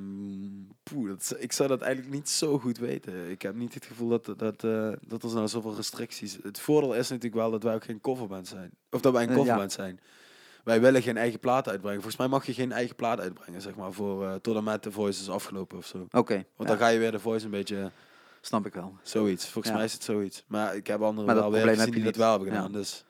poeh, dat, ik zou dat eigenlijk niet zo goed weten. Ik heb niet het gevoel dat, dat, eh, dat er nou zoveel restricties... Het voordeel is natuurlijk wel dat wij ook geen coverband zijn. Of dat wij een Eh, ja. coverband zijn. Wij willen geen eigen plaat uitbrengen. Volgens mij mag je geen eigen plaat uitbrengen, zeg maar, voor, eh tot en met de Voice is afgelopen of zo. Oké, Want ja, dan ga je weer de Voice een beetje snap ik wel. zoiets. Volgens Ja. mij is het zoiets. Maar ik heb anderen Maar wel weer gezien die dat wel hebben gedaan. Dus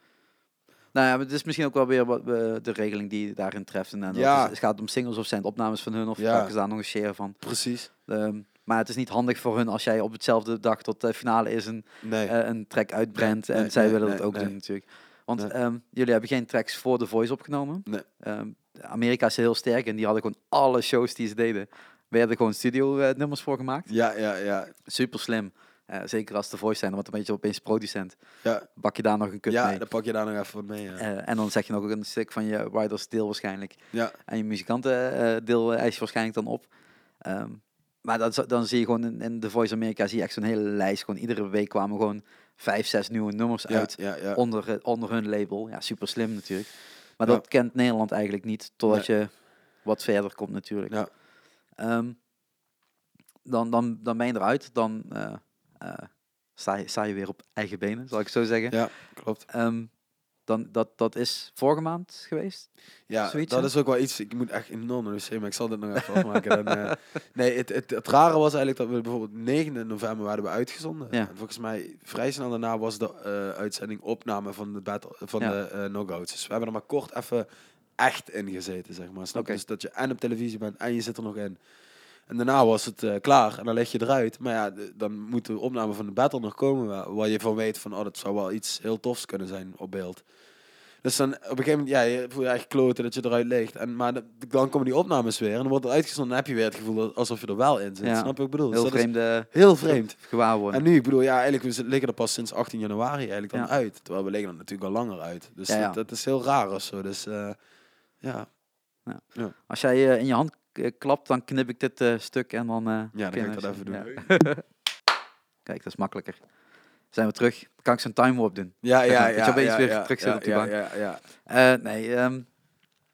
Nou ja, maar het is misschien ook wel weer wat, de regeling die je daarin treft. En, dan Ja. het gaat om singles of zijn opnames van hun of Ja. pakken ze daar nog een share van. Precies. Ehm, maar het is niet handig voor hun als jij op hetzelfde dag tot de finale is een, Nee. eh, een track uitbrendt. Nee, en nee, zij willen dat ook doen natuurlijk. Want ehm, jullie hebben geen tracks voor The Voice opgenomen. Nee. Ehm, Amerika is heel sterk en die hadden gewoon alle shows die ze deden. werden gewoon studio eh, nummers voor gemaakt. Ja, ja, ja. Super slim. Eh, zeker als The Voice zijn, want dan ben je opeens producent. Ja, Bak je daar nog een kut ja mee. dan pak je daar nog even wat mee. Ja. Eh, en dan zeg je nog een stuk van je writers deel waarschijnlijk. ja. En je muzikanten deel eis je waarschijnlijk dan op. Ehm, maar dat, dan zie je gewoon in, in The Voice America zie je echt zo'n hele lijst. Gewoon iedere week kwamen gewoon vijf, zes nieuwe nummers Ja, uit ja, ja. onder, eh, onder hun label. Ja, super slim natuurlijk. Maar Ja. dat kent Nederland eigenlijk niet, totdat je wat verder komt natuurlijk. Ja. Ehm, dan, dan, dan ben je eruit, dan eh, eh, sta, je, sta je weer op eigen benen, zal ik zo zeggen. Ja, klopt. Ehm, dan, dat, dat is vorige maand geweest. Ja, Zoiets, dat hè? is ook wel iets. Ik moet echt enorm naar de maar ik zal dit nog even afmaken. Eh, nee, het, het, het rare was eigenlijk dat we bijvoorbeeld 9 november waren we uitgezonden. Ja. En volgens mij vrij snel daarna was de eh, uitzending opname van de battle van Ja. de eh knockouts. Dus we hebben er maar kort even echt in gezeten, zeg maar. Snap je? Oké. Dus dat je en op televisie bent en je zit er nog in. En daarna was het eh, klaar en dan leg je eruit. Maar ja, dan moet de opname van de battle nog komen waar, waar je van weet van, oh, dat zou wel iets heel tofs kunnen zijn op beeld. Dus dan op een gegeven moment, ja, je voel je echt kloten dat je eruit ligt. En, maar de- dan komen die opnames weer en dan wordt het uitgezonden. Dan heb je weer het gevoel alsof je er wel in zit. Ja. Snap je wat ik bedoel? Dus Heel is vreemde heel vreemd. gewaarwording. En nu, ik bedoel, ja, eigenlijk we liggen er pas sinds 18 januari eigenlijk dan Ja. uit. Terwijl we liggen er natuurlijk al langer uit. Dus Ja, ja. Dat, dat is heel raar of zo. Dus eh, ja. Als jij eh, in je hand klapt, dan knip ik dit eh, stuk en dan... eh, Ja, dan ga ik dat even doen. ja. Kijk, dat is makkelijker. Zijn we terug? Kan ik zo'n time warp doen. Ja, ja, maar, dat ja. je opeens ja, weer ja, terug zit ja, op die ja, bank. Ja, ja. Eh, nee, ehm,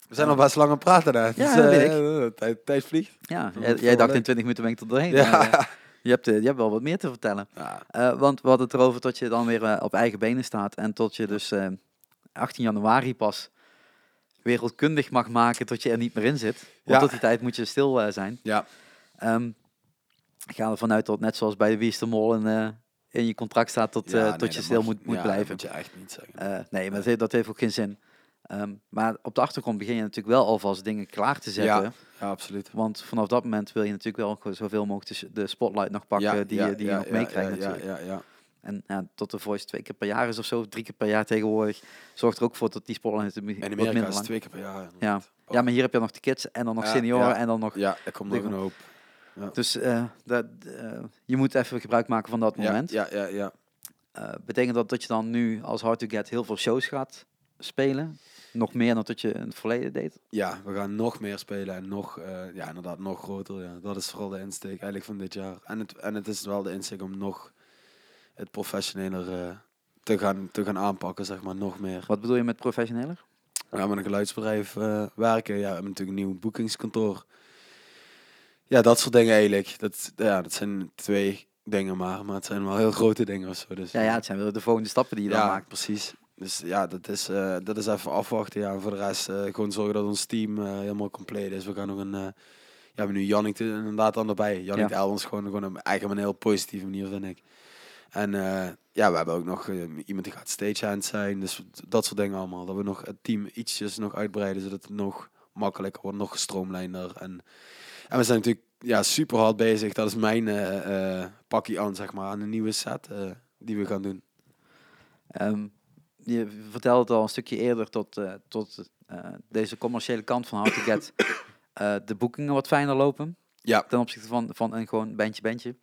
We zijn al best lang aan het praten daar. Ja, Dus, dat eh, weet eh, tijd, tijd vliegt. ja, jij, dacht in 20 minuten ben ik er doorheen. Ja. maar, eh, je, hebt, eh, je hebt wel wat meer te vertellen. ja. Eh, want we hadden het erover dat je dan weer eh, op eigen benen staat. En tot je dus eh, 18 januari pas wereldkundig mag maken tot je er niet meer in zit. Want Ja. tot die tijd moet je stil eh, zijn. Ja. Ehm, ik ga ervan uit dat net zoals bij de Wie is de Mol in, eh, in je contract staat tot, Ja, eh, tot dat je stil mag- moet, moet ja, dat blijven. moet je echt niet zeggen. Nee, maar dat heeft, dat heeft ook geen zin. Ehm, maar op de achtergrond begin je natuurlijk wel alvast dingen klaar te zetten. Ja. ja, absoluut. Want vanaf dat moment wil je natuurlijk wel zoveel mogelijk de spotlight nog pakken die, die je nog meekrijgt natuurlijk. Ja, ja, ja. En ja, tot de voice twee keer per jaar is of zo, drie keer per jaar tegenwoordig, zorgt er ook voor dat die spotlight het In Amerika minder is het lang. twee keer per jaar. Ja. inderdaad. Ja, maar hier heb je nog de kids en dan nog Ja, senioren ja. en dan nog... Ja, er komt nog een hoop. Dus eh, dat, eh, je moet even gebruik maken van dat moment. ja, ja, ja. Eh, betekent dat dat je dan nu als Hard to Get heel veel shows gaat spelen? Nog meer dan dat je in het verleden deed? Ja, we gaan nog meer spelen en nog, ja, inderdaad, nog groter. Ja. Dat is vooral de insteek eigenlijk van dit jaar. En het, en het is wel de insteek om nog het professioneler eh, te, gaan, te gaan aanpakken, zeg maar, nog meer. Wat bedoel je met professioneler? We gaan met een geluidsbedrijf eh, werken. Ja, we hebben natuurlijk een nieuw boekingskantoor. Ja, dat soort dingen eigenlijk. Dat, ja, dat zijn twee dingen maar, maar het zijn wel heel grote dingen of zo. Dus, Ja, ja, het zijn wel de volgende stappen die je dan ja, maakt. precies. Dus ja, dat is, eh, dat is even afwachten. Ja, voor de rest gewoon zorgen dat ons team helemaal compleet is. We gaan nog een... ja, we hebben nu Jannik er inderdaad aan erbij. Jannik Ja. Elwens gewoon, gewoon op eigenlijk op een heel positieve manier, vind ik. En eh, ja, we hebben ook nog eh, iemand die gaat stagehand zijn. Dus dat soort dingen allemaal. Dat we nog het team ietsjes nog uitbreiden, zodat het nog makkelijker wordt, nog gestroomlijnder. En, en we zijn natuurlijk ja, super hard bezig. Dat is mijn eh, pakje aan, zeg maar, aan een nieuwe set die we gaan doen. Ehm, je vertelde het al een stukje eerder tot, tot deze commerciële kant van Hard to Get. de boekingen wat fijner lopen Ja, ten opzichte van, van een gewoon bandje bandje.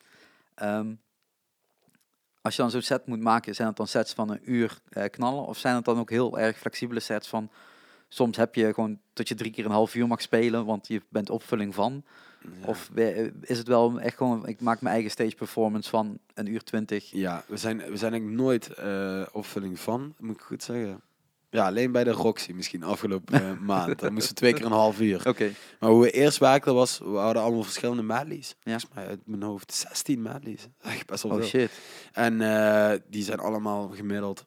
Als je dan zo'n set moet maken, zijn het dan sets van een uur eh, knallen? Of zijn het dan ook heel erg flexibele sets van... Soms heb je gewoon dat je drie keer een half uur mag spelen, want je bent opvulling van. Ja. Of we- is het wel echt gewoon, ik maak mijn eigen stage performance van een uur twintig. Ja, we zijn, we zijn eigenlijk nooit eh, opvulling van, moet ik goed zeggen. Ja, alleen bij de Roxy misschien afgelopen eh, maand. Dan moesten we twee keer een half uur. Oké. Maar hoe we eerst werkten was, we hadden allemaal verschillende medleys. Ja. Volgens mij uit mijn hoofd 16 medleys. Echt best wel Oh veel. shit. En eh, die zijn allemaal gemiddeld,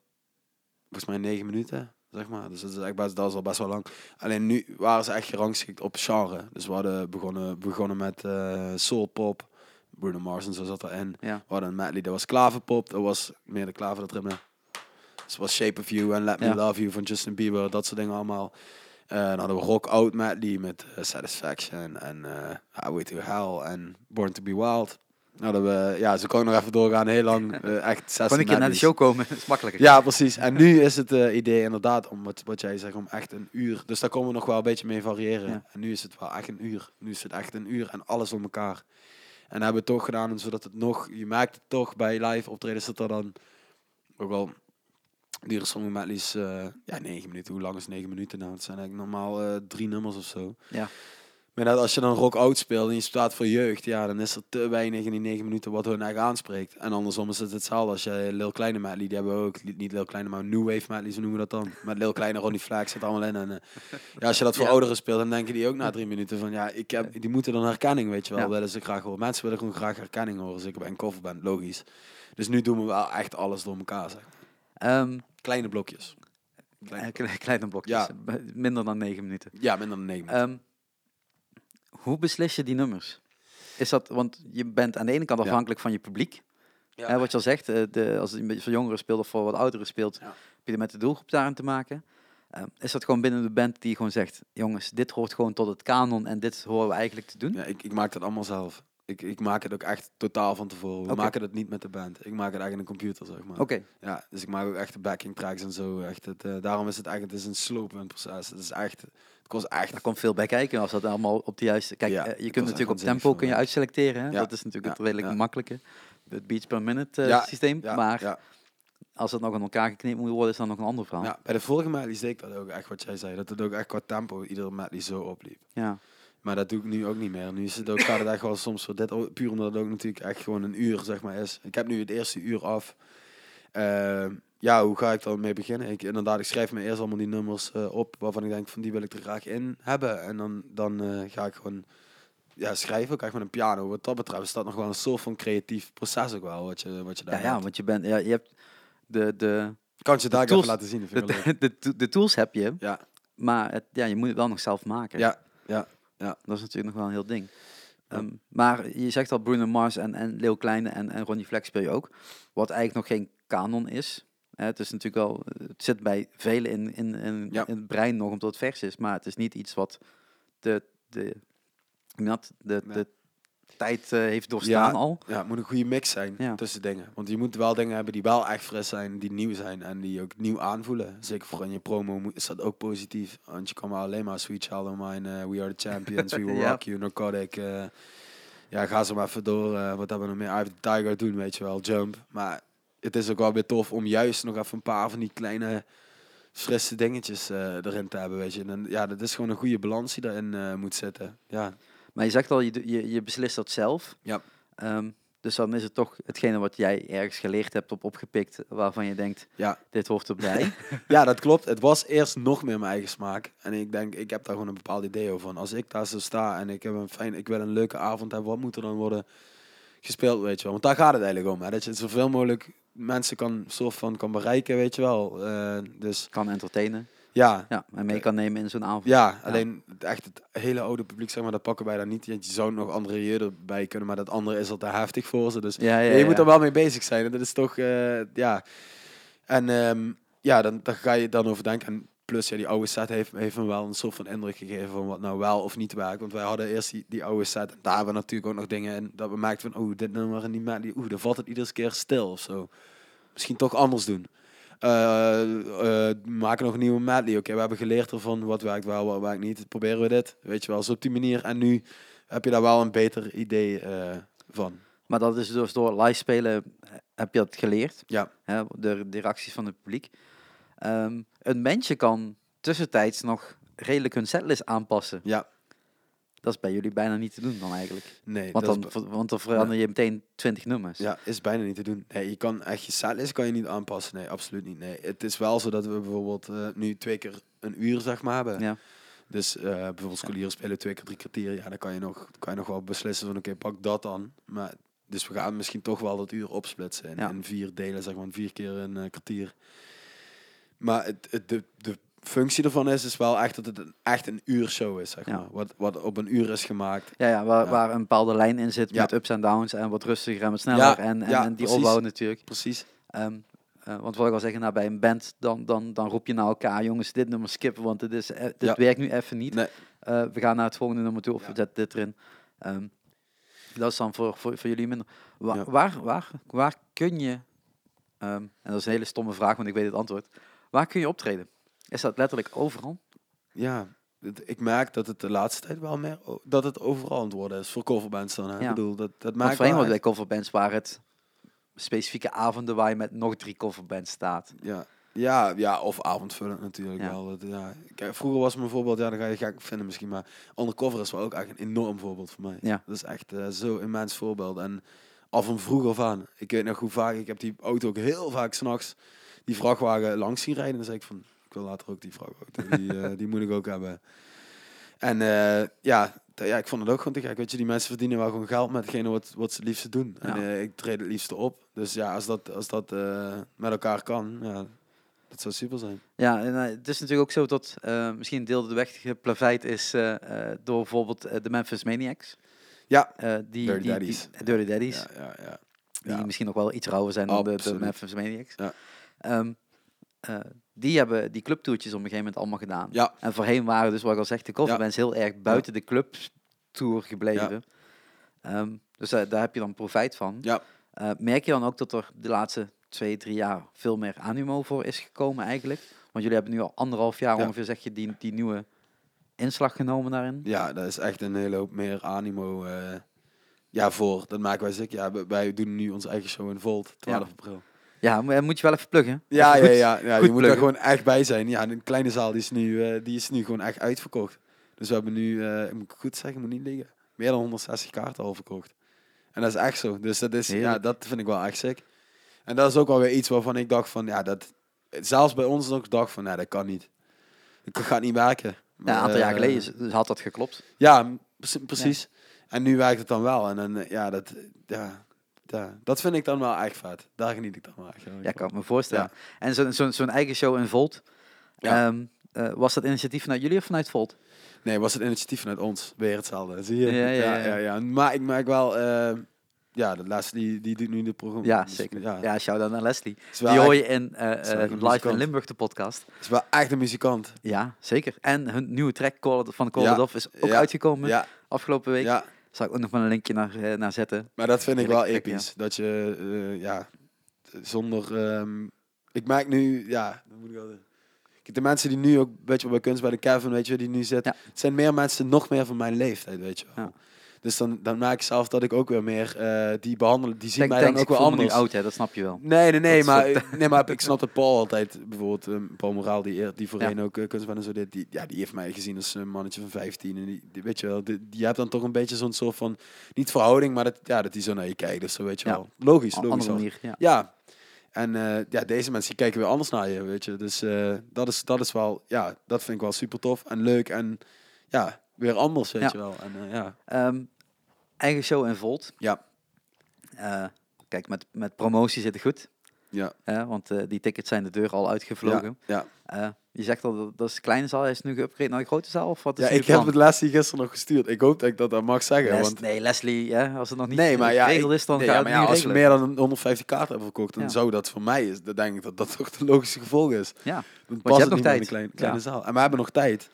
volgens mij 9 minuten, zeg maar. Dus dat is, echt best, dat is al best wel lang. Alleen nu waren ze echt gerangschikt op genre. Dus we hadden begonnen, begonnen met eh soul pop. Bruno Mars en zo zat erin. Ja. We hadden een medley, dat was klaverpop. Dat was meer de klaver dat ritme. Zoals Shape of You en Let Me Ja. Love You van Justin Bieber, dat soort dingen allemaal. Eh, dan hadden we Rock Out medley met eh, Satisfaction en eh Highway to Hell en Born to Be Wild. Dan hadden we, ja, kan ik nog even doorgaan, heel lang, echt zes Gewoon een keer naar de show komen, is makkelijker. Ja, precies. En nu is het idee inderdaad om wat, wat jij zegt, om echt een uur. Dus daar komen we nog wel een beetje mee variëren. Ja. En nu is het wel echt een uur. Nu is het echt een uur en alles om elkaar. En hebben we het toch gedaan zodat het nog, je merkt het toch bij live optredens dat er dan ook wel duren sommige medleys eh ja negen minuten. Hoe lang is negen minuten nou? Het zijn eigenlijk normaal eh, drie nummers of zo. Ja. Maar dat als je dan rock out speelt en je staat voor jeugd, ja, dan is er te weinig in die negen minuten wat hun echt aanspreekt. En andersom is het hetzelfde als je Lil Kleine medley, die hebben we ook, niet Lil Kleine, maar New Wave medley, zo noemen we dat dan. Met Lil Kleine, Ronnie Flex zit allemaal in. En, eh, ja, als je dat voor Ja. ouderen speelt, dan denken die ook na drie minuten van, ja, ik heb, die moeten dan herkenning, weet je wel, Ja. willen ze graag horen. Mensen willen gewoon graag herkenning horen, zeker bij een coverband, logisch. Dus nu doen we wel echt alles door elkaar, zeg. Ehm, Kleine blokjes. Kleine eh, kle- kleine blokjes, Ja. minder dan negen minuten. Ja, minder dan negen minuten. Ehm, hoe beslis je die nummers? Is dat, want je bent aan de ene kant Ja. afhankelijk van je publiek. Ja. Hè, wat je al zegt, eh, de, als het een beetje voor jongeren speelt of voor wat ouderen speelt, Ja. heb je er met de doelgroep daarin te maken. Ehm, is dat gewoon binnen de band die gewoon zegt, jongens, dit hoort gewoon tot het kanon en dit horen we eigenlijk te doen? Ja, ik, ik maak dat allemaal zelf. Ik, ik maak het ook echt totaal van tevoren. We maken het niet met de band. Ik maak het eigenlijk in de computer, zeg maar. Oké, Ja, dus ik maak ook echt de backing tracks en zo. Echt het, eh, daarom is het echt, het is een slopend proces. Het is echt, het kost echt. daar komt veel bij kijken als dat allemaal op de juiste... Kijk, Ja, eh, je kunt natuurlijk op tempo kun je uitselecteren. Hè? Ja, Dat is natuurlijk het redelijk makkelijke. Het beats per minute eh, systeem. Ja, maar ja, als het nog in elkaar geknipt moet worden, is dan nog een ander verhaal. ja, bij de vorige medley deed ik dat ook echt wat jij zei. Dat het ook echt qua tempo iedere medley zo opliep. Ja. Maar dat doe ik nu ook niet meer. Nu is het ook, gaat het echt wel soms voor dit, o- puur omdat het ook natuurlijk echt gewoon een uur zeg maar is. Ik heb nu het eerste uur af. Ehm, ja, hoe ga ik dan mee beginnen? Ik, inderdaad, ik schrijf me eerst allemaal die nummers eh, op waarvan ik denk van die wil ik er graag in hebben. En dan, dan eh, ga ik gewoon ja, schrijven, ook echt met een piano. Wat dat betreft is dat nog wel een soort van creatief proces ook wel, wat je, wat je daar Ja, ja, want je bent, ja, je hebt de, de, Kan je daar tools- even laten zien? ik de, de, de tools heb je, Ja, maar het, ja, je moet het wel nog zelf maken. ja, ja. Dat is natuurlijk nog wel een heel ding. Ehm, maar je zegt al Bruno Mars en, en Leo Kleine en, en Ronnie Flex speel je ook. Wat eigenlijk nog geen kanon is. Hè, het is natuurlijk wel, het zit bij velen in, in, in, Ja. in het brein nog omdat het vers is. Maar het is niet iets wat de, de, de, Nee. de tijd eh, heeft doorstaan Ja. al. Ja, het moet een goede mix zijn Ja. tussen dingen. Want je moet wel dingen hebben die wel echt fris zijn, die nieuw zijn en die ook nieuw aanvoelen. Zeker voor in je promo is dat ook positief. Want je kan maar alleen maar Sweet Child of Mine, eh, We Are The Champions, We Will. Rock You, Narcotic. eh, ja, ga zo maar even door. wat hebben we nog meer? Of the Tiger doen, weet je wel. Jump. Maar het is ook wel weer tof om juist nog even een paar van die kleine frisse dingetjes erin te hebben, weet je. En ja, dat is gewoon een goede balans die daarin moet zitten. Ja, Maar je zegt al, je, je, je beslist dat zelf. Ja. Ehm, dus dan is het toch hetgene wat jij ergens geleerd hebt op opgepikt, waarvan je denkt, ja. dit hoort erbij. Ja, dat klopt. Het was eerst nog meer mijn eigen smaak. En ik denk, ik heb daar gewoon een bepaald idee over. Als ik daar zo sta en ik, heb een fijn, ik wil een leuke avond hebben, wat moet er dan worden gespeeld, weet je wel? Want daar gaat het eigenlijk om. Hè? Dat je zoveel mogelijk mensen kan, soort van kan bereiken, weet je wel. Eh, dus kan entertainen. Ja, Ja, en mee kan nemen in zo'n avond. ja, alleen echt het hele oude publiek, zeg maar, dat pakken wij daar niet. Je zou nog andere jeugd erbij kunnen, maar dat andere is al te heftig voor ze. Dus je moet er wel mee bezig zijn. En dat is toch, eh, ja. En ehm, ja, dan, dan ga je dan over denken. En plus, ja, die oude set heeft, heeft me wel een soort van indruk gegeven van wat nou wel of niet werkt. Want wij hadden eerst die, die oude set. En daar hebben we natuurlijk ook nog dingen in dat we merkten van, oh, dit nummer en die medley, oeh, dan valt het iedere keer stil of zo. Misschien toch anders doen. Eh, eh, maken nog een nieuwe medley. Oké, we hebben geleerd ervan wat werkt wel, wat werkt niet. Proberen we dit, weet je wel, zo op die manier. En nu heb je daar wel een beter idee eh, van. Maar dat is dus door live spelen heb je dat geleerd. Ja. Hè, de, de reacties van het publiek. Ehm, een bandje kan tussentijds nog redelijk hun setlist aanpassen. Ja, Dat is bij jullie bijna niet te doen dan eigenlijk. nee. Want is dan, want dan verander je meteen 20 nummers. Ja, is bijna niet te doen. Nee, je kan echt je setlist kan je niet aanpassen. Nee, absoluut niet. Nee, het is wel zo dat we bijvoorbeeld eh, nu twee keer een uur zeg maar hebben. Ja. Dus eh, bijvoorbeeld scholieren spelen twee keer drie kwartier. Ja, dan kan je nog, kan je nog wel beslissen van oké, pak dat dan. Maar dus we gaan misschien toch wel dat uur opsplitsen in, Ja. in vier delen, zeg maar, vier keer een eh, kwartier. Maar het, het, de, de functie ervan is, is wel echt dat het een, echt een uur show is, zeg Ja. maar. Wat, wat op een uur is gemaakt. Ja, ja, waar, Ja. waar een bepaalde lijn in zit met ups en downs en wat rustiger en wat sneller en, en, die precies. opbouw natuurlijk. Precies. Ehm, eh, want wat ik al zeggen, nou, bij een band, dan, dan, dan roep je naar elkaar, jongens, dit nummer skippen, want dit, is, eh, dit werkt nu even niet. Nee. Eh, we gaan naar het volgende nummer toe, of we zetten dit erin. Ehm, dat is dan voor, voor, voor jullie minder. Wa- Ja. waar, waar, waar kun je, ehm, en dat is een hele stomme vraag, want ik weet het antwoord. Waar kun je optreden? Is dat letterlijk overal? Ja, het- ik merk dat het de laatste tijd wel meer dat het overal aan het worden is voor coverbands dan. Hè? Ja. Ik bedoel, dat, dat Want maakt was bij coverbands waar het specifieke avonden waar je met nog drie coverbands staat. Ja. Ja, ja, of avondvullend natuurlijk Ja. wel. Dat, ja. Kijk, vroeger was mijn voorbeeld, ja, dan ga je gek vinden misschien, maar Undercover is wel ook echt een enorm voorbeeld voor mij. Ja. Dat is echt eh, zo immens voorbeeld. En al van vroeg af aan. Ik weet nog hoe vaak, ik heb die auto ook heel vaak s'nachts, die vrachtwagen langs zien rijden. En dan zei ik van, ik wil later ook die vrachtauto, die, eh, die moet ik ook hebben. En eh, ja, ja, ik vond het ook gewoon te gek. Weet je, die mensen verdienen wel gewoon geld met hetgene wat, wat ze het liefste doen. En Ja. eh, ik treed het liefste op. Dus ja, als dat, als dat met elkaar kan, ja, dat zou super zijn. Ja, en, het is natuurlijk ook zo dat misschien deel de weg geplaveid is door bijvoorbeeld de Memphis Maniacs. Ja. Die, Dirty die, Daddies. Die, Dirty Daddies. Ja, ja, ja. Die misschien nog wel iets rauwer zijn dan de, de. Memphis Maniacs. Ja. Die hebben die clubtoertjes op een gegeven moment allemaal gedaan. Ja. En voorheen waren dus, wat ik al zeg, de coverbands heel erg buiten de clubtour gebleven. Ehm, dus daar heb je dan profijt van. Ja. Eh, merk je dan ook dat er de laatste twee, drie jaar veel meer animo voor is gekomen eigenlijk? Want jullie hebben nu al anderhalf jaar Ja. ongeveer, zeg je, die, die nieuwe inslag genomen daarin. Ja, dat is echt een hele hoop meer animo eh, ja, voor. Dat maken wij zeker. Ja, wij- doen nu onze eigen show in Volt, 12 Ja. april. Ja, maar moet je wel even pluggen. Ja, ja, ja, ja je moet er gewoon echt bij zijn. Ja, een kleine zaal die is nu, eh, die is nu gewoon echt uitverkocht. Dus we hebben nu, eh, ik moet goed zeggen, moet niet liggen, meer dan 160 kaarten al verkocht. En dat is echt zo. Dus dat, is, ja, dat vind ik wel echt sick. En dat is ook wel weer iets waarvan ik dacht van, ja, dat, zelfs bij ons ook dacht van, ja, dat kan niet. Dat gaat niet werken. Ja, een aantal jaar Eh, geleden had dat geklopt. Ja, precies. En nu werkt het dan wel. En dan, eh, ja, dat, ja, ja, dat vind ik dan wel echt vet. Daar geniet ik dan wel echt Ja, kan ik me voorstellen. En zo'n zo'n eigen show in Volt, Ja. ehm, eh, was dat initiatief vanuit jullie of vanuit Volt? Nee, was het initiatief vanuit ons. Weer hetzelfde. Zie je? Ja, ja, ja. Maar ik merk wel... eh, ja, de laatste die, die doet nu de programma. Ja, Dus, zeker. Ja, Ja, shout-out naar Leslie. Die hoor je in een Live in. Limburg, de podcast. is wel echt een muzikant. Ja, zeker. En hun nieuwe track van Call. It Off is ook uitgekomen Ja, afgelopen week. ja, Zal ik ook nog maar een linkje naar, eh, naar zetten. maar dat vind ik wel episch. Dat je, eh, ja, zonder... ehm, ik merk nu, ja, dan moet ik wel... De mensen die nu ook, weet je wel, bij kunst bij de Kevin, weet je, die nu zit, Ja. het zijn meer mensen nog meer van mijn leeftijd, weet je wel. Ja. Dus dan, dan merk ik zelf dat ik ook weer meer eh, die behandelen, die zien Denk, mij denk, dan ook wel anders. oud, hè, dat snap je wel. Nee, nee, nee, Dat maar, is nee, maar ik snap dat Paul altijd, bijvoorbeeld eh, Paul Moraal, die, die voorheen ook uh, kunstman en zo dit, die, ja, die heeft mij gezien als een mannetje van 15. En die, die- weet je wel, die, die hebt dan toch een beetje zo'n soort van, niet verhouding, maar dat, ja, dat die zo naar je kijkt. Dus zo weet je Ja. wel. Logisch, logisch. manier, ja. Ja. En eh, ja, deze mensen kijken weer anders naar je, weet je. Dus eh, dat, is, dat is wel, ja, dat vind ik wel super tof en leuk en ja, weer anders, weet Ja. je wel. En eh, ja, Ehm, eigen show in Volt. Ja. Eh, kijk, met, met promotie zit het goed. ja, hè, want eh, die tickets zijn de deur al uitgevlogen. ja. Eh, je zegt al, dat, dat is de kleine zaal. Is nu geüpgrade naar de grote zaal? Of wat is Ja, ik heb het Leslie gisteren nog gestuurd. Ik hoop dat ik dat, dat mag zeggen, Les- want... nee, Leslie, hè, als het nog niet Nee, maar ja, geregeld is, dan nee, gaat ja, het maar ja, als we regelen. meer dan 150 kaarten hebben verkocht, dan Ja. zou dat voor mij is. Dan denk ik dat dat toch de logische gevolg is. Ja, Dan je hebt het nog in tijd. een klein, kleine Ja. zaal. En we hebben nog tijd.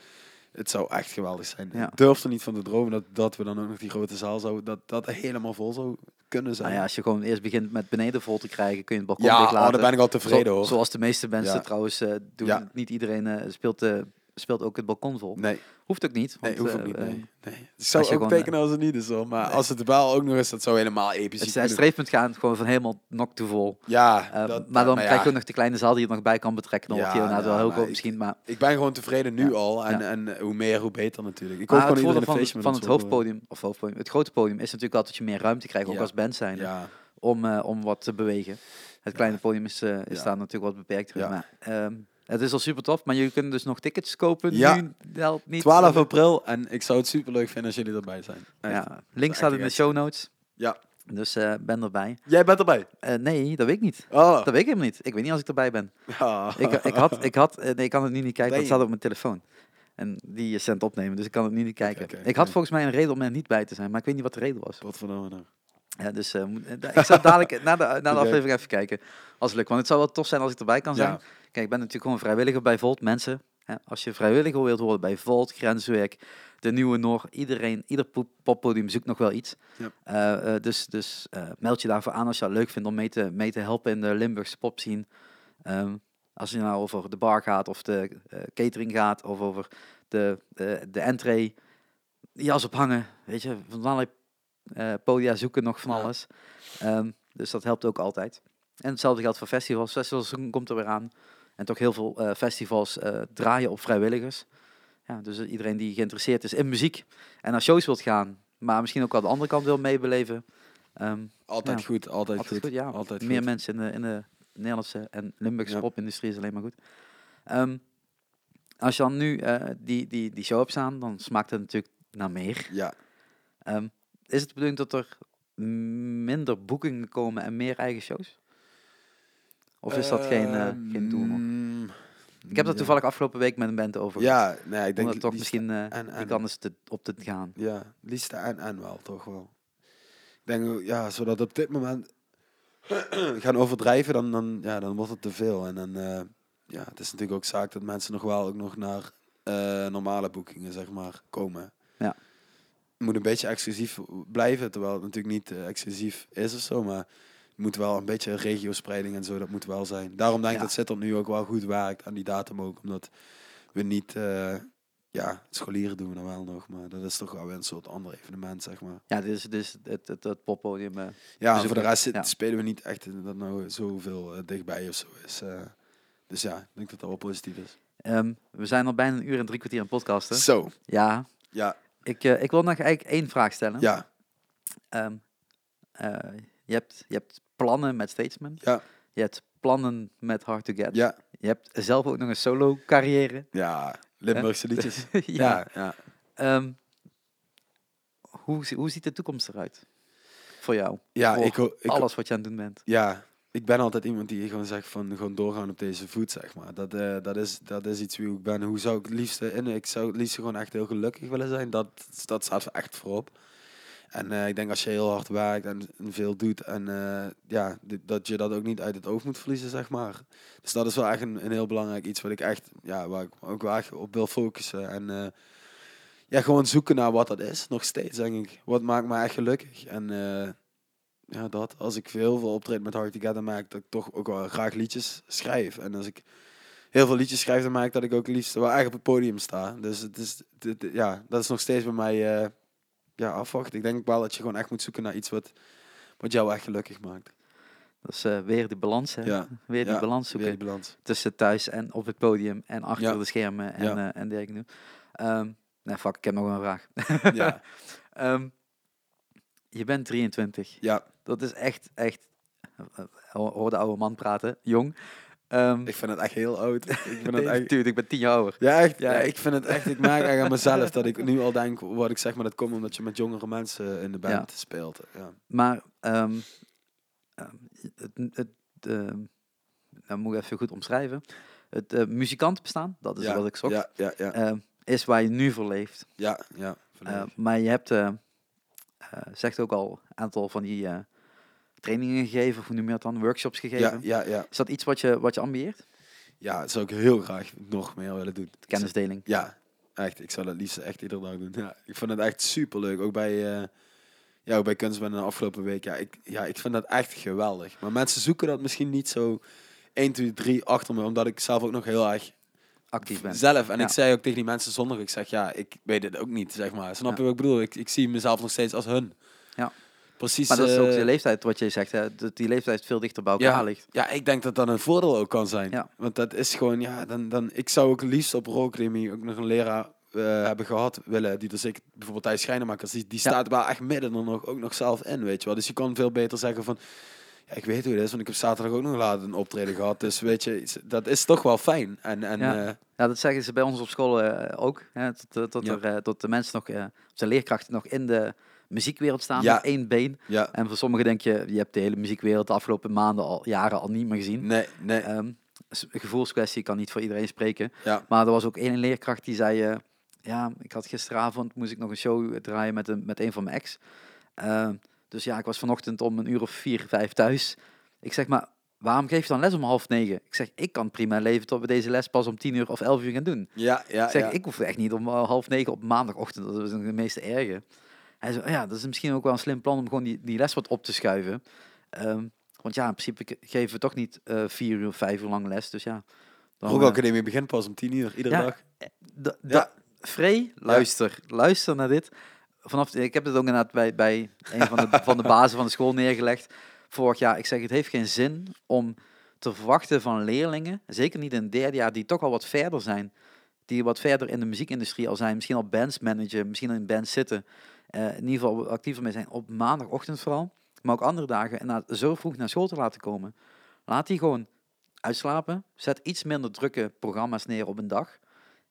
Het zou echt geweldig zijn. Ja. Ik durf er niet van te dromen dat, dat we dan ook nog die grote zaal zouden, dat dat helemaal vol zou kunnen zijn. nou ja, als je gewoon eerst begint met beneden vol te krijgen, kun je het balkon ja dicht oh, laten. daar ben ik al tevreden Zo- hoor. Zoals de meeste mensen Ja. trouwens eh, doen. Ja. Niet iedereen eh, speelt, eh, speelt ook het balkon vol. Nee, Hoeft ook niet. nee hoeft ook eh, niet. eh, Nee. nee. Het zou ook gewoon, tekenen als het niet is hoor. Maar als het wel ook nog is, dat zou helemaal episch het zijn. streefpunt gaan gewoon van helemaal nok te vol. Ja, Eh, dat, maar dan ja, krijg je ook nog de kleine zaal die je nog bij kan betrekken. Dan Ja, wordt die inderdaad ja, wel heel maar ik- misschien. Maar, Ik ben gewoon tevreden nu al. En, en hoe meer, hoe beter natuurlijk. Ik hoop maar het gewoon voordeel iedereen van, een van het hoofdpodium, of hoofdpodium, het grote podium is natuurlijk altijd dat je meer ruimte krijgt, ook als band zijn, om, eh, om wat te bewegen. Het kleine podium is, eh, is daar natuurlijk wat beperkter. Maar, ehm, het is al super tof, maar jullie kunnen dus nog tickets kopen. Ja. Nu wel niet. 12 april. En ik zou het super leuk vinden als jullie erbij zijn. Echt. Ja, link staat in de show notes. Ja. Dus eh, ben erbij. Jij bent erbij. Eh, nee, dat weet ik niet. Oh. Dat weet ik helemaal niet. Ik weet niet als ik erbij ben. Ja. Ik, ik had, ik had, eh, nee, ik kan het nu niet kijken, want het staat op mijn telefoon. En die is aan het opnemen, dus ik kan het nu niet kijken. Ik had volgens mij een reden om er niet bij te zijn, maar ik weet niet wat de reden was. Wat verdomme nou. Ja, dus ik zou dadelijk na de, na de aflevering even kijken. Als het lukt. Want het zou wel tof zijn als ik erbij kan zijn. Ja. Kijk, ik ben natuurlijk gewoon vrijwilliger bij Volt. Mensen, hè, als je vrijwilliger wilt worden bij Volt, Grenswerk, de Nieuwe Noor, iedereen, ieder po- poppodium zoekt nog wel iets. Ja. Eh, eh, dus dus eh, meld je daarvoor aan als je het leuk vindt om mee te, mee te helpen in de Limburgse popscene. Ehm, als je nou over de bar gaat of de catering gaat of over de, de, de entree, jas ophangen, weet je, van allerlei podia zoeken nog van Ja. alles. Ehm, dus dat helpt ook altijd. En hetzelfde geldt voor festivals. Festivals komt er weer aan. En toch heel veel eh, festivals eh, draaien op vrijwilligers. Ja, dus iedereen die geïnteresseerd is in muziek en naar shows wilt gaan, maar misschien ook wel de andere kant wil meebeleven. ehm, Altijd Ja. goed, altijd, altijd goed. goed, ja. Altijd meer goed. mensen in de, in de Nederlandse en Limburgse Ja. popindustrie is alleen maar goed. Ehm, als je dan nu eh, die, die, die show hebt staan, dan smaakt het natuurlijk naar meer. Ja, Ehm, is het de bedoeling dat er minder boekingen komen en meer eigen shows? Of is dat geen, eh, geen doel nog? Ehm, Ik heb dat toevallig afgelopen week met een band over. Ja, nee, ik denk dat toch misschien eh en- die en. kant is te, op te gaan. Ja, liefst en en wel, toch wel. Ik denk, ja, zodat op dit moment gaan overdrijven, dan, dan, ja, dan wordt het te veel. En dan, eh, ja, het is natuurlijk ook zaak dat mensen nog wel ook nog naar eh, normale boekingen, zeg maar, komen. Ja. Het moet een beetje exclusief blijven, terwijl het natuurlijk niet eh, exclusief is of zo, maar moet wel een beetje regiospreiding en zo, dat moet wel zijn. Daarom denk ik Ja. dat Sittard nu ook wel goed werkt aan die datum ook, omdat we niet... eh, ja, scholieren doen we dan wel nog, maar dat is toch wel weer een soort ander evenement, zeg maar. Ja, dit is dus het, het, het poppodium. eh. Ja, voor de rest zit- ja. spelen we niet echt dat nou zoveel eh, dichtbij of zo is. dus ja, ik denk dat dat wel positief is. Ehm, we zijn al bijna een uur en drie kwartier aan het podcasten. Zo, Ja, ja, ik, ik wil nog eigenlijk één vraag stellen. ja, Ehm, eh, je, hebt, je hebt plannen met Statesman. Ja. Je hebt plannen met Hard to Get. ja, Je hebt zelf ook nog een solo carrière. ja. Limburgse liedjes. ja. ja, ja. Ehm, hoe, hoe ziet de toekomst eruit? Voor jou. Ja, Voor ik, ik, Alles wat je aan het doen bent. ja, ik ben altijd iemand die gewoon zegt van gewoon doorgaan op deze voet, zeg maar. Dat, eh, dat, is, dat is iets wie ik ben. Hoe zou ik het liefste in? Ik zou het liefst gewoon echt heel gelukkig willen zijn. Dat, dat staat echt voorop. En eh, ik denk als je heel hard werkt en, veel doet en eh, ja, dat je dat ook niet uit het oog moet verliezen, zeg maar. Dus dat is wel echt een, heel belangrijk iets wat ik echt, ja, waar ik ook wel op wil focussen. En eh, ja, gewoon zoeken naar wat dat is, nog steeds, denk ik. Wat maakt me echt gelukkig? En ja, dat. Als ik heel veel optreed met Hard Together, maak dat ik toch ook wel graag liedjes schrijf. En als ik heel veel liedjes schrijf, dan maak ik dat ik ook liefst wel echt op het podium sta. Dus het is, ja, dat is nog steeds bij mij ja, afwachten. Ik denk wel dat je gewoon echt moet zoeken naar iets wat, wat jou echt gelukkig maakt. Dat is eh, weer die balans, hè? Ja, Weer die ja, balans zoeken die balans. tussen thuis en op het podium en achter Ja. de schermen en, eh en dergelijke. Nee, fuck, ik heb nog een vraag. Ja, Ehm, je bent 23. ja, Dat is echt, echt, eh, hoor de oude man praten, jong. Ehm, ik vind het echt heel oud. Ik vind het echt, ik ben tien jaar ouder. ja, echt, Ja, ik- vind het echt, ik merk echt aan mezelf dat ik nu al denk, wat ik zeg maar, dat komt omdat je met jongere mensen in de band speelt. Ja. Maar ehm, ehm, het, het, ehm, nou moet ik even goed omschrijven. Het eh muzikant bestaan, dat is ja, wat ik zocht, Ja, ja, ja, is waar je nu voor leeft. ja, ja. Maar je hebt, eh, eh, zegt ook al, een aantal van die trainingen gegeven, of hoe noem je dat dan, workshops ja, gegeven. ja, ja. Is dat iets wat je, wat je ambieert? Ja, dat zou ik heel graag nog meer willen doen. Kennisdeling. Ja, echt. Ik zou dat liefst echt iedere dag doen. Ja, ik vond het echt super leuk. Ook bij, eh ja, ook bij Kunstband de afgelopen week. Ja ik, ja, ik vind dat echt geweldig. Maar mensen zoeken dat misschien niet zo 1, 2, 3 achter me. Omdat ik zelf ook nog heel erg Actief bent. zelf. En Ja. ik zei ook tegen die mensen zonder. Ik zeg ja, ik weet het ook niet, zeg maar. Snap Ja. je wat ik bedoel? Ik, ik zie mezelf nog steeds als hun. Ja. Precies. Maar dat is ook eh, de leeftijd, wat je zegt, hè, dat die leeftijd veel dichter bij elkaar Ja. ligt. Ja, ik denk dat dat een voordeel ook kan zijn. Ja. Want dat is gewoon, ja, dan, dan, ik zou ook liefst op Academy ook nog een leraar eh, hebben gehad willen, die dus ik, bijvoorbeeld Thijs Schijnemakers, die, die Ja. staat wel echt midden er nog, ook nog zelf in, weet je wel. Dus je kan veel beter zeggen van, ja, ik weet hoe het is, want ik heb zaterdag ook nog later een optreden gehad. Dus weet je, dat is toch wel fijn. En, en Ja. eh, Ja, dat zeggen ze bij ons op school ook. Hè, tot, tot, er, tot de mensen nog, zijn leerkrachten nog in de muziekwereld staan Ja. met één been. ja, En voor sommigen denk je, je hebt de hele muziekwereld de afgelopen maanden al, jaren al niet meer gezien. nee, nee, een gevoelskwestie, kan niet voor iedereen spreken. ja, Maar er was ook één leerkracht die zei, eh, ja, ik had gisteravond, moest ik nog een show draaien met een, met een van mijn ex. Ehm, Dus ja, ik was vanochtend om een uur of vier, vijf thuis. Ik zeg maar, waarom geef je dan les om half negen? Ik zeg, ik kan prima leven tot we deze les pas om tien uur of elf uur gaan doen. Ja, ja, ik zeg, ja. ik hoef echt niet om eh, half negen op maandagochtend. Dat is de meeste erge. Hij zei, ja, dat is misschien ook wel een slim plan om gewoon die, die les wat op te schuiven. Ehm, want ja, in principe ge- geven we toch niet eh, vier uur, vijf uur lang les. Dus ja. dan, Rock eh, Academie begint pas om tien uur, iedere Ja. dag. Da- Ja. Frey, luister. Luister naar dit. Vanaf, ik heb het ook inderdaad bij, bij een van de, van de bazen van de school neergelegd. Vorig jaar, ik zeg, het heeft geen zin om te verwachten van leerlingen, zeker niet in het derde jaar, die toch al wat verder zijn, die wat verder in de muziekindustrie al zijn, misschien al bands managen, misschien in bands zitten, eh, in ieder geval actiever mee zijn, op maandagochtend vooral, maar ook andere dagen, en na, zo vroeg naar school te laten komen. Laat die gewoon uitslapen, zet iets minder drukke programma's neer op een dag,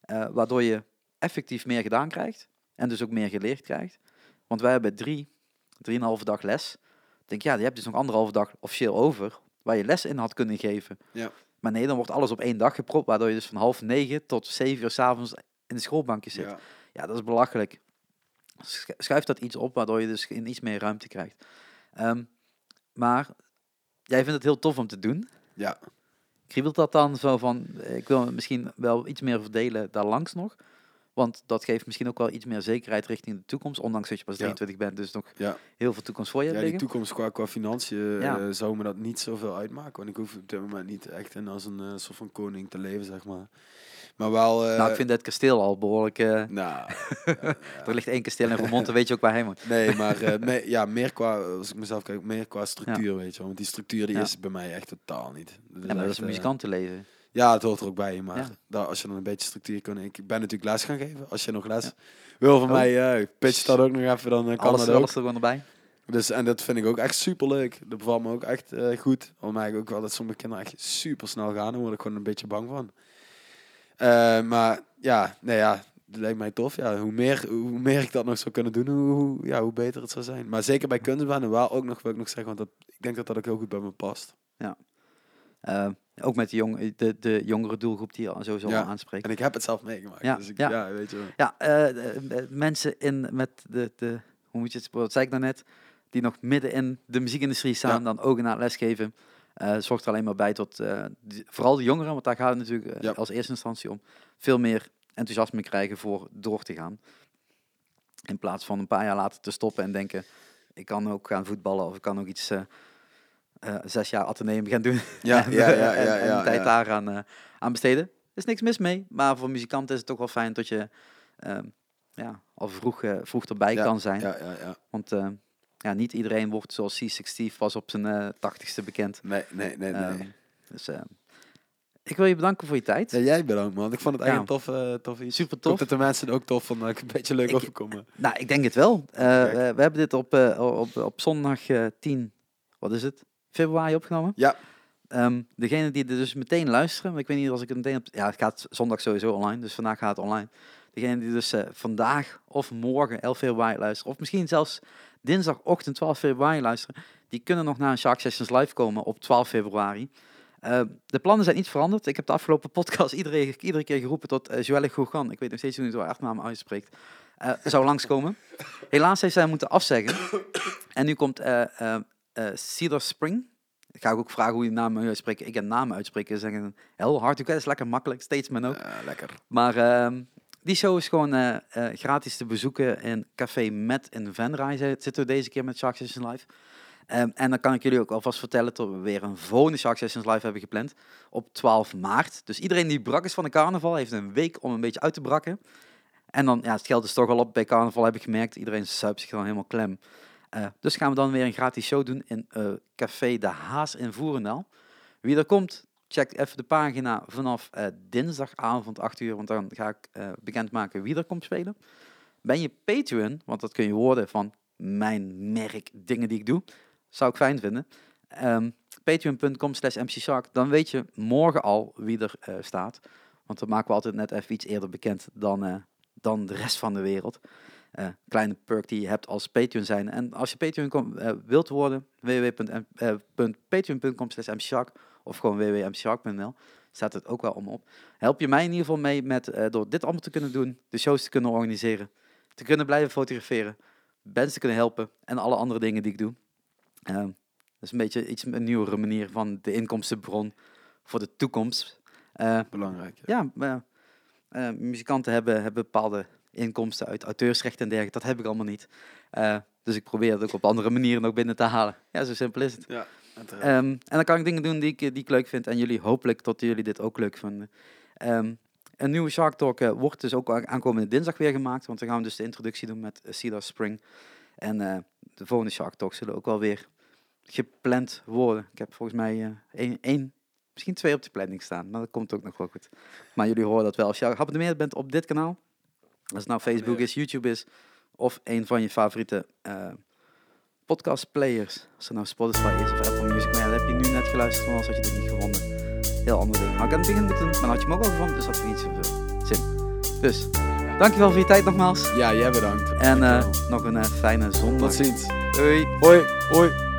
eh, waardoor je effectief meer gedaan krijgt en dus ook meer geleerd krijgt. Want wij hebben drie, drieënhalve dag les. Ik denk, ja, je hebt dus nog anderhalve dag officieel over, waar je les in had kunnen geven. Ja. Maar nee, dan wordt alles op één dag gepropt, waardoor je dus van half negen tot zeven uur s'avonds in de schoolbankjes zit. Ja. Ja, dat is belachelijk. Schu- Schuif dat iets op, waardoor je dus in iets meer ruimte krijgt. Ehm, maar jij vindt het heel tof om te doen. Ja. Kriebelt dat dan zo van, ik wil misschien wel iets meer verdelen daar langs nog? Want dat geeft misschien ook wel iets meer zekerheid richting de toekomst. Ondanks dat je pas Ja. 23 bent, dus nog Ja. heel veel toekomst voor je Ja, hebt die liggen. toekomst qua, qua financiën Ja. eh, zou me dat niet zoveel uitmaken. Want ik hoef op dit moment niet echt in als een eh, soort van koning te leven, zeg maar. Maar wel... eh, nou, ik vind het kasteel al behoorlijk... eh, Nou, Er ligt één kasteel in Vermont, dan weet je ook waar hij moet. nee, maar me- ja, meer qua, als ik mezelf kijk, meer qua structuur, weet je wel. Want die structuur die Ja. is bij mij echt totaal niet. Dat Ja, maar dat is een muzikantenleven. Ja, het hoort er ook bij, maar Ja. daar, als je dan een beetje structuur kan... Ik ben natuurlijk les gaan geven. Als je nog les wil van Oh. mij, uh, pitch dat ook nog even, dan kan Alles, dat ook. alles er gewoon erbij. Dus, en dat vind ik ook echt super leuk. Dat bevalt me ook echt goed. Merk ik ook wel dat sommige kinderen echt super snel gaan. Daar word ik gewoon een beetje bang van. Eh, maar ja, nee ja, het lijkt mij tof. Ja, hoe, meer, hoe meer ik dat nog zou kunnen doen, hoe, ja, hoe beter het zou zijn. Maar zeker bij kunstbanen wel ook nog, wil ik nog zeggen, want dat, ik denk dat dat ook heel goed bij me past. Eh, ook met de, jong, de, de jongere doelgroep die je al sowieso Ja. aanspreekt. En ik heb het zelf meegemaakt. Ja, dus ik, ja. ja. weet je wel. Ja, eh, mensen in met de, de, hoe moet je het, wat zei ik nou net, die nog midden in de muziekindustrie staan, Ja. dan ook na lesgeven, eh zorgt er alleen maar bij tot, eh, die- vooral de jongeren, want daar gaat het natuurlijk eh, Ja. als eerste instantie om, veel meer enthousiasme krijgen voor door te gaan. In plaats van een paar jaar later te stoppen en denken, ik kan ook gaan voetballen of ik kan ook iets zes jaar ateneum gaan doen. Ja, en, ja, ja, en- tijd ja. daaraan eh, aan besteden. Er is niks mis mee, maar voor muzikanten is het toch wel fijn dat je ehm, ja, al vroeg, vroeg erbij kan zijn. Ja, ja, ja. Want ja, niet iedereen wordt zoals C6 Steve pas op zijn eh, tachtigste bekend. Nee, nee, nee, nee. Ehm, dus eh, ik wil je bedanken voor je tijd. Ja, jij bedankt man. Ik vond het eigenlijk een tof, eh, tof iets. Super Ik tof. dat de mensen ook tof vonden. Dat ik een beetje leuk Ik- overkomen. Nou, ik denk het wel. Eh, we hebben dit op, op, op zondag eh 10, wat is het? Februari opgenomen. Ja. Ehm degene die er dus meteen luisteren, maar ik weet niet als ik het meteen op... Ja, het gaat zondag sowieso online, dus vandaag gaat het online. Degene die dus vandaag of morgen 11 februari luisteren, of misschien zelfs dinsdagochtend 12 februari luisteren, die kunnen nog naar een Shark Sessions live komen op 12 februari. Eh, de plannen zijn niet veranderd. Ik heb de afgelopen podcast iedere, iedere keer geroepen tot uh, Joelle Gougan, ik weet nog steeds hoe hij het achternaam uitspreekt, eh zou langskomen. Helaas heeft zij moeten afzeggen. En nu komt eh eh, eh, Cedar Spring. Ik ga ook vragen hoe je naam uitspreken. Ik heb namen uitspreken. Zeggen heel hard. Dat is lekker makkelijk. Statesman ook. Ja, lekker. Maar ehm, die show is gewoon eh, eh, gratis te bezoeken in Café Met in Venray. Zit- Zitten we deze keer met Shark Sessions Live. Ehm, en dan kan ik jullie ook alvast vertellen dat we weer een volgende Shark Sessions Live hebben gepland op 12 maart. Dus iedereen die brak is van de carnaval heeft een week om een beetje uit te brakken. En dan, ja, het geld is toch al op bij carnaval, heb ik gemerkt. Iedereen zuipt zich dan helemaal klem. Eh, dus gaan we dan weer een gratis show doen in Café De Haas in Voerendaal. Wie er komt, check even de pagina vanaf eh, dinsdagavond 8 uur, want dan ga ik eh, bekendmaken wie er komt spelen. Ben je Patreon, want dat kun je worden van mijn merk, dingen die ik doe, zou ik fijn vinden. Ehm Patreon.com slash dan weet je morgen al wie er eh, staat. Want dat maken we altijd net even iets eerder bekend dan, dan de rest van de wereld. Kleine perk die je hebt als Patreon zijn. En als je Patreon wilt worden, www.patreon.com slash of gewoon www.mcshark.nl staat het ook wel om op. Help je mij in ieder geval mee met, eh, door dit allemaal te kunnen doen, de shows te kunnen organiseren, te kunnen blijven fotograferen, bands te kunnen helpen en alle andere dingen die ik doe. Ehm, dat is een beetje iets een nieuwere manier van de inkomstenbron voor de toekomst. Eh, Belangrijk. Ja. ja, eh, muzikanten hebben, hebben bepaalde inkomsten uit auteursrecht en dergelijke. Dat heb ik allemaal niet. Dus ik probeer het ook op andere manieren ook binnen te halen. Ja, zo simpel is het. ja Ehm, en dan kan ik dingen doen die ik, die ik leuk vind. En jullie hopelijk tot jullie dit ook leuk vinden. Ehm, een nieuwe Shark Talk eh, wordt dus ook aankomende dinsdag weer gemaakt. Want dan gaan we dus de introductie doen met eh, Cedar Spring. En eh, de volgende Shark Talk zullen ook wel weer gepland worden. Ik heb volgens mij eh, één, één, misschien twee op de planning staan. Maar dat komt ook nog wel goed. Maar jullie horen dat wel. Als je geabonneerd bent op dit kanaal. Als het nou Facebook is, YouTube is. Of een van je favoriete eh podcastplayers. Als het nou Spotify is of Apple Music. Maar ja, dat heb je nu net geluisterd. Want anders had je dit niet gevonden. Heel andere dingen. Had ik aan het begin moeten doen. Maar dan had je hem ook al gevonden. Dus dat had niet zoveel zin. Dus, dankjewel voor je tijd nogmaals. ja, jij bedankt. En eh, nog een eh, fijne zondag. Tot ziens. Doei. Hoi. Hoi.